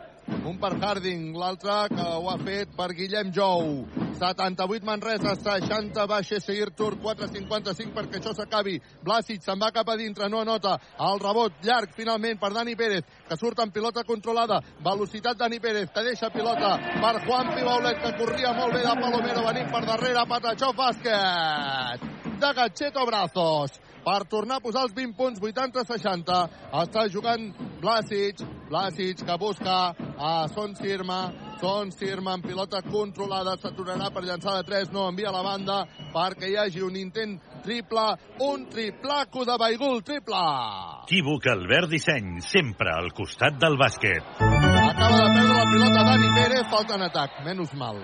Un per Harding, l'altre que ho ha fet per Guillem Jou. 78 Manresa, 60 baixa seguir Tur, 4.55 perquè això s'acabi. Blasic se'n va cap a dintre, no anota. El rebot llarg finalment per Dani Pérez, que surt en pilota controlada. Velocitat Dani Pérez, que deixa pilota per Juan Pibaulet, que corria molt bé de Palomero, venint per darrere, Patachó bàsquet. De Gatxeto Brazos per tornar a posar els 20 punts, 80-60. Està jugant Blasic, Blasic que busca a Son Sirma, Son Sirma en pilota controlada, s'aturarà per llançar de 3, no envia la banda perquè hi hagi un intent triple, un triplaco de Baigul, triple. Equívoc Albert Disseny, sempre al costat del bàsquet. Acaba de perdre la pilota Dani Pérez, falta en atac, menys mal.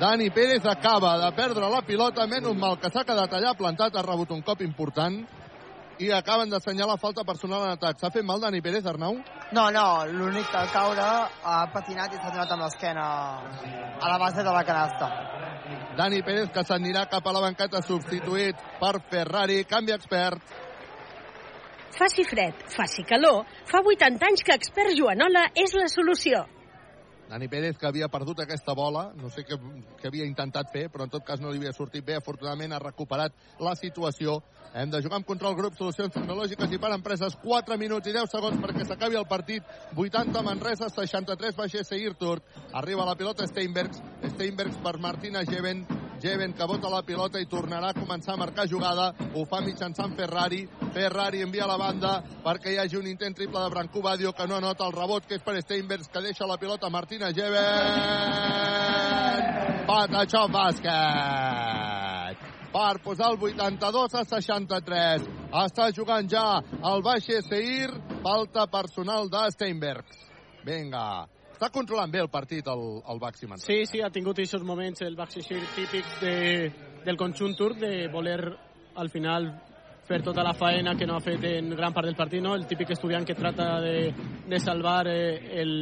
Dani Pérez acaba de perdre la pilota, menys mal que s'ha quedat allà plantat, ha rebut un cop important i acaben d'assenyalar falta personal en atac. S'ha fet mal Dani Pérez, Arnau? No, no, l'únic que al caure ha patinat i s'ha donat amb l'esquena a la base de la canasta. Dani Pérez que s'anirà cap a la banqueta substituït per Ferrari, canvi expert. Faci fred, faci calor, fa 80 anys que expert Joanola és la solució. Dani Pérez, que havia perdut aquesta bola, no sé què, què havia intentat fer, però en tot cas no li havia sortit bé. Afortunadament ha recuperat la situació. Hem de jugar amb control grup, solucions tecnològiques i per empreses. 4 minuts i 10 segons perquè s'acabi el partit. 80 Manresa, 63 Baixer Seguir Turc. Arriba la pilota Steinbergs. Steinbergs per Martina Geven. Geven que bota la pilota i tornarà a començar a marcar jugada. Ho fa mitjançant Ferrari. Ferrari envia la banda perquè hi hagi un intent triple de Branco Badio que no anota el rebot que és per Steinbergs que deixa la pilota Martina Geven. Patachó bàsquet per posar el 82 a 63. Està jugant ja el Baixe Seir, falta personal de Steinbergs. Vinga, està controlant bé el partit el, el Baxi Manresa. Sí, sí, ha tingut aquests moments el Baxi Seir típics de, del conjunt turc de voler al final fer tota la faena que no ha fet en gran part del partit, no? el típic estudiant que trata de, de salvar eh, el,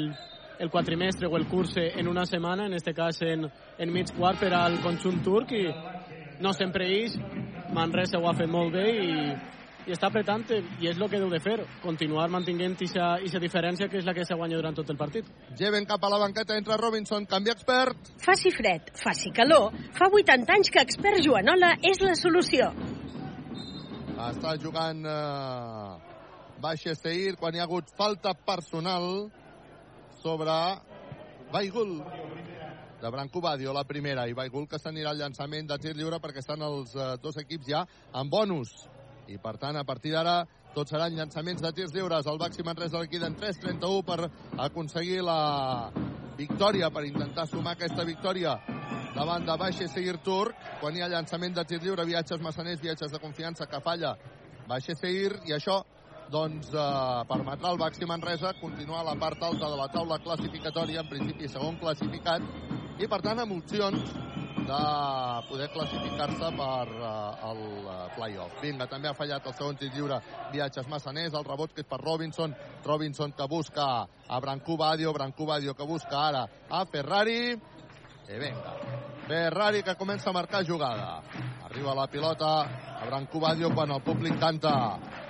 el quatrimestre o el curs en una setmana, en este cas en, en mig quart per al conjunt turc i no sempre ells, Manresa ho ha fet molt bé i, i està apretant i és el que deu de fer, continuar mantinguent aquesta diferència que és la que s'ha guanyat durant tot el partit. Lleven cap a la banqueta, entra Robinson, canvi expert. Faci fred, faci calor, fa 80 anys que expert Joanola és la solució. Està jugant eh, Baixa Seir quan hi ha hagut falta personal sobre Baigul de Branco Badio, la primera, i Baigul que s'anirà al llançament de tir lliure perquè estan els eh, dos equips ja en bonus. I per tant, a partir d'ara, tots seran llançaments de tirs lliures. El Baxi Manresa liquida en 3-31 per aconseguir la victòria, per intentar sumar aquesta victòria davant de Baixa Seguir Turc. Quan hi ha llançament de tir lliure, viatges massaners, viatges de confiança que falla Baixa Seguir, i això doncs eh, permetrà al Baxi Manresa continuar a la part alta de la taula classificatòria, en principi segon classificat, i per tant amb opcions de poder classificar-se per uh, el uh, play-off. Vinga, també ha fallat el segon tir lliure viatges massaners, el rebot que és per Robinson, Robinson que busca a Branco Badio, Branco Badio que busca ara a Ferrari, i vinga, Ferrari que comença a marcar jugada. Arriba la pilota a Branco Badio quan el públic canta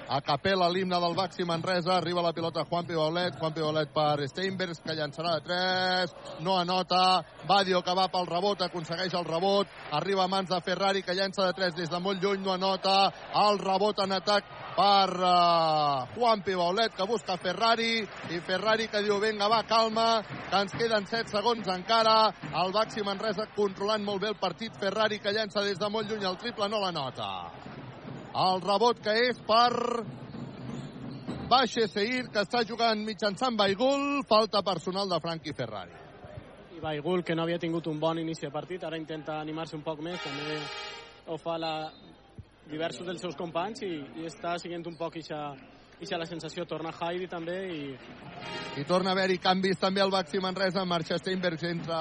a capella l'himne del Baxi Manresa, arriba la pilota Juan Pibolet, Juan Pibolet per Steinbergs, que llançarà de 3, no anota, Badio que va pel rebot, aconsegueix el rebot, arriba a mans de Ferrari, que llança de 3 des de molt lluny, no anota, el rebot en atac per uh, Juan Pibolet, que busca Ferrari, i Ferrari que diu, vinga, va, calma, que ens queden 7 segons encara, el Baxi Manresa controlant molt bé el partit, Ferrari que llança des de molt lluny el triple, no la nota. El rebot que és per Baixe Seir, que està jugant mitjançant Baigul. Falta personal de Frankie Ferrari. I Baigul, que no havia tingut un bon inici de partit, ara intenta animar-se un poc més, també ho fa la, diversos dels seus companys i, i està siguent un poc ixa, ixa la sensació. Torna Heidi també i... I torna a haver-hi canvis també al Baxi Manresa. Marxa Steinberg, entra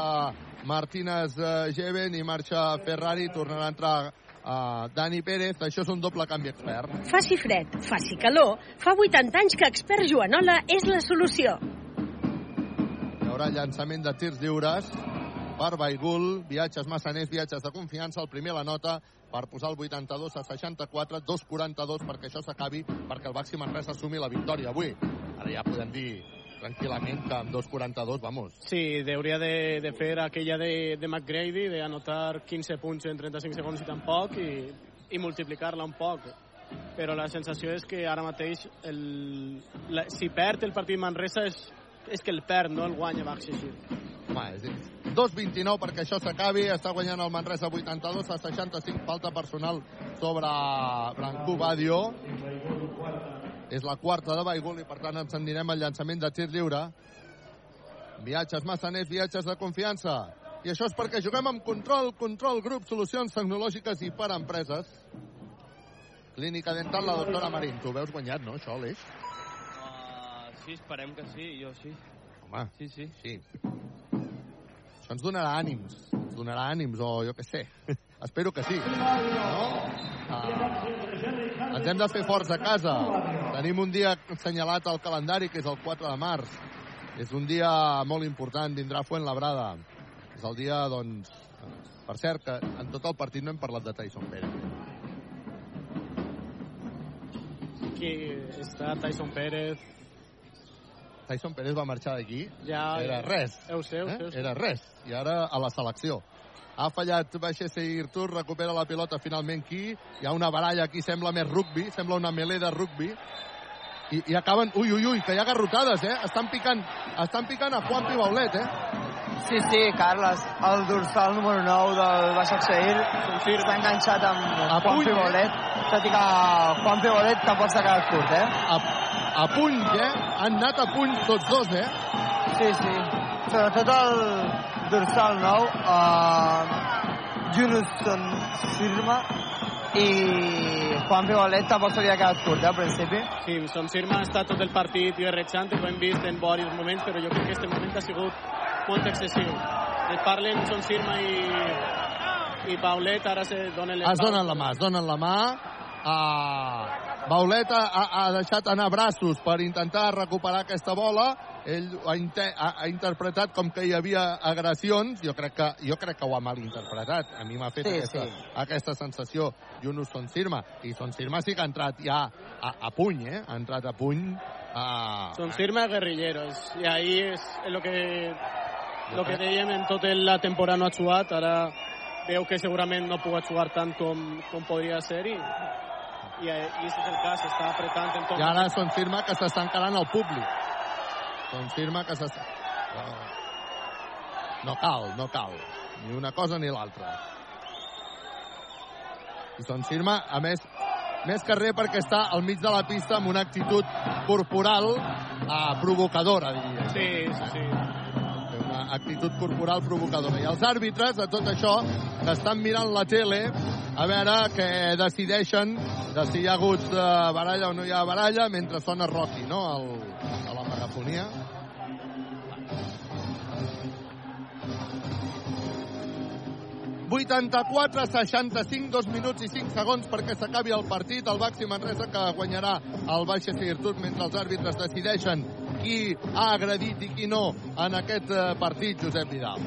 Martínez eh, Geven i marxa Ferrari. Tornarà a entrar uh, Dani Pérez. Això és un doble canvi expert. Faci fred, faci calor, fa 80 anys que expert Joanola és la solució. Hi haurà llançament de tirs lliures per Baigul, viatges massaners, viatges de confiança, el primer a la nota per posar el 82 a 64, 2'42 perquè això s'acabi, perquè el Baxi Manresa assumi la victòria avui. Ara ja podem dir tranquil·lament que amb 2'42, vamos. Sí, hauria de, de fer aquella de, de McGrady, de anotar 15 punts en 35 segons i tampoc, i, i multiplicar-la un poc. Però la sensació és que ara mateix, el, la, si perd el partit Manresa, és, és que el perd, no el guanya Baxi Home, és, 2'29 perquè això s'acabi. Està guanyant el Manresa 82 a 65. Falta personal sobre Brancú Badio. És la quarta de Baigul i per tant ens endirem al llançament de tir lliure. Viatges massaners, viatges de confiança. I això és perquè juguem amb control, control, grup, solucions tecnològiques i per empreses. Clínica dental, la doctora Marín. Tu veus guanyat, no, això, Aleix? Uh, sí, esperem que sí, jo sí. Home, sí, sí. sí. Això ens donarà ànims. Ens donarà ànims, o jo què sé. Espero que sí. No? Ah, ens hem de fer forts a casa. Tenim un dia assenyalat al calendari, que és el 4 de març. És un dia molt important, vindrà Fuentlabrada. És el dia, doncs... Per cert, que en tot el partit no hem parlat de Tyson Pérez. Qui està Tyson Pérez, Tyson Pérez va marxar d'aquí, ja, era res. Ho sé, ho sé, ho sé. Era res. I ara a la selecció. Ha fallat Baixesa i Irtur, recupera la pilota finalment qui. Hi ha una baralla aquí, sembla més rugby, sembla una melé de rugby. I, i acaben... Ui, ui, ui, que hi ha garrotades, eh? Estan picant, estan picant a Juan Pibaulet, eh? Sí, sí, Carles, el dorsal número 9 del Baixac Seir està enganxat amb A Juan puny, eh? Pibolet, tot i que Juan Pibolet tampoc s'ha quedat curt, eh? A, a puny, eh? Han anat a puny tots dos, eh? Sí, sí. Sobretot el dorsal 9, uh, Junusson Sirma i Juan Pibolet tampoc s'havia quedat curt, eh, al principi. Sí, Son Sirma ha estat tot el partit guerrejant, ho hem vist en diversos moments, però jo crec que aquest moment ha sigut molt excessiu. Es parlen Son Sirma i, i Paulet, ara se donen les Es donen la mà, es donen la mà. Uh, Baulet ha, ha deixat anar braços per intentar recuperar aquesta bola. Ell ha, inte, ha, ha interpretat com que hi havia agressions. Jo crec que, jo crec que ho ha malinterpretat. A mi m'ha fet Sí, aquesta, sí. aquesta sensació. Yunus Sonsirma. I Sonsirma sí que ha entrat ja a, a puny, eh? Ha entrat a puny. Uh, Son Sirma guerrilleros, i ahí és el que, lo que dèiem en tota la temporada no ha jugat, ara veu que segurament no pugui jugar tant com, com podria ser i, i, i és el cas, està apretant en tot I ara Sonsirma que s'està encarant al públic. Sonsirma que s'està... No cal, no cal. Ni una cosa ni l'altra. I Sonsirma, a més, més que res perquè està al mig de la pista amb una actitud corporal eh, provocadora, diria. Sí, sí, sí. Té una actitud corporal provocadora. I els àrbitres, de tot això, que estan mirant la tele a veure què decideixen de si hi ha hagut eh, baralla o no hi ha baralla mentre sona Rocky, no?, el, a la megafonia. ...84, 65, 2 minuts i 5 segons perquè s'acabi el partit. El Baxi Manresa que guanyarà el Baixa Virtut mentre els àrbitres decideixen qui ha agredit i qui no en aquest eh, partit, Josep Vidal.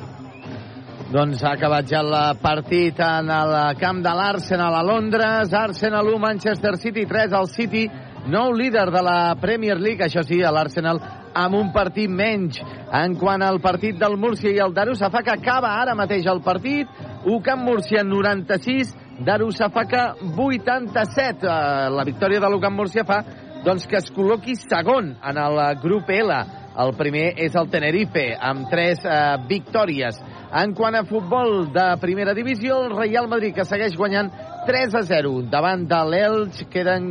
Doncs ha acabat ja el partit en el camp de l'Arsenal a Londres. Arsenal 1, Manchester City 3, el City nou líder de la Premier League. Això sí, l'Arsenal amb un partit menys. En quant al partit del Múrcia i el Darusafaka, acaba ara mateix el partit. UCAM Múrcia 96, Darusafaka 87. Eh, La victòria de l'UCAM Múrcia fa doncs, que es col·loqui segon en el grup L. El primer és el Tenerife, amb tres eh, victòries. En quant a futbol de primera divisió, el Real Madrid, que segueix guanyant 3 a 0 davant de l'Elx. Queden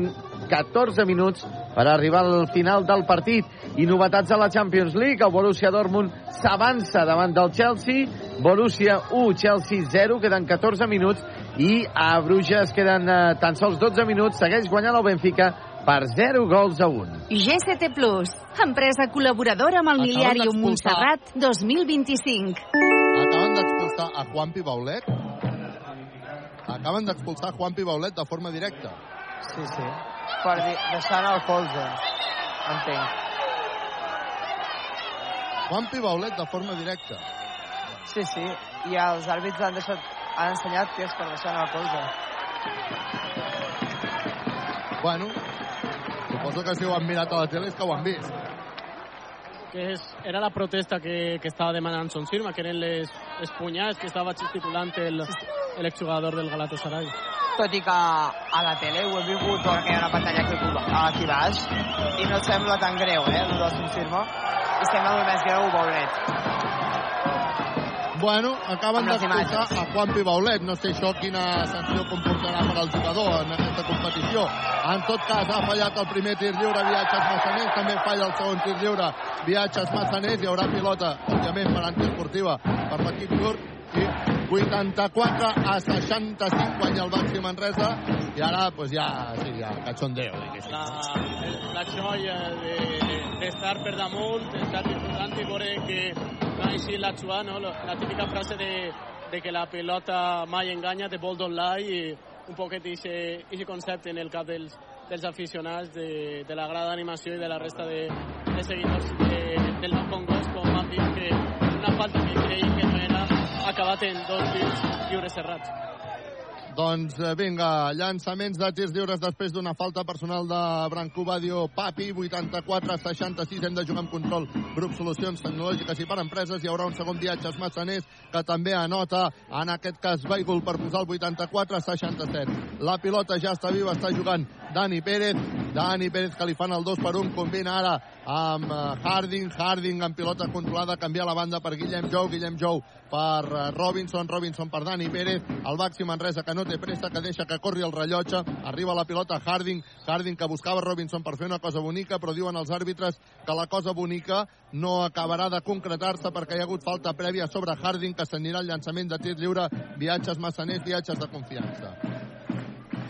14 minuts per arribar al final del partit. I novetats a la Champions League. El Borussia Dortmund s'avança davant del Chelsea. Borussia 1, Chelsea 0. Queden 14 minuts. I a Bruges queden eh, tan sols 12 minuts. Segueix guanyant el Benfica per 0 gols a 1. GCT Plus, empresa col·laboradora amb el d'expulsar. Montserrat 2025. Acaben d'expulsar a Juanpi Baulet. Acaben d'expulsar Juanpi Baulet de forma directa. Sí, sí. Per anar el colze. Entenc. Juanpi Baulet de forma directa. Sí, sí. I els àrbits han, deixat, han ensenyat que és per deixar anar el colze. Bueno, suposo que si ho han mirat a la tele és que ho han vist. Que és, era la protesta que, que estava demanant Son Sirma, que eren les, les punyades que estava gesticulant el, el exjugador del Galatasaray. Tot i que a la tele ho he vingut perquè hi ha una pantalla aquí, aquí baix i no sembla tan greu, eh, el del Confirma. I sembla molt més greu Baulet. Bueno, acaben d'expulsar a Juanpi Baulet. No sé això quina sanció comportarà per al jugador en aquesta competició. En tot cas, ha fallat el primer tir lliure Viatges Massaners, també falla el segon tir lliure Viatges Massaners. Hi haurà pilota, òbviament, per antiesportiva per l'equip turc. I 84 a 65 guanya el Baxi Manresa. I ara, pues ja, sí, ja, cachondeo. diguéssim. La, la joia de- d'estar per damunt, estar disfrutant i veure que així la xua, no? la, típica frase de, de que la pelota mai enganya, de ball don't lie, i un poquet aquest concepte en el cap dels, dels aficionats de, de la grada d'animació i de la resta de, de seguidors de, del Nou Congost, com han dit que una falta que creiem que no era acabat en dos tirs lliures cerrats. Doncs eh, vinga, llançaments de tirs lliures després d'una falta personal de Branco Badio Papi, 84-66, hem de jugar amb control. Grup Solucions Tecnològiques i per Empreses, hi haurà un segon viatge als Massaners, que també anota, en aquest cas, Baigul per posar el 84-67. La pilota ja està viva, està jugant Dani Pérez, Dani Pérez que li fan el 2 per 1, combina ara amb eh, Harding, Harding amb pilota controlada, canvia la banda per Guillem Jou, Guillem Jou per eh, Robinson, Robinson per Dani Pérez, el Baxi Manresa que no té pressa, que deixa que corri el rellotge, arriba la pilota Harding, Harding que buscava Robinson per fer una cosa bonica, però diuen els àrbitres que la cosa bonica no acabarà de concretar-se perquè hi ha hagut falta prèvia sobre Harding que s'anirà al llançament de tir lliure, viatges massaners, viatges de confiança.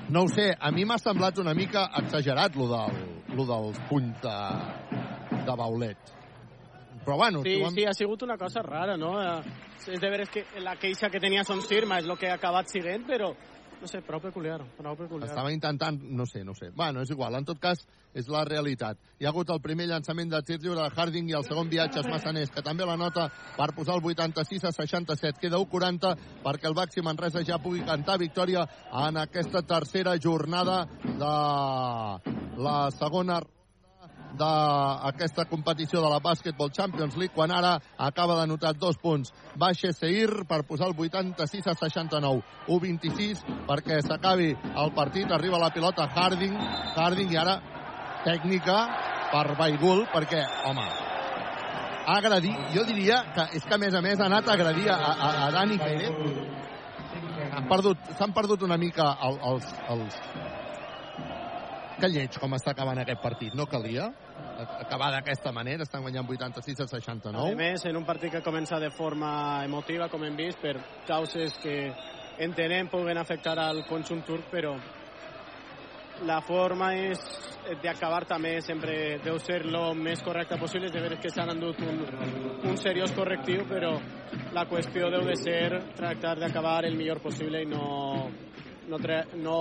No ho sé, a mi m'ha semblat una mica exagerat lo, del, lo dels punts de, de Baulet. Però bueno, Sí, han- sí, ha sigut una cosa rara, no? Eh, És de veres que la queixa que tenia Son Sirma és el que ha acabat siguent, però, no sé, prou peculiar, prou peculiar. Estava intentant, no sé, no sé. Bueno, és igual, en tot cas, és la realitat. Hi ha hagut el primer llançament de tir lliure de Harding i el segon viatge és Massaners, que també la nota per posar el 86 a 67. Queda 1-40 perquè el Baxi Manresa ja pugui cantar victòria en aquesta tercera jornada de la segona d'aquesta competició de la Basketball Champions League quan ara acaba de notar dos punts. Baixa Seir per posar el 86 a 69 1-26 perquè s'acabi el partit. Arriba la pilota Harding. Harding i ara tècnica per Baigul perquè, home ha agredit, jo diria que és que a més a més ha anat a agredir a, a, a Dani Pérez s'han perdut, s'han perdut una mica el, els, els, que lleig com està acabant aquest partit, no calia acabar d'aquesta manera, estan guanyant 86 a A 69 més, en un partit que comença de forma emotiva, com hem vist, per causes que entenem puguen afectar al conjunt turc, però la forma és d'acabar també sempre deu ser lo més correcta possible, de veure que s'han endut un, un seriós correctiu, però la qüestió deu de ser tractar d'acabar el millor possible i no, no, no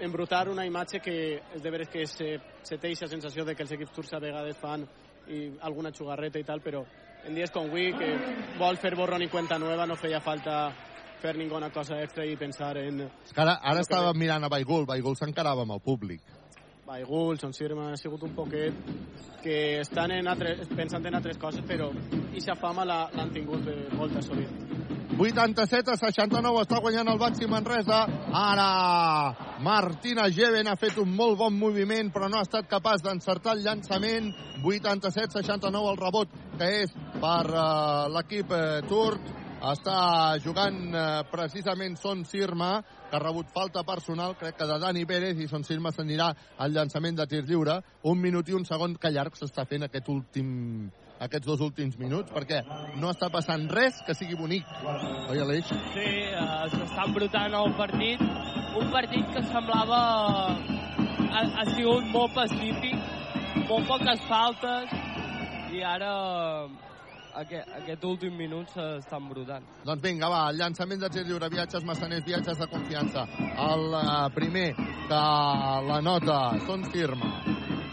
embrutar una imatge que és de veres que se, se té aquesta sensació de que els equips turcs a vegades fan i alguna xugarreta i tal, però en dies com avui, que vol fer borrón i cuenta nueva, no feia falta fer ninguna cosa extra i pensar en És que ara, ara estava mirant a Baigul, Baigul s'encarava amb el públic. Baigul, Son Sirma, ha sigut un poquet que estan en altres, pensant en altres coses, però aquesta fama l'han tingut de molta sovint. 87 a 69 està guanyant el Baxi Manresa. Ara Martina Geven ha fet un molt bon moviment però no ha estat capaç d'encertar el llançament. 87-69 el rebot que és per uh, l'equip uh, turc està jugant eh, precisament Son Sirma, que ha rebut falta personal, crec que de Dani Pérez, i Son Sirma s'anirà al llançament de tir lliure. Un minut i un segon que llarg s'està fent aquest últim aquests dos últims minuts, perquè no està passant res que sigui bonic. Oi, Aleix? Sí, uh, s'està embrutant el partit. Un partit que semblava... Ha, ha sigut molt pacífic, molt poques faltes, i ara aquest, aquest últim minut s'està embrutant. Doncs vinga, va, el llançament de tir lliure, viatges massaners, viatges de confiança. El uh, primer que la nota, Son Firma.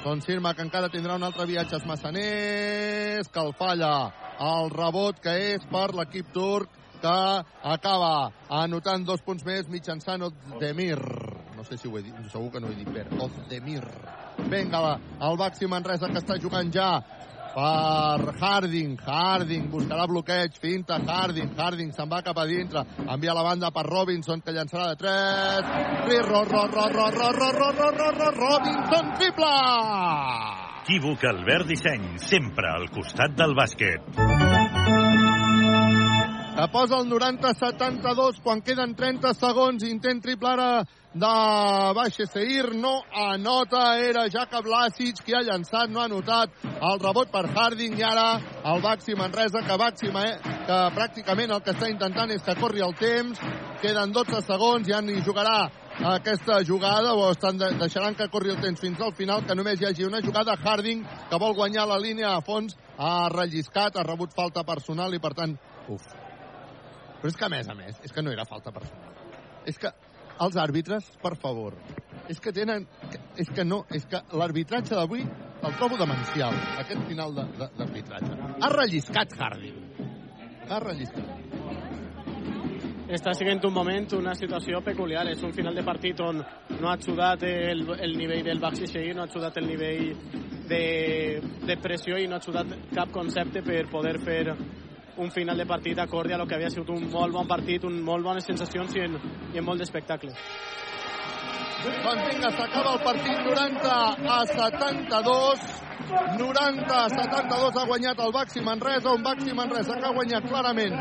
Son Firma, que encara tindrà un altre viatges massaners, que el falla. El rebot que és per l'equip turc, que acaba anotant dos punts més mitjançant Ozdemir. No sé si ho he dit, segur que no he dit bé. Ozdemir. Vinga, el Baxi Manresa que està jugant ja per Harding, Harding buscarà bloqueig, finta Harding, Harding se'n va cap a dintre, envia la banda per Robinson que llançarà de 3 ro, ro, ro, ro, ro, ro, ro, ro, ro, ro, Robinson triple! Equívoc Albert Disseny, sempre al costat del bàsquet. Que posa el 90-72 quan queden 30 segons, intent triple ara de Baixe Seir, no anota, era Jacob Blasic qui ha llançat, no ha anotat el rebot per Harding. I ara el Baxi Manresa, que Baxi eh, que pràcticament el que està intentant és que corri el temps, queden 12 segons, ja ni jugarà aquesta jugada. O estan de, deixaran que corri el temps fins al final, que només hi hagi una jugada. Harding que vol guanyar la línia a fons, ha relliscat, ha rebut falta personal i per tant, uf. Però és que a més a més, és que no era falta personal. És que els àrbitres, per favor, és que tenen... És que no, és que l'arbitratge d'avui el trobo demencial, aquest final d'arbitratge. Ha relliscat Harding. Ha relliscat. Està sent un moment, una situació peculiar. És un final de partit on no ha ajudat el, el nivell del Baxi Seguir, no ha ajudat el nivell de, de pressió i no ha ajudat cap concepte per poder fer un final de partit acorde a lo que havia sigut un molt bon partit, un molt bones sensacions i en, i en molt d'espectacle. Doncs vinga, s'acaba el partit 90 a 72. 90 a 72 ha guanyat el Baxi Manresa, un Baxi Manresa que ha guanyat clarament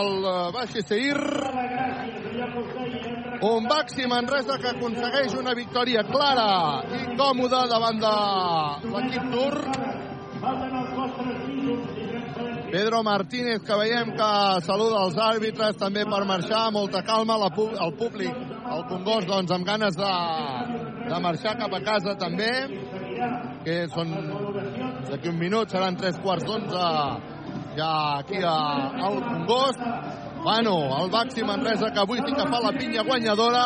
el Baxi Seir. Un Baxi Manresa que aconsegueix una victòria clara i còmoda davant de l'equip turc. Pedro Martínez, que veiem que saluda els àrbitres també per marxar, molta calma, la, el públic, el Congost, doncs, amb ganes de, de marxar cap a casa també, que són d'aquí un minut, seran tres quarts d'onze ja aquí a, al Congost. Bueno, el Baxi Manresa que avui sí que fa la pinya guanyadora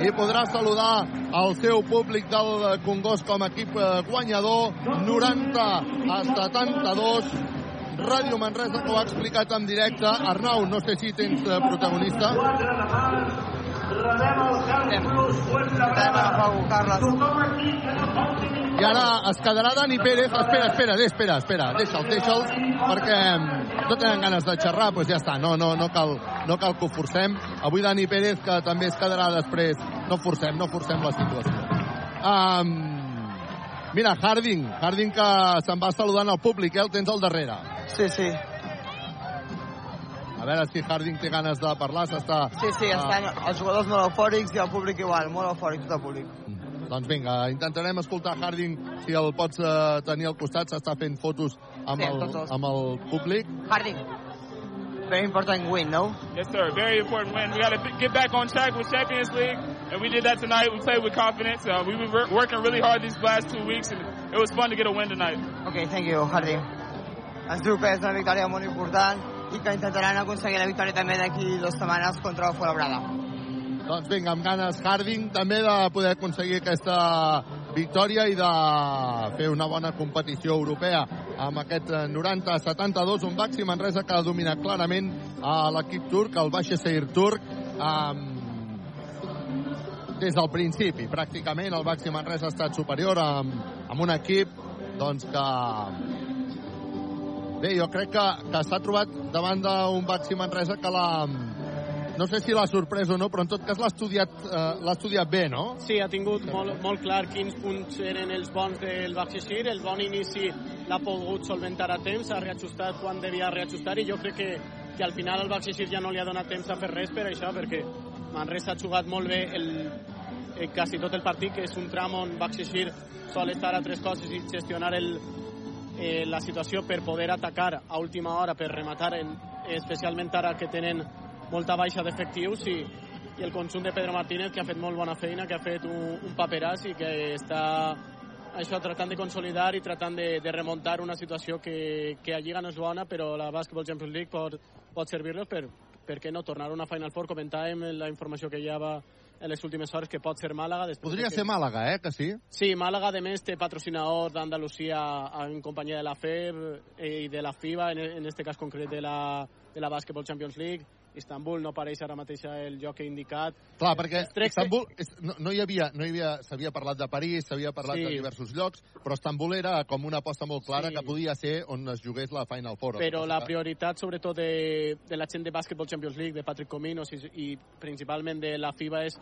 i podrà saludar el seu públic del Congost com a equip guanyador 90 a 72 Ràdio Manresa que ho ha explicat en directe. Arnau, no sé si tens eh, protagonista. I ara es quedarà Dani Pérez. Espera, espera, espera, espera. Deixa'ls, deixa'ls, perquè no tenen ganes de xerrar, doncs ja està. No, no, no, cal, no cal que ho forcem. Avui Dani Pérez, que també es quedarà després. No forcem, no forcem la situació. Um, mira, Harding, Harding que se'n va saludant al públic, eh? el tens al darrere. Sí, sí. A veure si Harding té ganes de parlar, s'està... Sí, sí, estan els jugadors molt eufòrics i el públic igual, molt eufòric tot el públic. Doncs vinga, intentarem escoltar Harding, si el pots uh, tenir al costat, s'està fent fotos amb, Sí, el, tots amb el públic. Harding, very important win, no? Yes, sir. Very important win. We got to get back on track with Champions League, and we did that tonight. We played with confidence. Uh, we were working really hard these last two weeks, and it was fun to get a win tonight. Ok, thank you, Harding. Ens diu que és una victòria molt important i que intentaran aconseguir la victòria també d'aquí dues setmanes contra el Fuenlabrada. Doncs vinga, amb ganes Harding també de poder aconseguir aquesta victòria i de fer una bona competició europea amb aquest eh, 90-72, un Baxi Manresa que ha dominat clarament a l'equip turc, el Baixa Seir turc, amb... des del principi, pràcticament el Baxi Manresa ha estat superior amb, amb un equip doncs que bé, jo crec que, que s'ha trobat davant d'un Baxi Manresa que l'ha no sé si l'ha sorprès o no, però en tot cas l'ha estudiat, eh, estudiat bé, no? Sí, ha tingut molt, molt clar quins punts eren els bons del Baxi el bon inici l'ha pogut solventar a temps, ha reajustat quan devia reajustar i jo crec que que al final el Baxi ja no li ha donat temps a fer res per això, perquè Manresa ha jugat molt bé el, el, quasi tot el partit, que és un tram on Baxi sol estar a tres coses i gestionar el, eh, la situació per poder atacar a última hora, per rematar, en, especialment ara que tenen molta baixa d'efectius i, i el conjunt de Pedro Martínez que ha fet molt bona feina, que ha fet un, un paperàs i que està això tratant de consolidar i tratant de, de remuntar una situació que, que a Lliga no és bona, però la Basketball Champions League pot, pot servir-los per, per què no tornar a una Final Four. Comentàvem la informació que hi havia en les últimes hores que pot ser Màlaga. Podria de que... ser Màlaga, eh, que sí? Sí, Màlaga, de més, té patrocinador d'Andalusia en companyia de la FEB i de la FIBA, en, en este cas concret de la, de la Basketball Champions League Istanbul no apareix ara mateix el lloc indicat. Clar, perquè Istanbul és, no, no hi havia, no hi havia, s'havia parlat de París, s'havia parlat sí. de diversos llocs, però Istanbul era com una aposta molt clara sí. que podia ser on es jugués la Final Four. Però la prioritat, sobretot de, de la gent de Basketball Champions League, de Patrick Cominos i, i principalment de la FIBA és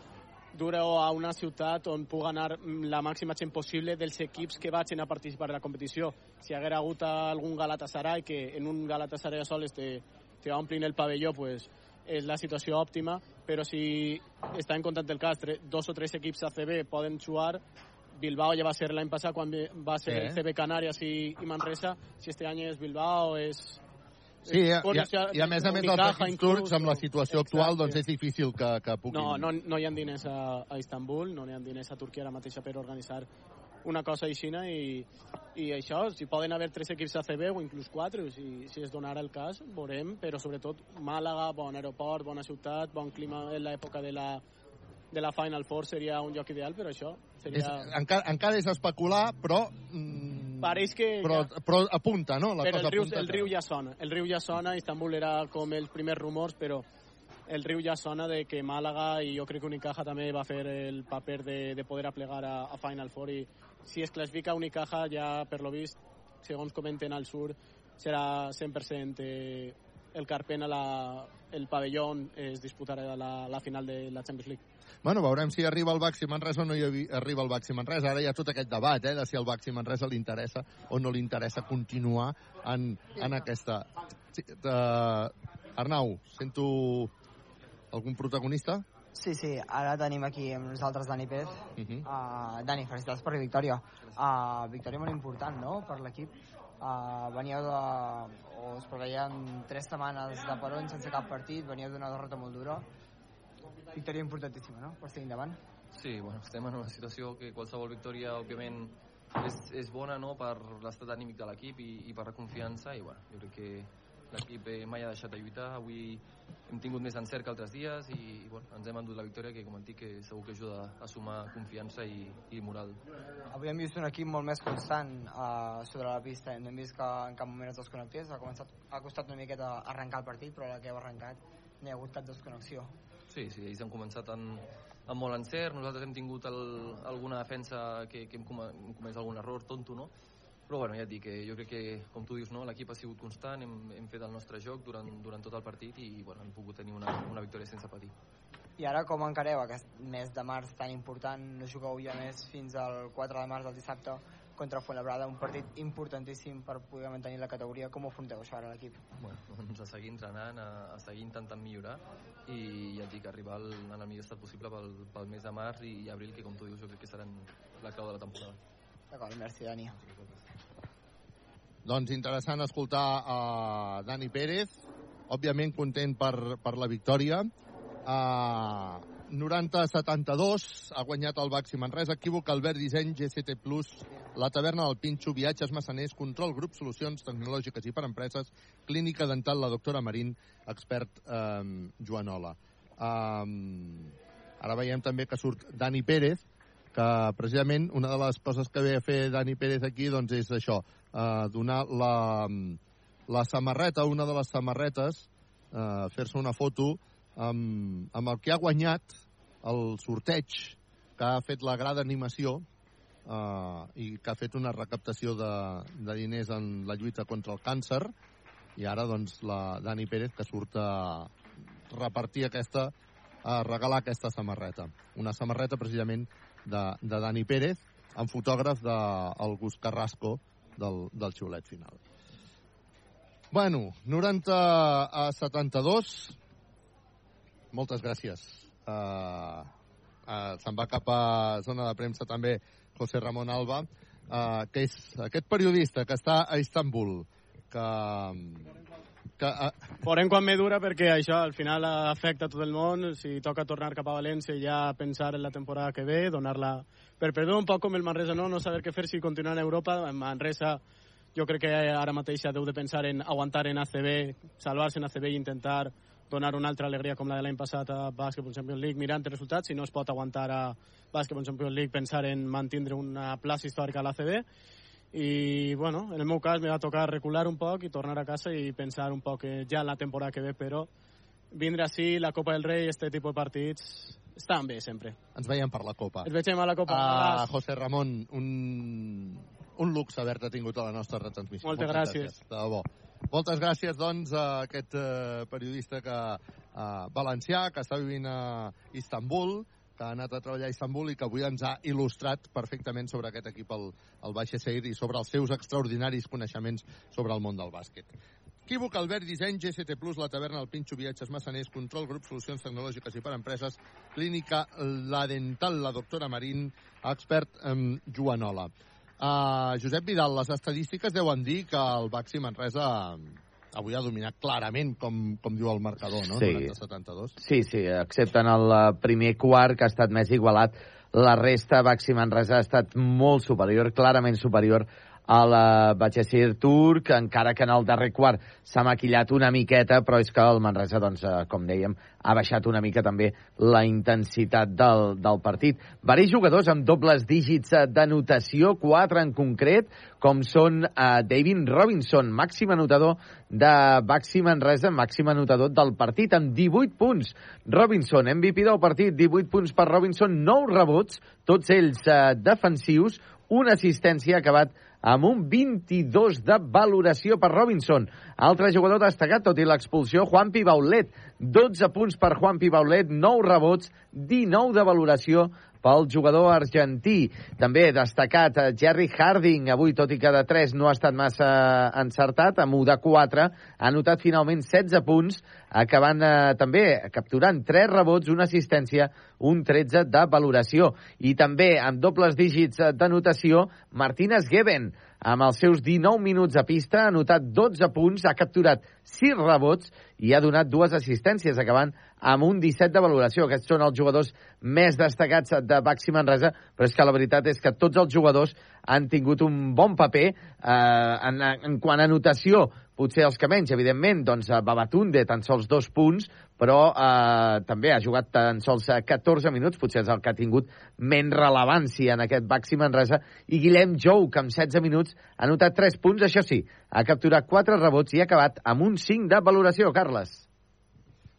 dur a una ciutat on pugui anar la màxima gent possible dels equips que vagin a participar de la competició. Si haguera hagut algun Galatasaray que en un Galatasaray sols te, te omplin el pavelló, pues, és la situació òptima, però si està en compte el cas, dos o tres equips ACB poden jugar, Bilbao ja va ser l'any passat quan va ser eh? CB Canàries i, i Manresa, si este any és Bilbao, és... Sí, i, i, i a més a més els equips turcs amb la situació exacte. actual doncs és difícil que, que puguin... No, no, no hi ha diners a, a Istanbul, no hi ha diners a Turquia ara mateixa per organitzar una cosa així i, i això, si poden haver tres equips ACB o inclús quatre, si, si es donarà el cas, veurem, però sobretot Màlaga, bon aeroport, bona ciutat, bon clima en l'època de la, de la Final Four seria un lloc ideal, però això seria... És, encara, encara és especular, però... Mm, Pareix que... Però, ja... però apunta, no? La però cosa el riu, apunta el riu ja sona. El riu ja sona, Istanbul era com els primers rumors, però el riu ja sona de que Màlaga i jo crec que Unicaja també va fer el paper de, de poder aplegar a, a Final Four i si es classifica Unicaja ja per lo vist, segons comenten al sur, serà 100% eh, el Carpena la, el pavelló on es disputarà la, la final de la Champions League. Bueno, veurem si arriba el Baxi Manresa o no hi arriba el Baxi Manresa. Ara hi ha tot aquest debat, eh, de si el Baxi Manresa li interessa o no li interessa continuar en, en aquesta... Sí, uh, Arnau, sento algun protagonista? Sí, sí, ara tenim aquí amb nosaltres Dani Pérez. Uh -huh. uh, Dani, felicitats per la victòria. Uh, victòria molt important, no?, per l'equip. Uh, veníeu de... o es preveien tres setmanes de peron sense cap partit, veníeu d'una derrota molt dura. Victòria importantíssima, no?, per seguir endavant. Sí, bueno, estem en una situació que qualsevol victòria, òbviament, és, és bona no? per l'estat anímic de l'equip i, i per la confiança i bueno, jo crec que l'equip eh, mai ha deixat de lluitar. Avui hem tingut més encert que altres dies i, i bueno, ens hem endut la victòria que com et dic que segur que ajuda a sumar confiança i, i moral. Avui hem vist un equip molt més constant uh, sobre la pista, hem vist que en cap moment es desconnectés, ha, començat, ha costat una miqueta arrencar el partit però la que heu arrencat no hi ha hagut cap desconnexió. Sí, sí, ells han començat en, amb molt encert, nosaltres hem tingut el, alguna defensa que, que hem, comès algun error tonto, no? Però bueno, ja et dic, eh, jo crec que, com tu dius, no, l'equip ha sigut constant, hem, hem fet el nostre joc durant, durant tot el partit i bueno, hem pogut tenir una, una victòria sense patir. I ara com encareu aquest mes de març tan important? No jugueu ja més fins al 4 de març, del dissabte, contra Fuenlabrada, un partit importantíssim per poder mantenir la categoria. Com ho afronteu això ara l'equip? Bueno, doncs a seguir entrenant, a, a seguir intentant millorar i ja et dic, arribar al, en el millor estat possible pel, pel mes de març i, i abril, que com tu dius jo crec que seran la clau de la temporada. D'acord, merci Dani. Doncs interessant escoltar a uh, Dani Pérez, òbviament content per, per la victòria. Uh, 90-72 ha guanyat el Baxi Manresa, equívoc, Albert Disseny, GCT+, la taverna del Pinxo, viatges massaners, control, grup, solucions tecnològiques i per empreses, clínica dental, la doctora Marín, expert um, Joanola. Um, ara veiem també que surt Dani Pérez, que precisament una de les coses que ve a fer Dani Pérez aquí doncs és això, eh, donar la, la samarreta, una de les samarretes, eh, fer-se una foto amb, amb el que ha guanyat el sorteig que ha fet la grada animació eh, i que ha fet una recaptació de, de diners en la lluita contra el càncer. I ara doncs la Dani Pérez que surt a repartir aquesta a regalar aquesta samarreta. Una samarreta precisament de, de Dani Pérez amb fotògraf del de Gus Carrasco del, del xiulet final. Bueno, 90 a 72. Moltes gràcies. Uh, uh, Se'n va cap a zona de premsa també José Ramon Alba, uh, que és aquest periodista que està a Istanbul, que... que uh, Veurem quan me dura perquè això al final afecta tot el món. Si toca tornar cap a València ja pensar en la temporada que ve, donar-la per perdó un poc com el Manresa, no? No saber què fer si continuar en Europa. En Manresa jo crec que ara mateix deu de pensar en aguantar en ACB, salvar-se en ACB i intentar donar una altra alegria com la de l'any passat a Basketball Champions League mirant els resultats, si no es pot aguantar a Basketball Champions League pensar en mantindre una plaça històrica a l'ACB i bueno, en el meu cas me va tocar recular un poc i tornar a casa i pensar un poc ja en la temporada que ve, però vindre així, la Copa del Rei, este tipus de partits estan bé sempre. Ens veiem per la Copa. Ens veiem a la Copa. Uh, José Ramon, un, un luxe haver-te tingut a la nostra retransmissió. Moltes, Moltes gràcies. gràcies. De debò. Moltes gràcies, doncs, a aquest uh, periodista que, uh, valencià que està vivint a Istanbul, que ha anat a treballar a Istanbul i que avui ens ha il·lustrat perfectament sobre aquest equip, el, el Baixa Seir, i sobre els seus extraordinaris coneixements sobre el món del bàsquet. Equívoc, Albert Disseny, GST Plus, La Taverna, El Pinxo, Viatges Massaners, Control Grup, Solucions Tecnològiques i per Empreses, Clínica La Dental, la doctora Marín, expert um, Joanola. Uh, Josep Vidal, les estadístiques deuen dir que el Baxi Manresa avui ha dominat clarament, com, com diu el marcador, no? Sí. 90-72. Sí, sí, excepte en el eh, primer quart, que ha estat més igualat, la resta, Baxi Manresa, ha estat molt superior, clarament superior a la Batxessir Turc, encara que en el darrer quart s'ha maquillat una miqueta, però és que el Manresa, doncs, eh, com dèiem, ha baixat una mica també la intensitat del, del partit. Varis jugadors amb dobles dígits de notació, quatre en concret, com són eh, David Robinson, màxim anotador de Baxi Manresa, màxim anotador del partit, amb 18 punts. Robinson, MVP del partit, 18 punts per Robinson, 9 rebots, tots ells eh, defensius, una assistència acabat amb un 22 de valoració per Robinson. Altre jugador destacat, tot i l'expulsió, Juanpi Baulet. 12 punts per Juanpi Baulet, 9 rebots, 19 de valoració pel jugador argentí. També destacat eh, Jerry Harding, avui, tot i que de 3 no ha estat massa encertat, amb 1 de 4, ha notat finalment 16 punts, acabant eh, també capturant 3 rebots, una assistència, un 13 de valoració. I també amb dobles dígits de notació, Martínez Geben, amb els seus 19 minuts a pista, ha anotat 12 punts, ha capturat 6 rebots i ha donat dues assistències, acabant amb un 17 de valoració. Aquests són els jugadors més destacats de Baxi Manresa, però és que la veritat és que tots els jugadors han tingut un bon paper eh, en, en quant a anotació potser els que menys, evidentment, doncs Babatunde, tan sols dos punts, però eh, també ha jugat tan sols 14 minuts, potser és el que ha tingut menys rellevància en aquest Baxi Manresa, i Guillem Jou, que amb 16 minuts ha notat 3 punts, això sí, ha capturat 4 rebots i ha acabat amb un 5 de valoració, Carles.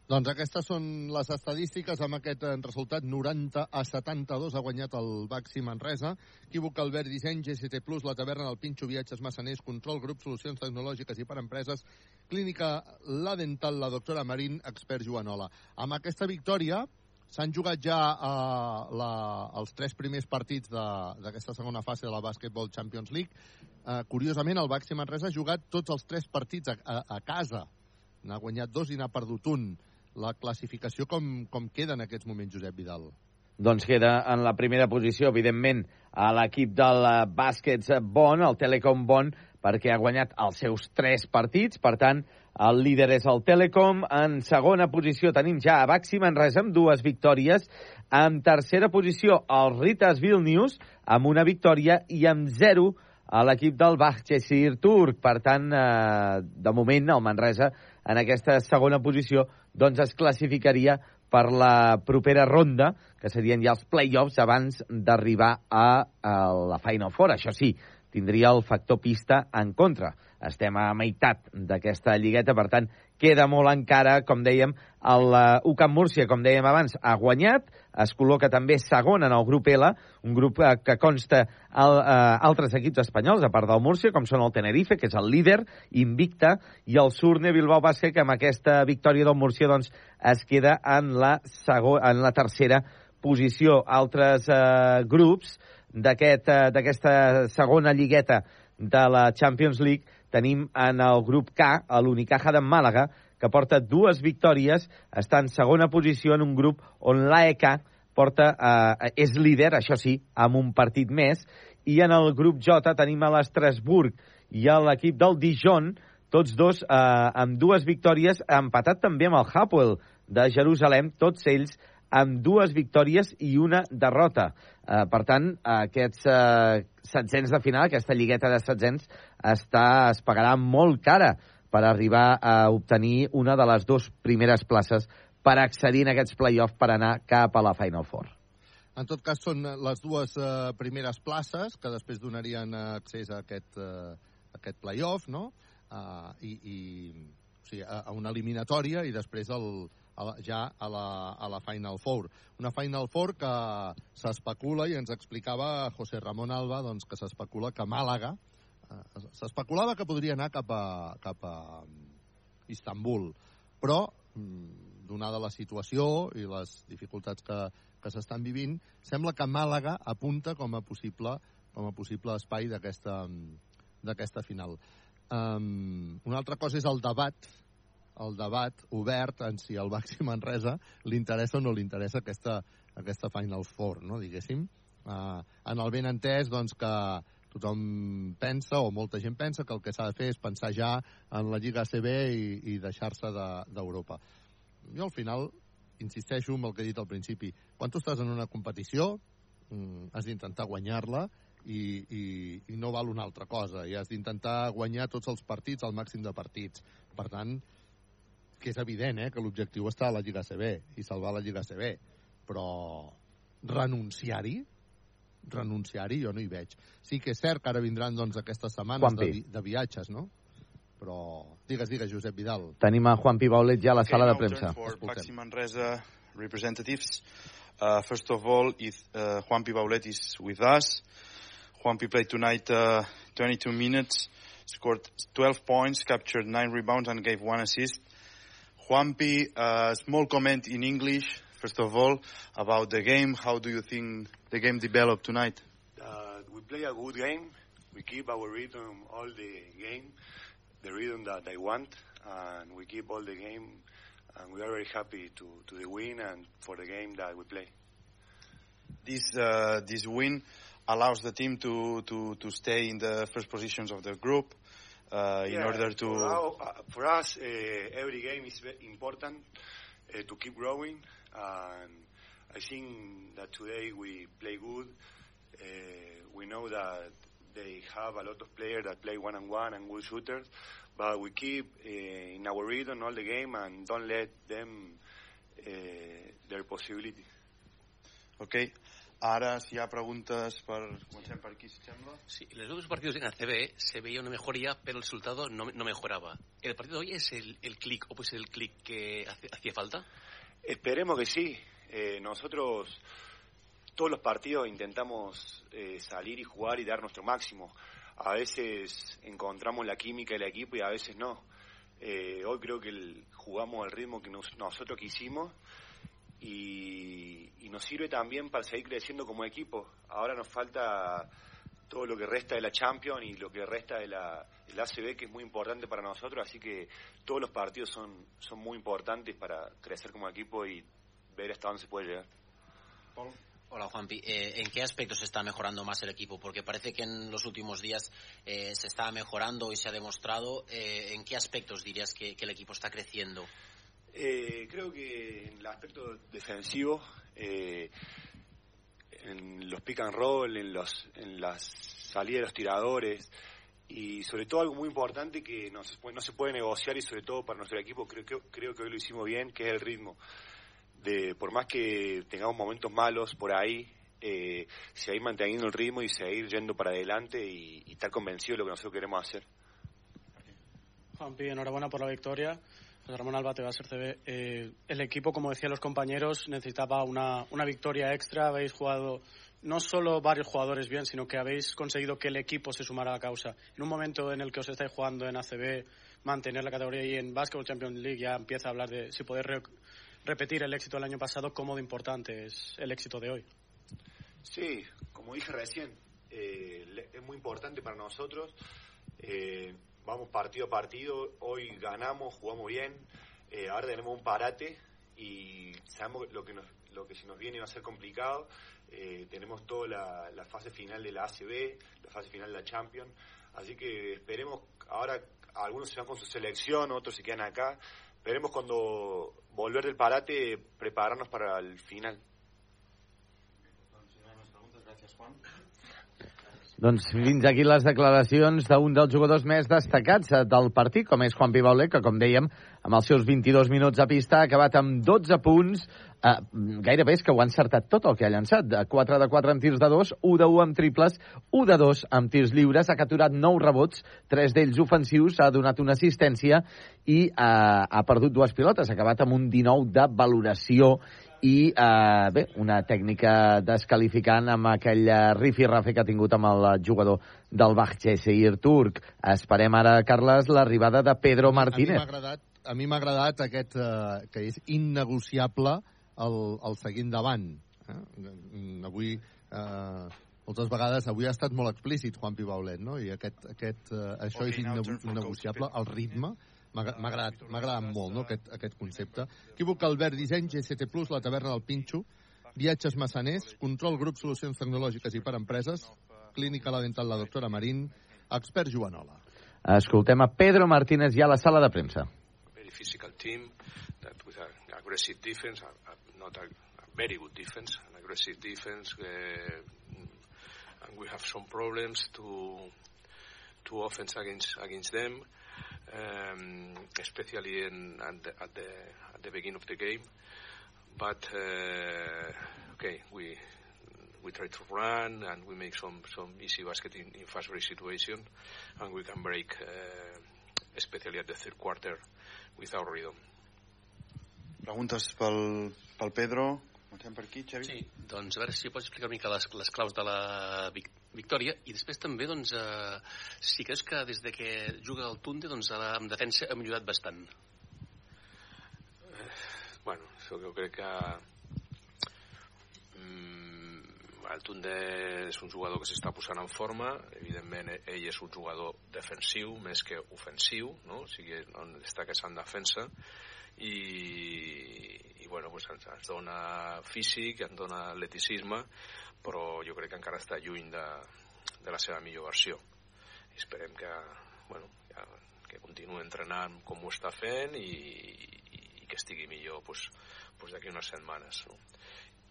Doncs aquestes són les estadístiques amb aquest eh, resultat 90 a 72 ha guanyat el Baxi Manresa. Equívoc Albert Disseny, GST Plus, la taverna del Pinxo, viatges massaners, control, grup, solucions tecnològiques i per empreses, clínica La Dental, la doctora Marín, expert Joanola. Amb aquesta victòria s'han jugat ja uh, la, els tres primers partits d'aquesta segona fase de la Basketball Champions League. Uh, curiosament, el Baxi Manresa ha jugat tots els tres partits a, a, a casa. N'ha guanyat dos i n'ha perdut un la classificació com, com queda en aquests moments, Josep Vidal? Doncs queda en la primera posició, evidentment, a l'equip del bàsquets Bon, el Telecom Bon, perquè ha guanyat els seus tres partits, per tant, el líder és el Telecom. En segona posició tenim ja a Baxi Manresa amb dues victòries. En tercera posició, el Ritas Vilnius, amb una victòria, i amb zero a l'equip del Bahçesir turc. Per tant, eh, de moment, el Manresa en aquesta segona posició doncs es classificaria per la propera ronda, que serien ja els play-offs abans d'arribar a, a la Final Four. Això sí, tindria el factor pista en contra. Estem a meitat d'aquesta lligueta, per tant, queda molt encara, com dèiem, el uh, UCAM Múrcia, com dèiem abans, ha guanyat, es col·loca també segon en el grup L, un grup uh, que consta el, uh, altres equips espanyols, a part del Múrcia, com són el Tenerife, que és el líder, invicta, i el Surne Bilbao Bàsquet, que amb aquesta victòria del Múrcia doncs, es queda en la, segon, en la tercera posició. Altres uh, grups d'aquesta aquest, uh, segona lligueta de la Champions League tenim en el grup K a l'Unicaja de Màlaga, que porta dues victòries, està en segona posició en un grup on l'AEK porta, eh, és líder, això sí, amb un partit més, i en el grup J tenim a l'Estrasburg i a l'equip del Dijon, tots dos eh, amb dues victòries, empatat també amb el Hapoel de Jerusalem, tots ells amb dues victòries i una derrota. Eh, per tant, aquests eh, setzents de final, aquesta lligueta de setzents, està, es pagarà molt cara per arribar a obtenir una de les dues primeres places per accedir en aquests play-offs per anar cap a la Final Four. En tot cas, són les dues eh, primeres places que després donarien accés a aquest, eh, aquest play-off, no? Uh, i, i o sigui, a, a una eliminatòria i després el, a la, ja a la, a la Final Four. Una Final Four que s'especula, i ens explicava José Ramón Alba, doncs, que s'especula que Màlaga, eh, s'especulava que podria anar cap a, cap a Istanbul, però mm, donada la situació i les dificultats que, que s'estan vivint, sembla que Màlaga apunta com a possible, com a possible espai d'aquesta final. Um, una altra cosa és el debat el debat obert en si al Baxi Manresa li interessa o no li interessa aquesta, aquesta Final Four, no, diguéssim. Uh, en el ben entès, doncs, que tothom pensa, o molta gent pensa, que el que s'ha de fer és pensar ja en la Lliga ACB i, i deixar-se d'Europa. De, jo, al final, insisteixo en el que he dit al principi. Quan tu estàs en una competició, mm, has d'intentar guanyar-la i, i, i no val una altra cosa. I has d'intentar guanyar tots els partits, al màxim de partits. Per tant, que és evident eh, que l'objectiu està a la Lliga CB i salvar la Lliga CB, però renunciar-hi renunciar-hi jo no hi veig. Sí que és cert que ara vindran doncs, aquestes setmanes de, vi de viatges, no? Però digues, digues, Josep Vidal. Tenim a Juan Pi Baulet ja a la okay, sala de premsa. For Baxi Manresa representatives. Uh, first of all, if, uh, Juan Pi Baulet is with us. Juan Pi played tonight uh, 22 minutes, scored 12 points, captured 9 rebounds and gave one assist. Juanpi, a small comment in English, first of all, about the game. How do you think the game developed tonight? Uh, we play a good game. We keep our rhythm all the game, the rhythm that I want, and we keep all the game. And we are very happy to, to the win and for the game that we play. This uh, this win allows the team to, to, to stay in the first positions of the group uh, yeah, in order to. For, our, uh, for us, uh, every game is important uh, to keep growing, and I think that today we play good. Uh, we know that they have a lot of players that play one on one and good shooters, but we keep uh, in our rhythm all the game and don't let them their possibility. Okay. Ara, si hi ha preguntes per... Comencem per aquí, si sembla. Sí, los dos partidos en ACB se veía una mejoría, pero el resultado no, no mejoraba. ¿El partido de hoy es el, el clic o pues el clic que hace, hacía falta? Esperemos que sí. Eh, nosotros todos los partidos intentamos eh, salir y jugar y dar nuestro máximo. A veces encontramos la química del equipo y a veces no. Eh, hoy creo que el, jugamos al ritmo que nos, nosotros quisimos y, y, nos sirve también para seguir creciendo como equipo. Ahora nos falta todo lo que resta de la Champions y lo que resta de la, del ACB, que es muy importante para nosotros, así que todos los partidos son, son muy importantes para crecer como equipo y ver hasta dónde se puede llegar. Hola Juanpi, eh, ¿en qué aspectos está mejorando más el equipo? Porque parece que en los últimos días eh, se está mejorando y se ha demostrado. Eh, ¿En qué aspectos dirías que, que el equipo está creciendo? Eh, creo que en el aspecto defensivo, eh, en los pick and roll, en, los, en las salidas de los tiradores y sobre todo algo muy importante que no se, puede, no se puede negociar y sobre todo para nuestro equipo creo, creo, creo que hoy lo hicimos bien, que es el ritmo. De, por más que tengamos momentos malos por ahí, eh, seguir manteniendo el ritmo y seguir yendo para adelante y, y estar convencido de lo que nosotros queremos hacer. Juanpi, enhorabuena por la victoria. Ramón Alba, te va a ser CB. Eh, el equipo, como decían los compañeros, necesitaba una, una victoria extra. Habéis jugado no solo varios jugadores bien, sino que habéis conseguido que el equipo se sumara a la causa. En un momento en el que os estáis jugando en ACB, mantener la categoría y en Basketball Champions League ya empieza a hablar de si poder re repetir el éxito del año pasado, cómo de importante es el éxito de hoy. Sí, como dije recién, eh, es muy importante para nosotros. Eh, vamos partido a partido, hoy ganamos, jugamos bien, eh, ahora tenemos un parate y sabemos lo que, nos, lo que se nos viene va a ser complicado, eh, tenemos toda la, fase final de la ACB, la fase final de la Champions, así que esperemos, ahora algunos se van con su selección, otros se quedan acá, esperemos cuando volver del parate prepararnos para el final. Doncs fins aquí les declaracions d'un dels jugadors més destacats eh, del partit, com és Juan Pibaulet, que, com dèiem, amb els seus 22 minuts a pista ha acabat amb 12 punts. Eh, gairebé és que ho ha encertat tot el que ha llançat. 4 de 4 amb tirs de 2, 1 de 1 amb triples, 1 de 2 amb tirs lliures, ha capturat 9 rebots, 3 d'ells ofensius, ha donat una assistència i eh, ha perdut dues pilotes, ha acabat amb un 19 de valoració i eh, bé, una tècnica descalificant amb aquell rifi-rafe que ha tingut amb el jugador del Bahçeşehir turc. Esperem ara, Carles, l'arribada de Pedro Martínez. A mi m'ha agradat aquest eh, que és innegociable el, el seguint davant. Eh? Avui eh, moltes vegades avui ha estat molt explícit Juan Pibaulet, no? I aquest, aquest, eh, això és innegociable, el ritme M'ha agradat, agradat molt no, aquest, aquest concepte. Equívoc Albert Disseny, GST+, la taverna del Pinxo, viatges massaners, control grup solucions tecnològiques i per empreses, clínica la dental la doctora Marín, expert Joanola. Escoltem a Pedro Martínez ja a la sala de premsa. Very physical team that with an aggressive defense, a, a, not a, a very good defense, an aggressive defense, uh, and we have some problems to to offense against against them um, especially in, at, the, at, the, at the beginning of the game. But uh, okay, we we try to run and we make some some easy basket in, in fast break situation, and we can break, uh, especially at the third quarter, without rhythm. Preguntes pel, pel Pedro? Comencem per aquí, Xavi? Sí, doncs a veure si pots explicar una mica les, les claus de la victòria i després també, doncs, eh, si creus que des de que juga el Tunde, doncs, en defensa ha millorat bastant. Eh, bueno, això jo crec que mm, el Tunde és un jugador que s'està posant en forma, evidentment ell és un jugador defensiu més que ofensiu, no? o sigui, on que en defensa, i, i bueno, pues ens, ens dona físic, ens dona atleticisme, però jo crec que encara està lluny de, de la seva millor versió. I esperem que, bueno, que, que continuï entrenant com ho està fent i, i, i que estigui millor pues, pues d'aquí unes setmanes. No?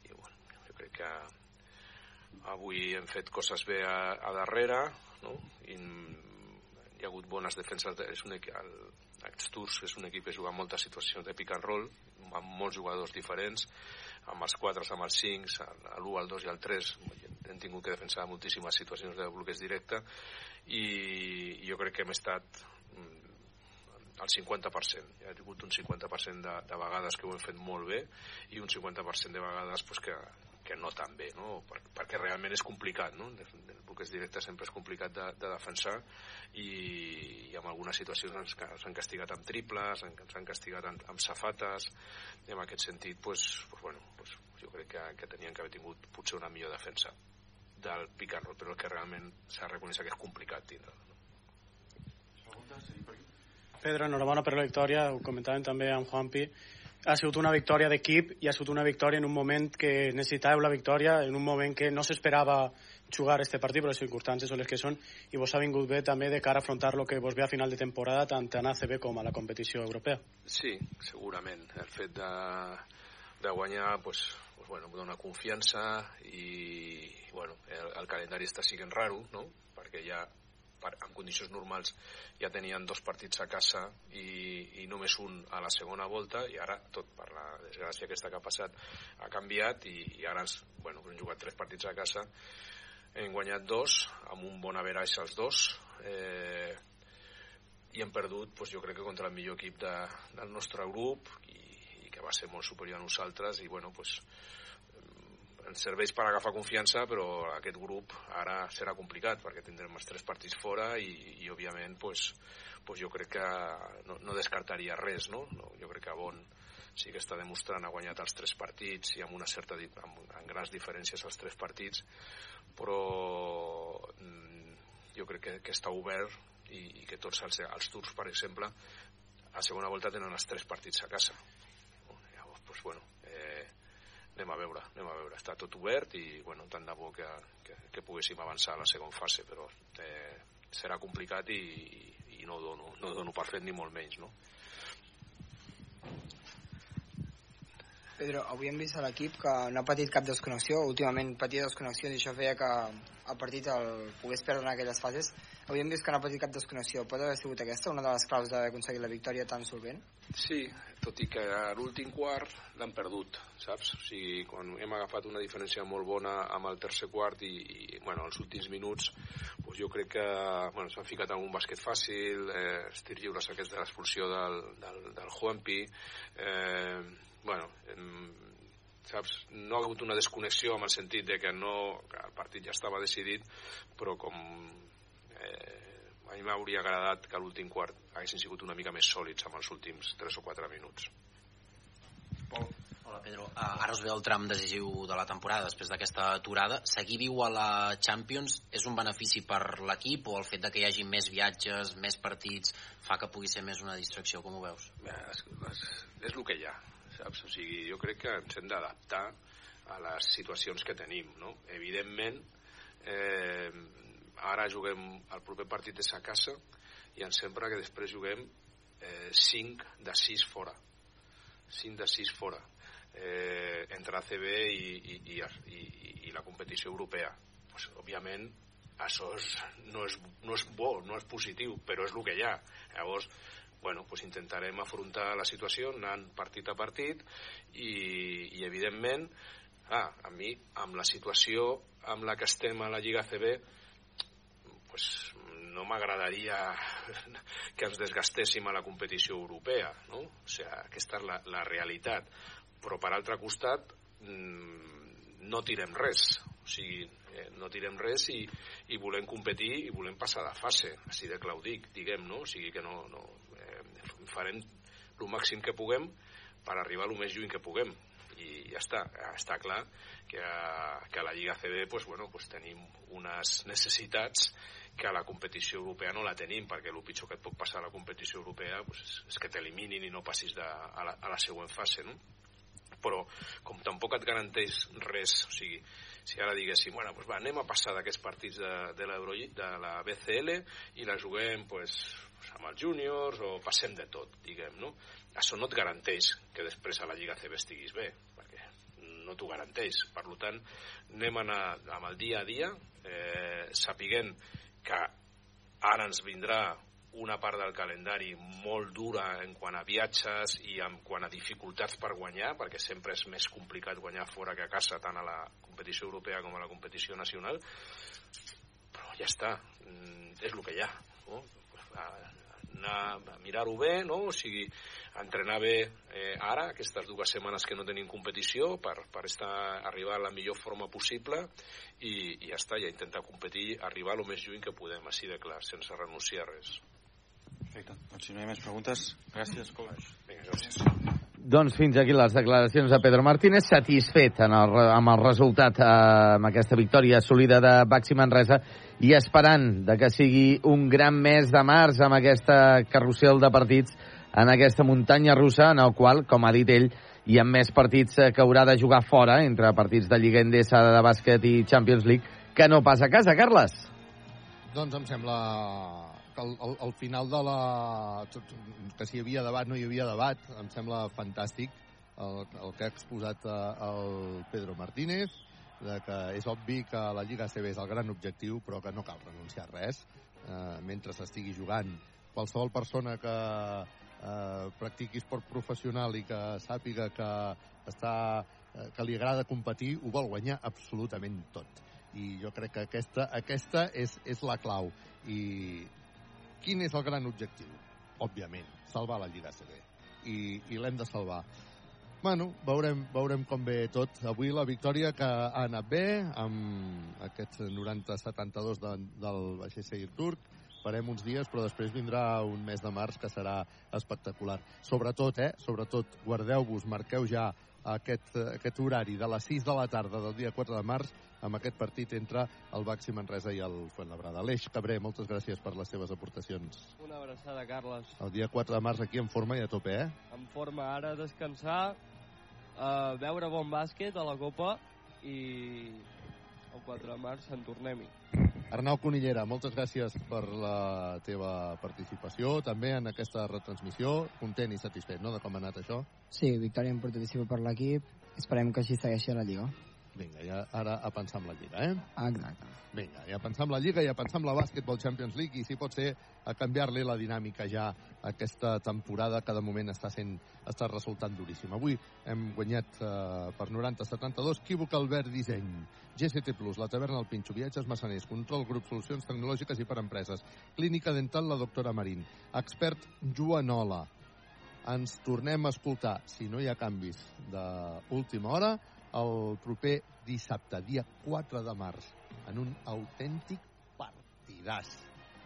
I bueno, jo crec que avui hem fet coses bé a, a darrere, no? I hi ha hagut bones defenses. De, és un, el, aquests Tours és un equip que juga moltes situacions de pick and roll, amb molts jugadors diferents, amb els 4, amb els 5, l'1, el 2 i el 3, hem tingut que defensar moltíssimes situacions de bloqueig directe i jo crec que hem estat mm, al 50%. Hi ha hagut un 50% de, de vegades que ho hem fet molt bé i un 50% de vegades pues, que, que no tan bé, no? Per, perquè realment és complicat, no? El bloqueig directe sempre és complicat de, de defensar i, i en algunes situacions ens han castigat amb triples, ens han castigat amb, amb safates, i en aquest sentit, pues, pues, bueno, pues, jo crec que, que tenien que haver tingut potser una millor defensa del pick and roll, però el que realment s'ha de reconèixer que és complicat tindre. No? Pedro, enhorabona per la victòria, ho comentàvem també amb Juanpi, ha sigut una victòria d'equip i ha sigut una victòria en un moment que necessitàveu la victòria, en un moment que no s'esperava jugar este partit, però les circumstàncies són les que són, i vos ha vingut bé també de cara a afrontar lo que vos ve a final de temporada tant en ACB com a la competició europea. Sí, segurament. El fet de, de guanyar pues, pues, bueno, dona confiança i bueno, el, el calendari està siguent raro, no? perquè ja en condicions normals ja tenien dos partits a casa i, i només un a la segona volta i ara tot per la desgràcia aquesta que ha passat ha canviat i, i ara bueno, hem jugat tres partits a casa hem guanyat dos amb un bon average als dos eh, i hem perdut pues, jo crec que contra el millor equip de, del nostre grup i, i que va ser molt superior a nosaltres i bueno, pues, ens serveix per agafar confiança, però aquest grup ara serà complicat perquè tindrem els tres partits fora i, i òbviament pues, pues jo crec que no, no descartaria res, no? no? Jo crec que Bon sí que està demostrant ha guanyat els tres partits i amb una certa amb, amb grans diferències els tres partits, però mm, jo crec que, que està obert i, i que tots els, els turcs, per exemple, a segona volta tenen els tres partits a casa. Llavors, doncs, bueno, anem a veure, anem a veure. Està tot obert i, bueno, tant de bo que, que, que poguéssim avançar a la segona fase, però eh, serà complicat i, i no, dono, no dono per fet ni molt menys, no? Pedro, avui hem vist a l'equip que no ha patit cap desconnexió, últimament patia desconnexions i això feia que el partit el pogués perdre en aquelles fases. Avui hem vist que no ha patit cap desconnexió. Pot haver sigut aquesta una de les claus d'haver aconseguit la victòria tan solvent? Sí, tot i que a l'últim quart l'han perdut, saps? O sigui, quan hem agafat una diferència molt bona amb el tercer quart i, i bueno, els últims minuts doncs jo crec que bueno, s'han ficat en un bàsquet fàcil, eh, els tirs lliures aquests de l'expulsió del, del, del Juanpi, eh, bueno, em, saps? no ha hagut una desconnexió en el sentit de que, no, que el partit ja estava decidit però com eh, a mi m'hauria agradat que l'últim quart haguessin sigut una mica més sòlids amb els últims 3 o 4 minuts Hola Pedro, uh, ara us ve el tram decisiu de la temporada després d'aquesta aturada. Seguir viu a la Champions és un benefici per l'equip o el fet de que hi hagi més viatges, més partits, fa que pugui ser més una distracció, com ho veus? Bé, és, és, és el que hi ha saps? O sigui, jo crec que ens hem d'adaptar a les situacions que tenim, no? Evidentment, eh, ara juguem el proper partit és a casa i ens sembla que després juguem eh, 5 de 6 fora 5 de 6 fora eh, entre ACB i, i, i, i, i la competició europea pues, òbviament això és, no, és, no és bo, no és positiu però és el que hi ha llavors bueno, pues intentarem afrontar la situació anant partit a partit i, i evidentment ah, a mi amb la situació amb la que estem a la Lliga CB pues, no m'agradaria que ens desgastéssim a la competició europea no? o sigui, aquesta és la, la realitat però per altre costat mmm, no tirem res o sigui, eh, no tirem res i, i volem competir i volem passar de fase, així de clar ho dic, diguem, no? O sigui que no, no, farem el màxim que puguem per arribar el més lluny que puguem i ja està, està clar que que la Lliga CB pues, bueno, pues tenim unes necessitats que a la competició europea no la tenim perquè el pitjor que et pot passar a la competició europea pues, és, és que t'eliminin i no passis de, a, la, a la següent fase no? però com tampoc et garanteix res o sigui, si ara diguéssim, bueno, pues va, anem a passar d'aquests partits de, de, de la BCL i la juguem pues, amb els júniors o passem de tot, diguem, no? Això no et garanteix que després a la Lliga CB estiguis bé, perquè no t'ho garanteix. Per tant, anem a anar amb el dia a dia, eh, sapiguent que ara ens vindrà una part del calendari molt dura en quant a viatges i en quant a dificultats per guanyar, perquè sempre és més complicat guanyar fora que a casa, tant a la competició europea com a la competició nacional, però ja està, mm, és el que hi ha. No? Anar a mirar-ho bé, no? o sigui, entrenar bé eh, ara, aquestes dues setmanes que no tenim competició, per, per estar, arribar a la millor forma possible i, i ja està, ja intentar competir, arribar el més lluny que podem, així de clar, sense renunciar a res. Perfecte. Doncs si no hi ha més preguntes, gràcies, coach. Vinga, gràcies. Doncs fins aquí les declaracions de Pedro Martínez, satisfet en el, amb el resultat, eh, amb aquesta victòria assolida de Baxi Manresa i esperant de que sigui un gran mes de març amb aquesta carrusel de partits en aquesta muntanya russa en el qual, com ha dit ell, hi ha més partits eh, que haurà de jugar fora, entre partits de Lliga Endesa, de bàsquet i Champions League, que no pas a casa, Carles. Doncs em sembla que al, al, al final de la... que si hi havia debat no hi havia debat, em sembla fantàstic el, el que ha exposat eh, el Pedro Martínez, de que és obvi que la Lliga CB és el gran objectiu, però que no cal renunciar a res eh, mentre s'estigui jugant. Qualsevol persona que eh, practiqui esport professional i que sàpiga que, està, eh, que li agrada competir, ho vol guanyar absolutament tot. I jo crec que aquesta, aquesta és, és la clau. I quin és el gran objectiu? Òbviament, salvar la Lliga CB. I, i l'hem de salvar. Bueno, veurem, veurem com ve tot. Avui la victòria que ha anat bé, amb aquests 90-72 de, del Baixer turc. Farem uns dies, però després vindrà un mes de març que serà espectacular. Sobretot, eh? Sobretot, guardeu-vos, marqueu ja aquest, aquest horari de les 6 de la tarda del dia 4 de març amb aquest partit entre el Baxi Manresa i el Fuenlabrada. Aleix Cabré, moltes gràcies per les seves aportacions. Una abraçada, Carles. El dia 4 de març aquí en forma i a tope, eh? En forma ara descansar, eh, veure bon bàsquet a la Copa i el 4 de març en tornem-hi. Arnau Conillera, moltes gràcies per la teva participació, també en aquesta retransmissió. Content i satisfet, no?, de com ha anat això. Sí, victòria importantíssima per l'equip. Esperem que així segueixi a la Lliga. Vinga, ja ara a pensar en la Lliga, eh? Exacte. Vinga, ja a pensar en la Lliga i a pensar en la Basketball Champions League i si pot ser a canviar-li la dinàmica ja aquesta temporada que de moment està sent està resultant duríssima. Avui hem guanyat eh, per 90-72 Equívoc Albert Disseny, GCT+, la taverna del Pinxo, viatges massaners, control grup, solucions tecnològiques i per empreses, clínica dental la doctora Marín, expert Joanola. Ens tornem a escoltar, si no hi ha canvis d'última hora, el proper dissabte, dia 4 de març, en un autèntic partidàs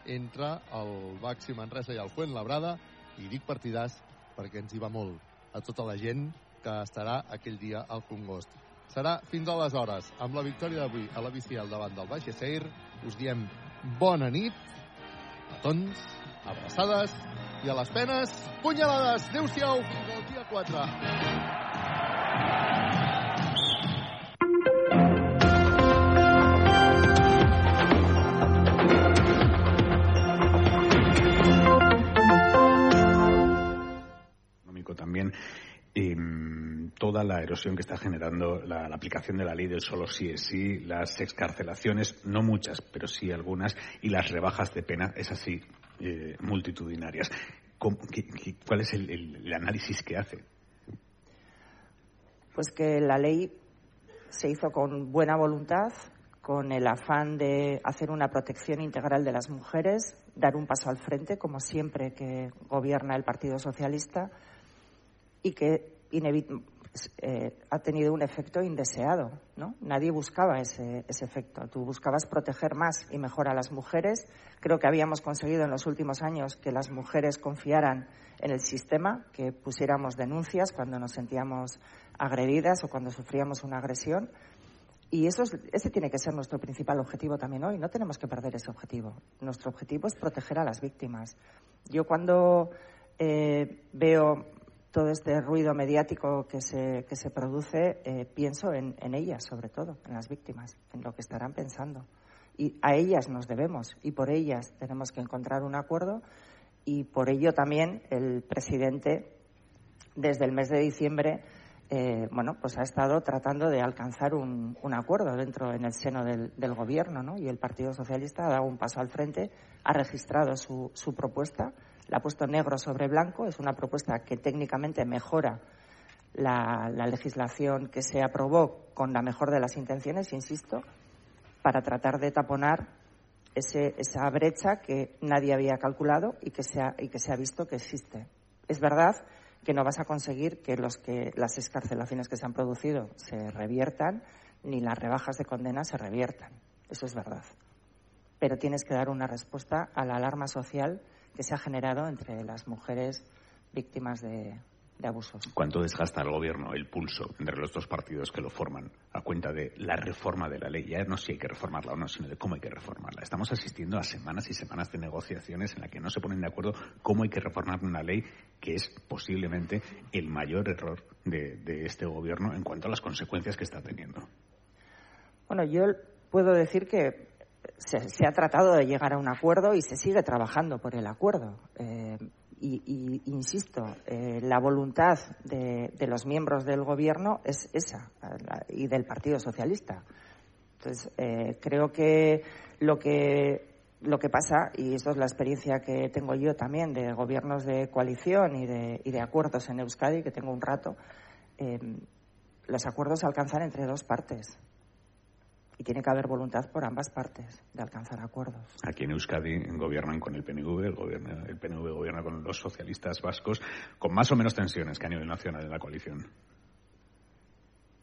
entre el Baxi Manresa i el Fuenlabrada, i dic partidàs perquè ens hi va molt a tota la gent que estarà aquell dia al Congost. Serà fins aleshores, amb la victòria d'avui a la Bicial davant del Baix Seir, us diem bona nit, petons, abraçades i a les penes, punyalades. Adéu-siau, fins al dia 4. Toda la erosión que está generando la, aplicación de la ley del solo sí es sí, las excarcelaciones, no muchas, pero sí algunas, y las rebajas de pena, es así, eh, multitudinarias. ¿Qué, qué, cuál es el, el, el análisis que hace? Pues que la ley se hizo con buena voluntad, con el afán de hacer una protección integral de las mujeres, dar un paso al frente, como siempre que gobierna el Partido Socialista, y que eh, ha tenido un efecto indeseado. ¿no? Nadie buscaba ese, ese, efecto. Tú buscabas proteger más y mejor a las mujeres. Creo que habíamos conseguido en los últimos años que las mujeres confiaran en el sistema, que pusiéramos denuncias cuando nos sentíamos agredidas o cuando sufríamos una agresión. Y eso es, ese tiene que ser nuestro principal objetivo también hoy. No tenemos que perder ese objetivo. Nuestro objetivo es proteger a las víctimas. Yo cuando eh, veo todo este ruido mediático que se, que se produce, eh, pienso en, en, ellas, sobre todo, en las víctimas, en lo que estarán pensando. Y a ellas nos debemos y por ellas tenemos que encontrar un acuerdo y por ello también el presidente, desde el mes de diciembre, eh, bueno, pues ha estado tratando de alcanzar un, un acuerdo dentro en el seno del, del gobierno, ¿no? Y el Partido Socialista ha dado un paso al frente, ha registrado su, su propuesta la ha puesto negro sobre blanco. Es una propuesta que técnicamente mejora la, la, legislación que se aprobó con la mejor de las intenciones, insisto, para tratar de taponar ese, esa brecha que nadie había calculado y que, se ha, y que se ha visto que existe. Es verdad que no vas a conseguir que, los que las escarcelaciones que se han producido se reviertan ni las rebajas de condena se reviertan. Eso es verdad. Pero tienes que dar una respuesta a la alarma social que se ha generado entre las mujeres víctimas de, de, abusos. ¿Cuánto desgasta al gobierno el pulso entre los dos partidos que lo forman a cuenta de la reforma de la ley? Ya no si hay que reformarla o no, sino de cómo hay que reformarla. Estamos asistiendo a semanas y semanas de negociaciones en las que no se ponen de acuerdo cómo hay que reformar una ley que es posiblemente el mayor error de, de este gobierno en cuanto a las consecuencias que está teniendo. Bueno, yo puedo decir que se, se, ha tratado de llegar a un acuerdo y se sigue trabajando por el acuerdo. Eh, y, insisto, eh, la voluntad de, los miembros del Gobierno es esa, y del Partido Socialista. Entonces, eh, creo que lo que lo que pasa, y esto es la experiencia que tengo yo también de gobiernos de coalición y de, y de acuerdos en Euskadi, que tengo un rato, los acuerdos se alcanzan entre dos partes y tiene que haber voluntad por ambas partes de alcanzar acuerdos. Aquí en Euskadi gobiernan con el PNV, el, gobierno, el PNV gobierna con los socialistas vascos, con más o menos tensiones que a nivel nacional en la coalición.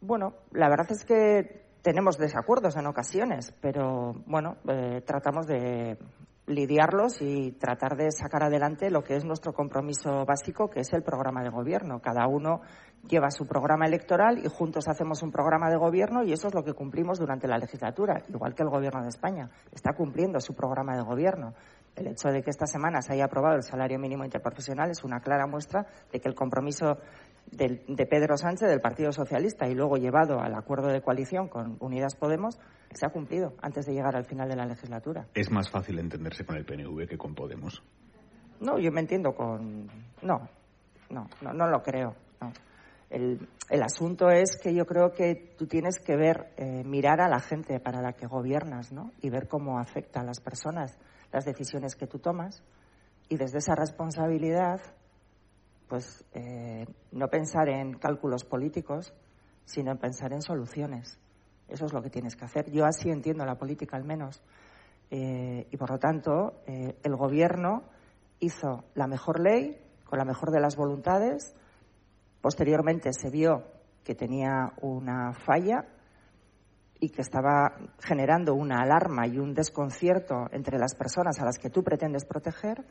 Bueno, la verdad es que tenemos desacuerdos en ocasiones, pero bueno, eh, tratamos de, lidiarlos y tratar de sacar adelante lo que es nuestro compromiso básico, que es el programa de gobierno. Cada uno lleva su programa electoral y juntos hacemos un programa de gobierno y eso es lo que cumplimos durante la legislatura, igual que el Gobierno de España está cumpliendo su programa de gobierno. El hecho de que esta semana se haya aprobado el salario mínimo interprofesional es una clara muestra de que el compromiso del, de Pedro Sánchez, del Partido Socialista, y luego llevado al acuerdo de coalición con Unidas Podemos, se ha cumplido antes de llegar al final de la legislatura. Es más fácil entenderse con el PNV que con Podemos. No, yo me entiendo con. No, no, no, no lo creo. El, asunto es que yo creo que tú tienes que ver, eh, mirar a la gente para la que gobiernas, ¿no? Y ver cómo afecta a las personas las decisiones que tú tomas. Y desde esa responsabilidad, pues eh, no pensar en cálculos políticos, sino en pensar en soluciones. Eso es lo que tienes que hacer. Yo así entiendo la política, al menos. Eh, y por lo tanto, el Gobierno hizo la mejor ley, con la mejor de las voluntades. Posteriormente se vio que tenía una falla y que estaba generando una alarma y un desconcierto entre las personas a las que tú pretendes proteger.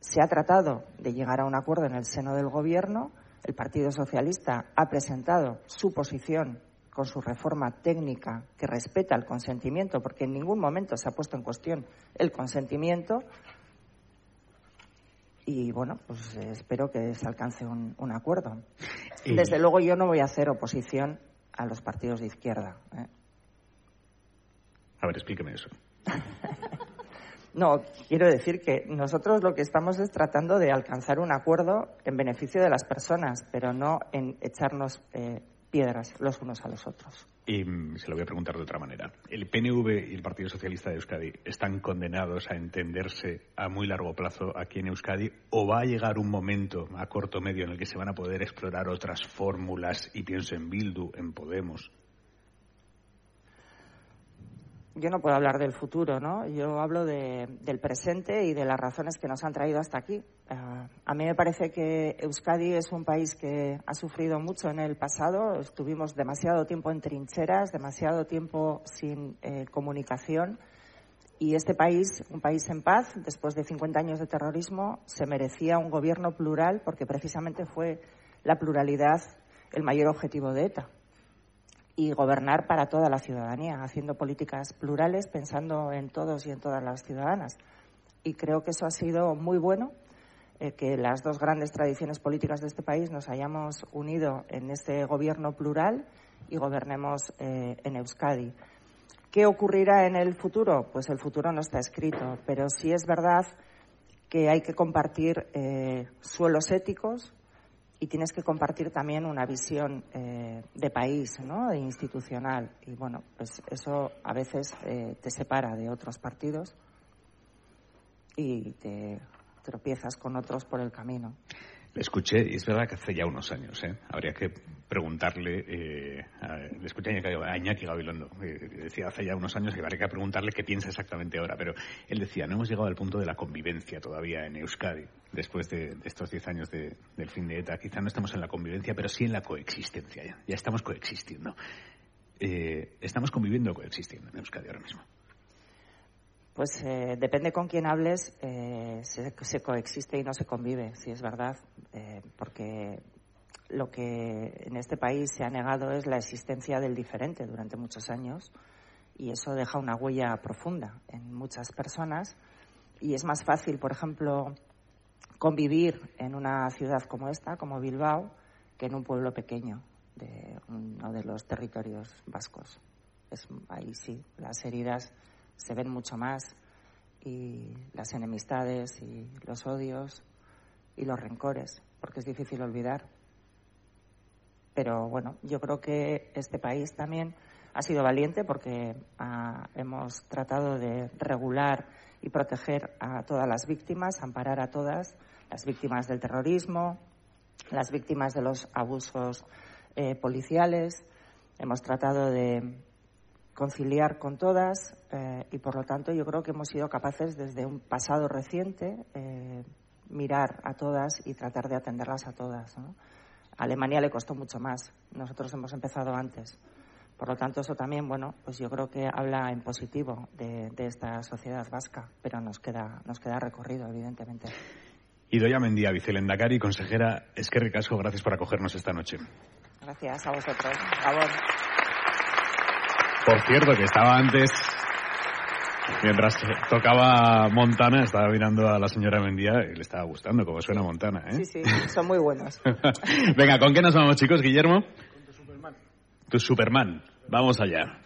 Se ha tratado de llegar a un acuerdo en el seno del Gobierno. El Partido Socialista ha presentado su posición con su reforma técnica que respeta el consentimiento, porque en ningún momento se ha puesto en cuestión el consentimiento. Y bueno, pues eh, espero que se alcance un, un acuerdo. Y- Desde luego yo no voy a hacer oposición a los partidos de izquierda. ¿eh? A ver, explíqueme eso. No, quiero decir que nosotros lo que estamos es tratando de alcanzar un acuerdo en beneficio de las personas, pero no en echarnos eh, piedras los unos a los otros. Y mm, se lo voy a preguntar de otra manera. ¿El PNV y el Partido Socialista de Euskadi están condenados a entenderse a muy largo plazo aquí en Euskadi? ¿O va a llegar un momento a corto medio en el que se van a poder explorar otras fórmulas? Y pienso en Bildu, en Podemos. Yo no puedo hablar del futuro, ¿no? Yo hablo de- del presente y de las razones que nos han traído hasta aquí. Ah, a mí me parece que Euskadi es un país que ha sufrido mucho en el pasado. Estuvimos demasiado tiempo en trincheras, demasiado tiempo sin eh, comunicación. Y este país, un país en paz, después de 50 años de terrorismo, se merecía un gobierno plural porque precisamente fue la pluralidad el mayor objetivo de ETA y gobernar para toda la ciudadanía, haciendo políticas plurales, pensando en todos y en todas las ciudadanas. Y creo que eso ha sido muy bueno, eh, que las dos grandes tradiciones políticas de este país nos hayamos unido en ese gobierno plural y gobernemos eh, en Euskadi. ¿Qué ocurrirá en el futuro? Pues el futuro no está escrito, pero sí es verdad que hay que compartir eh, suelos éticos, y tienes que compartir también una visión eh, de país, ¿no? De institucional. Y bueno, pues eso a veces eh, te separa de otros partidos y te tropiezas con otros por el camino. Escuché, y es verdad que hace ya unos años, ¿eh? habría que preguntarle, eh, le escuché a Iñaki, Gabilondo, eh, decía hace ya unos años que habría que preguntarle qué piensa exactamente ahora, pero él decía, no hemos llegado al punto de la convivencia todavía en Euskadi, después de, estos diez años de- del fin de ETA. Quizá no estamos en la convivencia, pero sí en la coexistencia ya, ya estamos coexistiendo. Eh, estamos conviviendo o coexistiendo en Euskadi ahora mismo. Pues eh, depende con quién hables, se, coexiste y no se convive, si es verdad, porque lo que en este país se ha negado es la existencia del diferente durante muchos años y eso deja una huella profunda en muchas personas y es más fácil, por ejemplo, convivir en una ciudad como esta, como Bilbao, que en un pueblo pequeño de uno de los territorios vascos. Es, ahí sí, las heridas se ven mucho más y las enemistades y los odios y los rencores, porque es difícil olvidar. Pero bueno, yo creo que este país también ha sido valiente porque ah, hemos tratado de regular y proteger a todas las víctimas, amparar a todas, las víctimas del terrorismo, las víctimas de los abusos eh, policiales. Hemos tratado de conciliar con todas eh, y, por lo tanto, yo creo que hemos sido capaces desde un pasado reciente eh, mirar a todas y tratar de atenderlas a todas. A Alemania le costó mucho más. Nosotros hemos empezado antes. Por lo tanto, eso también, bueno, pues yo creo que habla en positivo de, de esta sociedad vasca, pero nos queda, nos queda recorrido, evidentemente. Idoia Mendía, vicelendacari, consejera, es que ricasco, gracias por acogernos esta noche. Gracias a vosotros. Por favor. Por cierto, que estaba antes, mientras tocaba Montana, estaba mirando a la señora Mendía y le estaba gustando cómo suena Montana, ¿eh? Sí, sí, son muy buenos. Venga, ¿con qué nos vamos, chicos, Guillermo? tu Superman. Tu Superman. Vamos allá.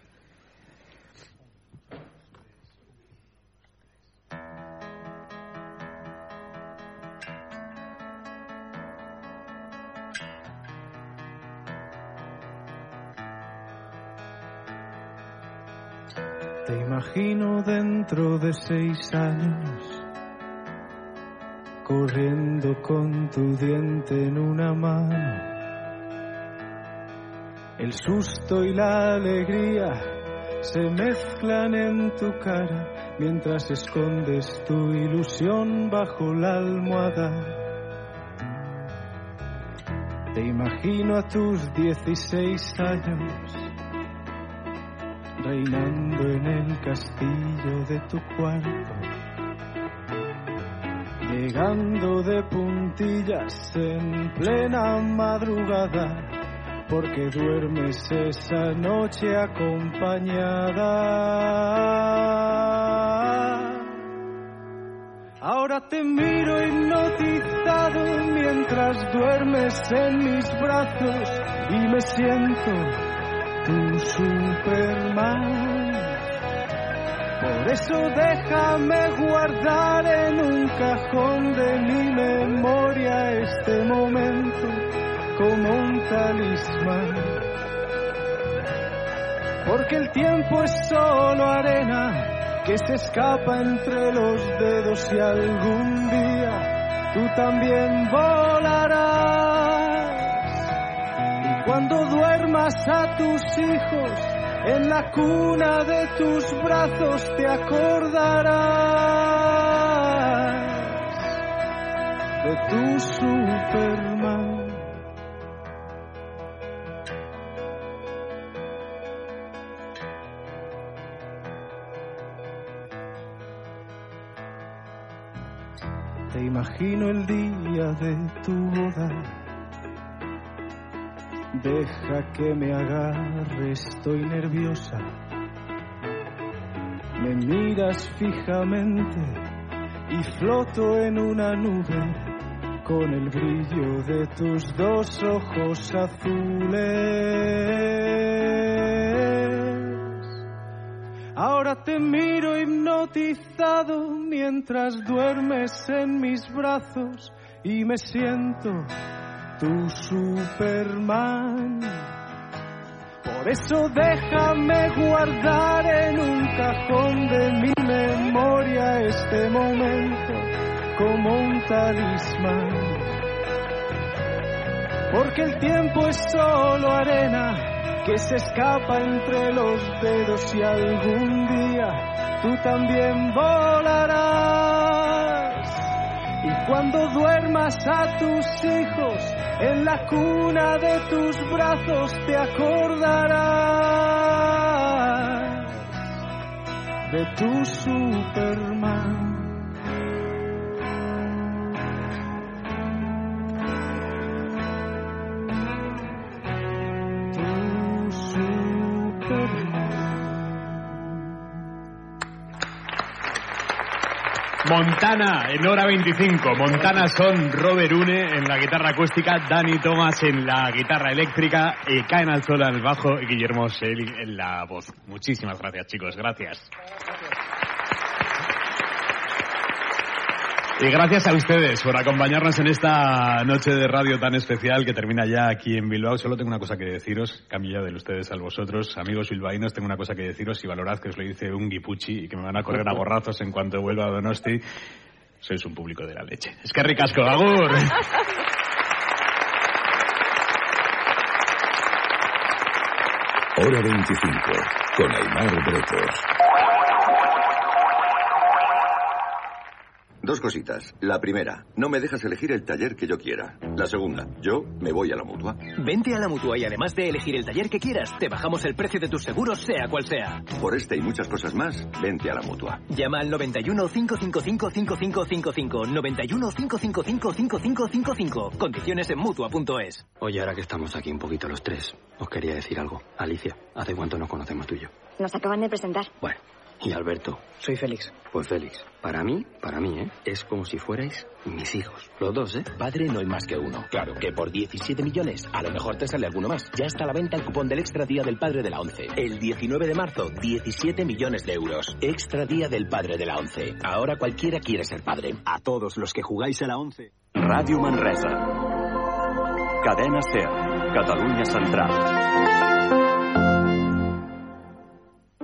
Imagino dentro de seis años, corriendo con tu diente en una mano. El susto y la alegría se mezclan en tu cara mientras escondes tu ilusión bajo la almohada. Te imagino a tus 16 años reinando en el castillo de tu cuarto, llegando de puntillas en plena madrugada, porque duermes esa noche acompañada. Ahora te miro hipnotizado mientras duermes en mis brazos y me siento tu Superman. Por eso déjame guardar en un cajón de mi memoria este momento como un talismán. Porque el tiempo es solo arena que se escapa entre los dedos y algún día tú también volarás. Cuando duermas a tus hijos en la cuna de tus brazos te acordarás de tu Superman. Te imagino el día de tu boda. Deja que me agarre, estoy nerviosa. Me miras fijamente y floto en una nube con el brillo de tus dos ojos azules. Ahora te miro hipnotizado mientras duermes en mis brazos y me siento tu Superman. Por eso déjame guardar en un cajón de mi memoria este momento como un talismán. Porque el tiempo es solo arena que se escapa entre los dedos y algún día tú también volarás. Y cuando duermas a tus hijos en la cuna de tus brazos te acordarás de tu Superman. Montana en hora 25. Montana son Robert Une en la guitarra acústica, Dani Thomas en la guitarra eléctrica, y Caen al Sol el bajo y Guillermo Selig en la voz. Muchísimas gracias, chicos. Gracias. Y gracias a ustedes por acompañarnos en esta noche de radio tan especial que termina ya aquí en Bilbao. Solo tengo una cosa que deciros, cambio de ustedes a vosotros, amigos bilbaínos, tengo una cosa que deciros y valorad que os lo dice un guipuchi y que me van a correr a borrazos en cuanto vuelva a Donosti. Sois un público de la leche. Es que ricasco, agur. Hora 25, con Aymar Bretos. Dos cositas. La primera, no me dejas elegir el taller que yo quiera. La segunda, yo me voy a la mutua. Vente a la mutua y además de elegir el taller que quieras, te bajamos el precio de tus seguros, sea cual sea. Por este y muchas cosas más, vente a la mutua. Llama al 91 555 5555. 91 555 5555. Condiciones en mutua.es. Oye, ahora que estamos aquí un poquito los tres, os quería decir algo. Alicia, ¿hace cuánto nos conocemos tú y yo? Nos acaban de presentar. Bueno, y Alberto. Soy Félix. Pues Félix, para mí, para mí, ¿eh? Es como si fuerais mis hijos. Los dos, ¿eh? Padre no hay más que uno. Claro que por 17 millones, a lo mejor te sale alguno más. Ya está a la venta el cupón del Extra Día del Padre de la ONCE. El 19 de marzo, 17 millones de euros. Extra Día del Padre de la ONCE. Ahora cualquiera quiere ser padre. A todos los que jugáis a la ONCE. Ràdio Manresa. Cadena SER. Catalunya Central.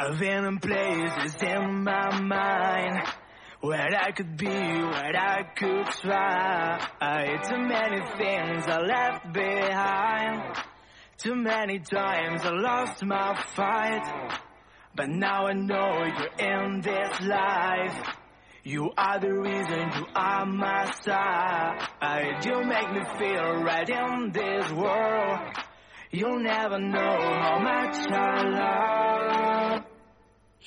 I've been in places in my mind where I could be, where I could try. Too many things I left behind. Too many times I lost my fight. But now I know you're in this life. You are the reason you are my side. You make me feel right in this world. You'll never know how much I love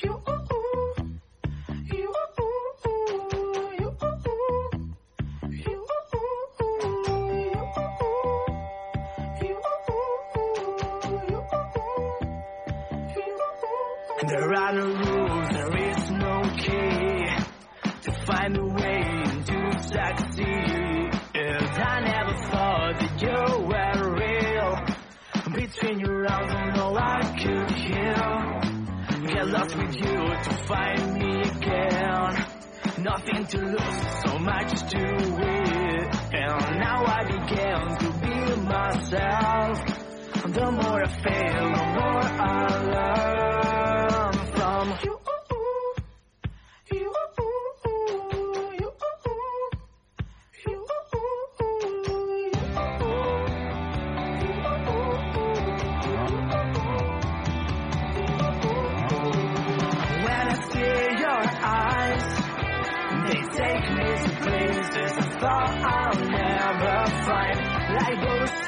you ooh ooh. You. You. You. You. You. You. You find me again. Nothing to lose, so much to win. And now I begin to be myself. The more I fail, the more I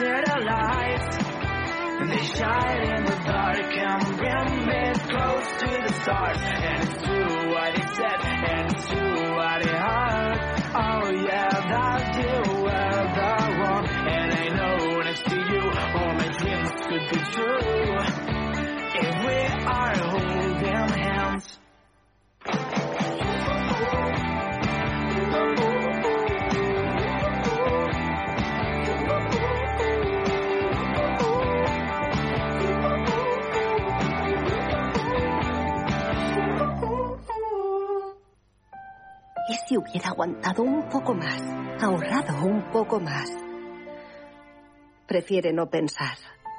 those satellites, they shine in the dark and bring me close to the stars. And it's true what it said, and it's true what it heard. Oh yeah, that you were the one, and I know next to you, all my dreams could be true. If we are ¿Y si hubiera aguantado un poco más, ahorrado un poco más? Prefiere no pensar.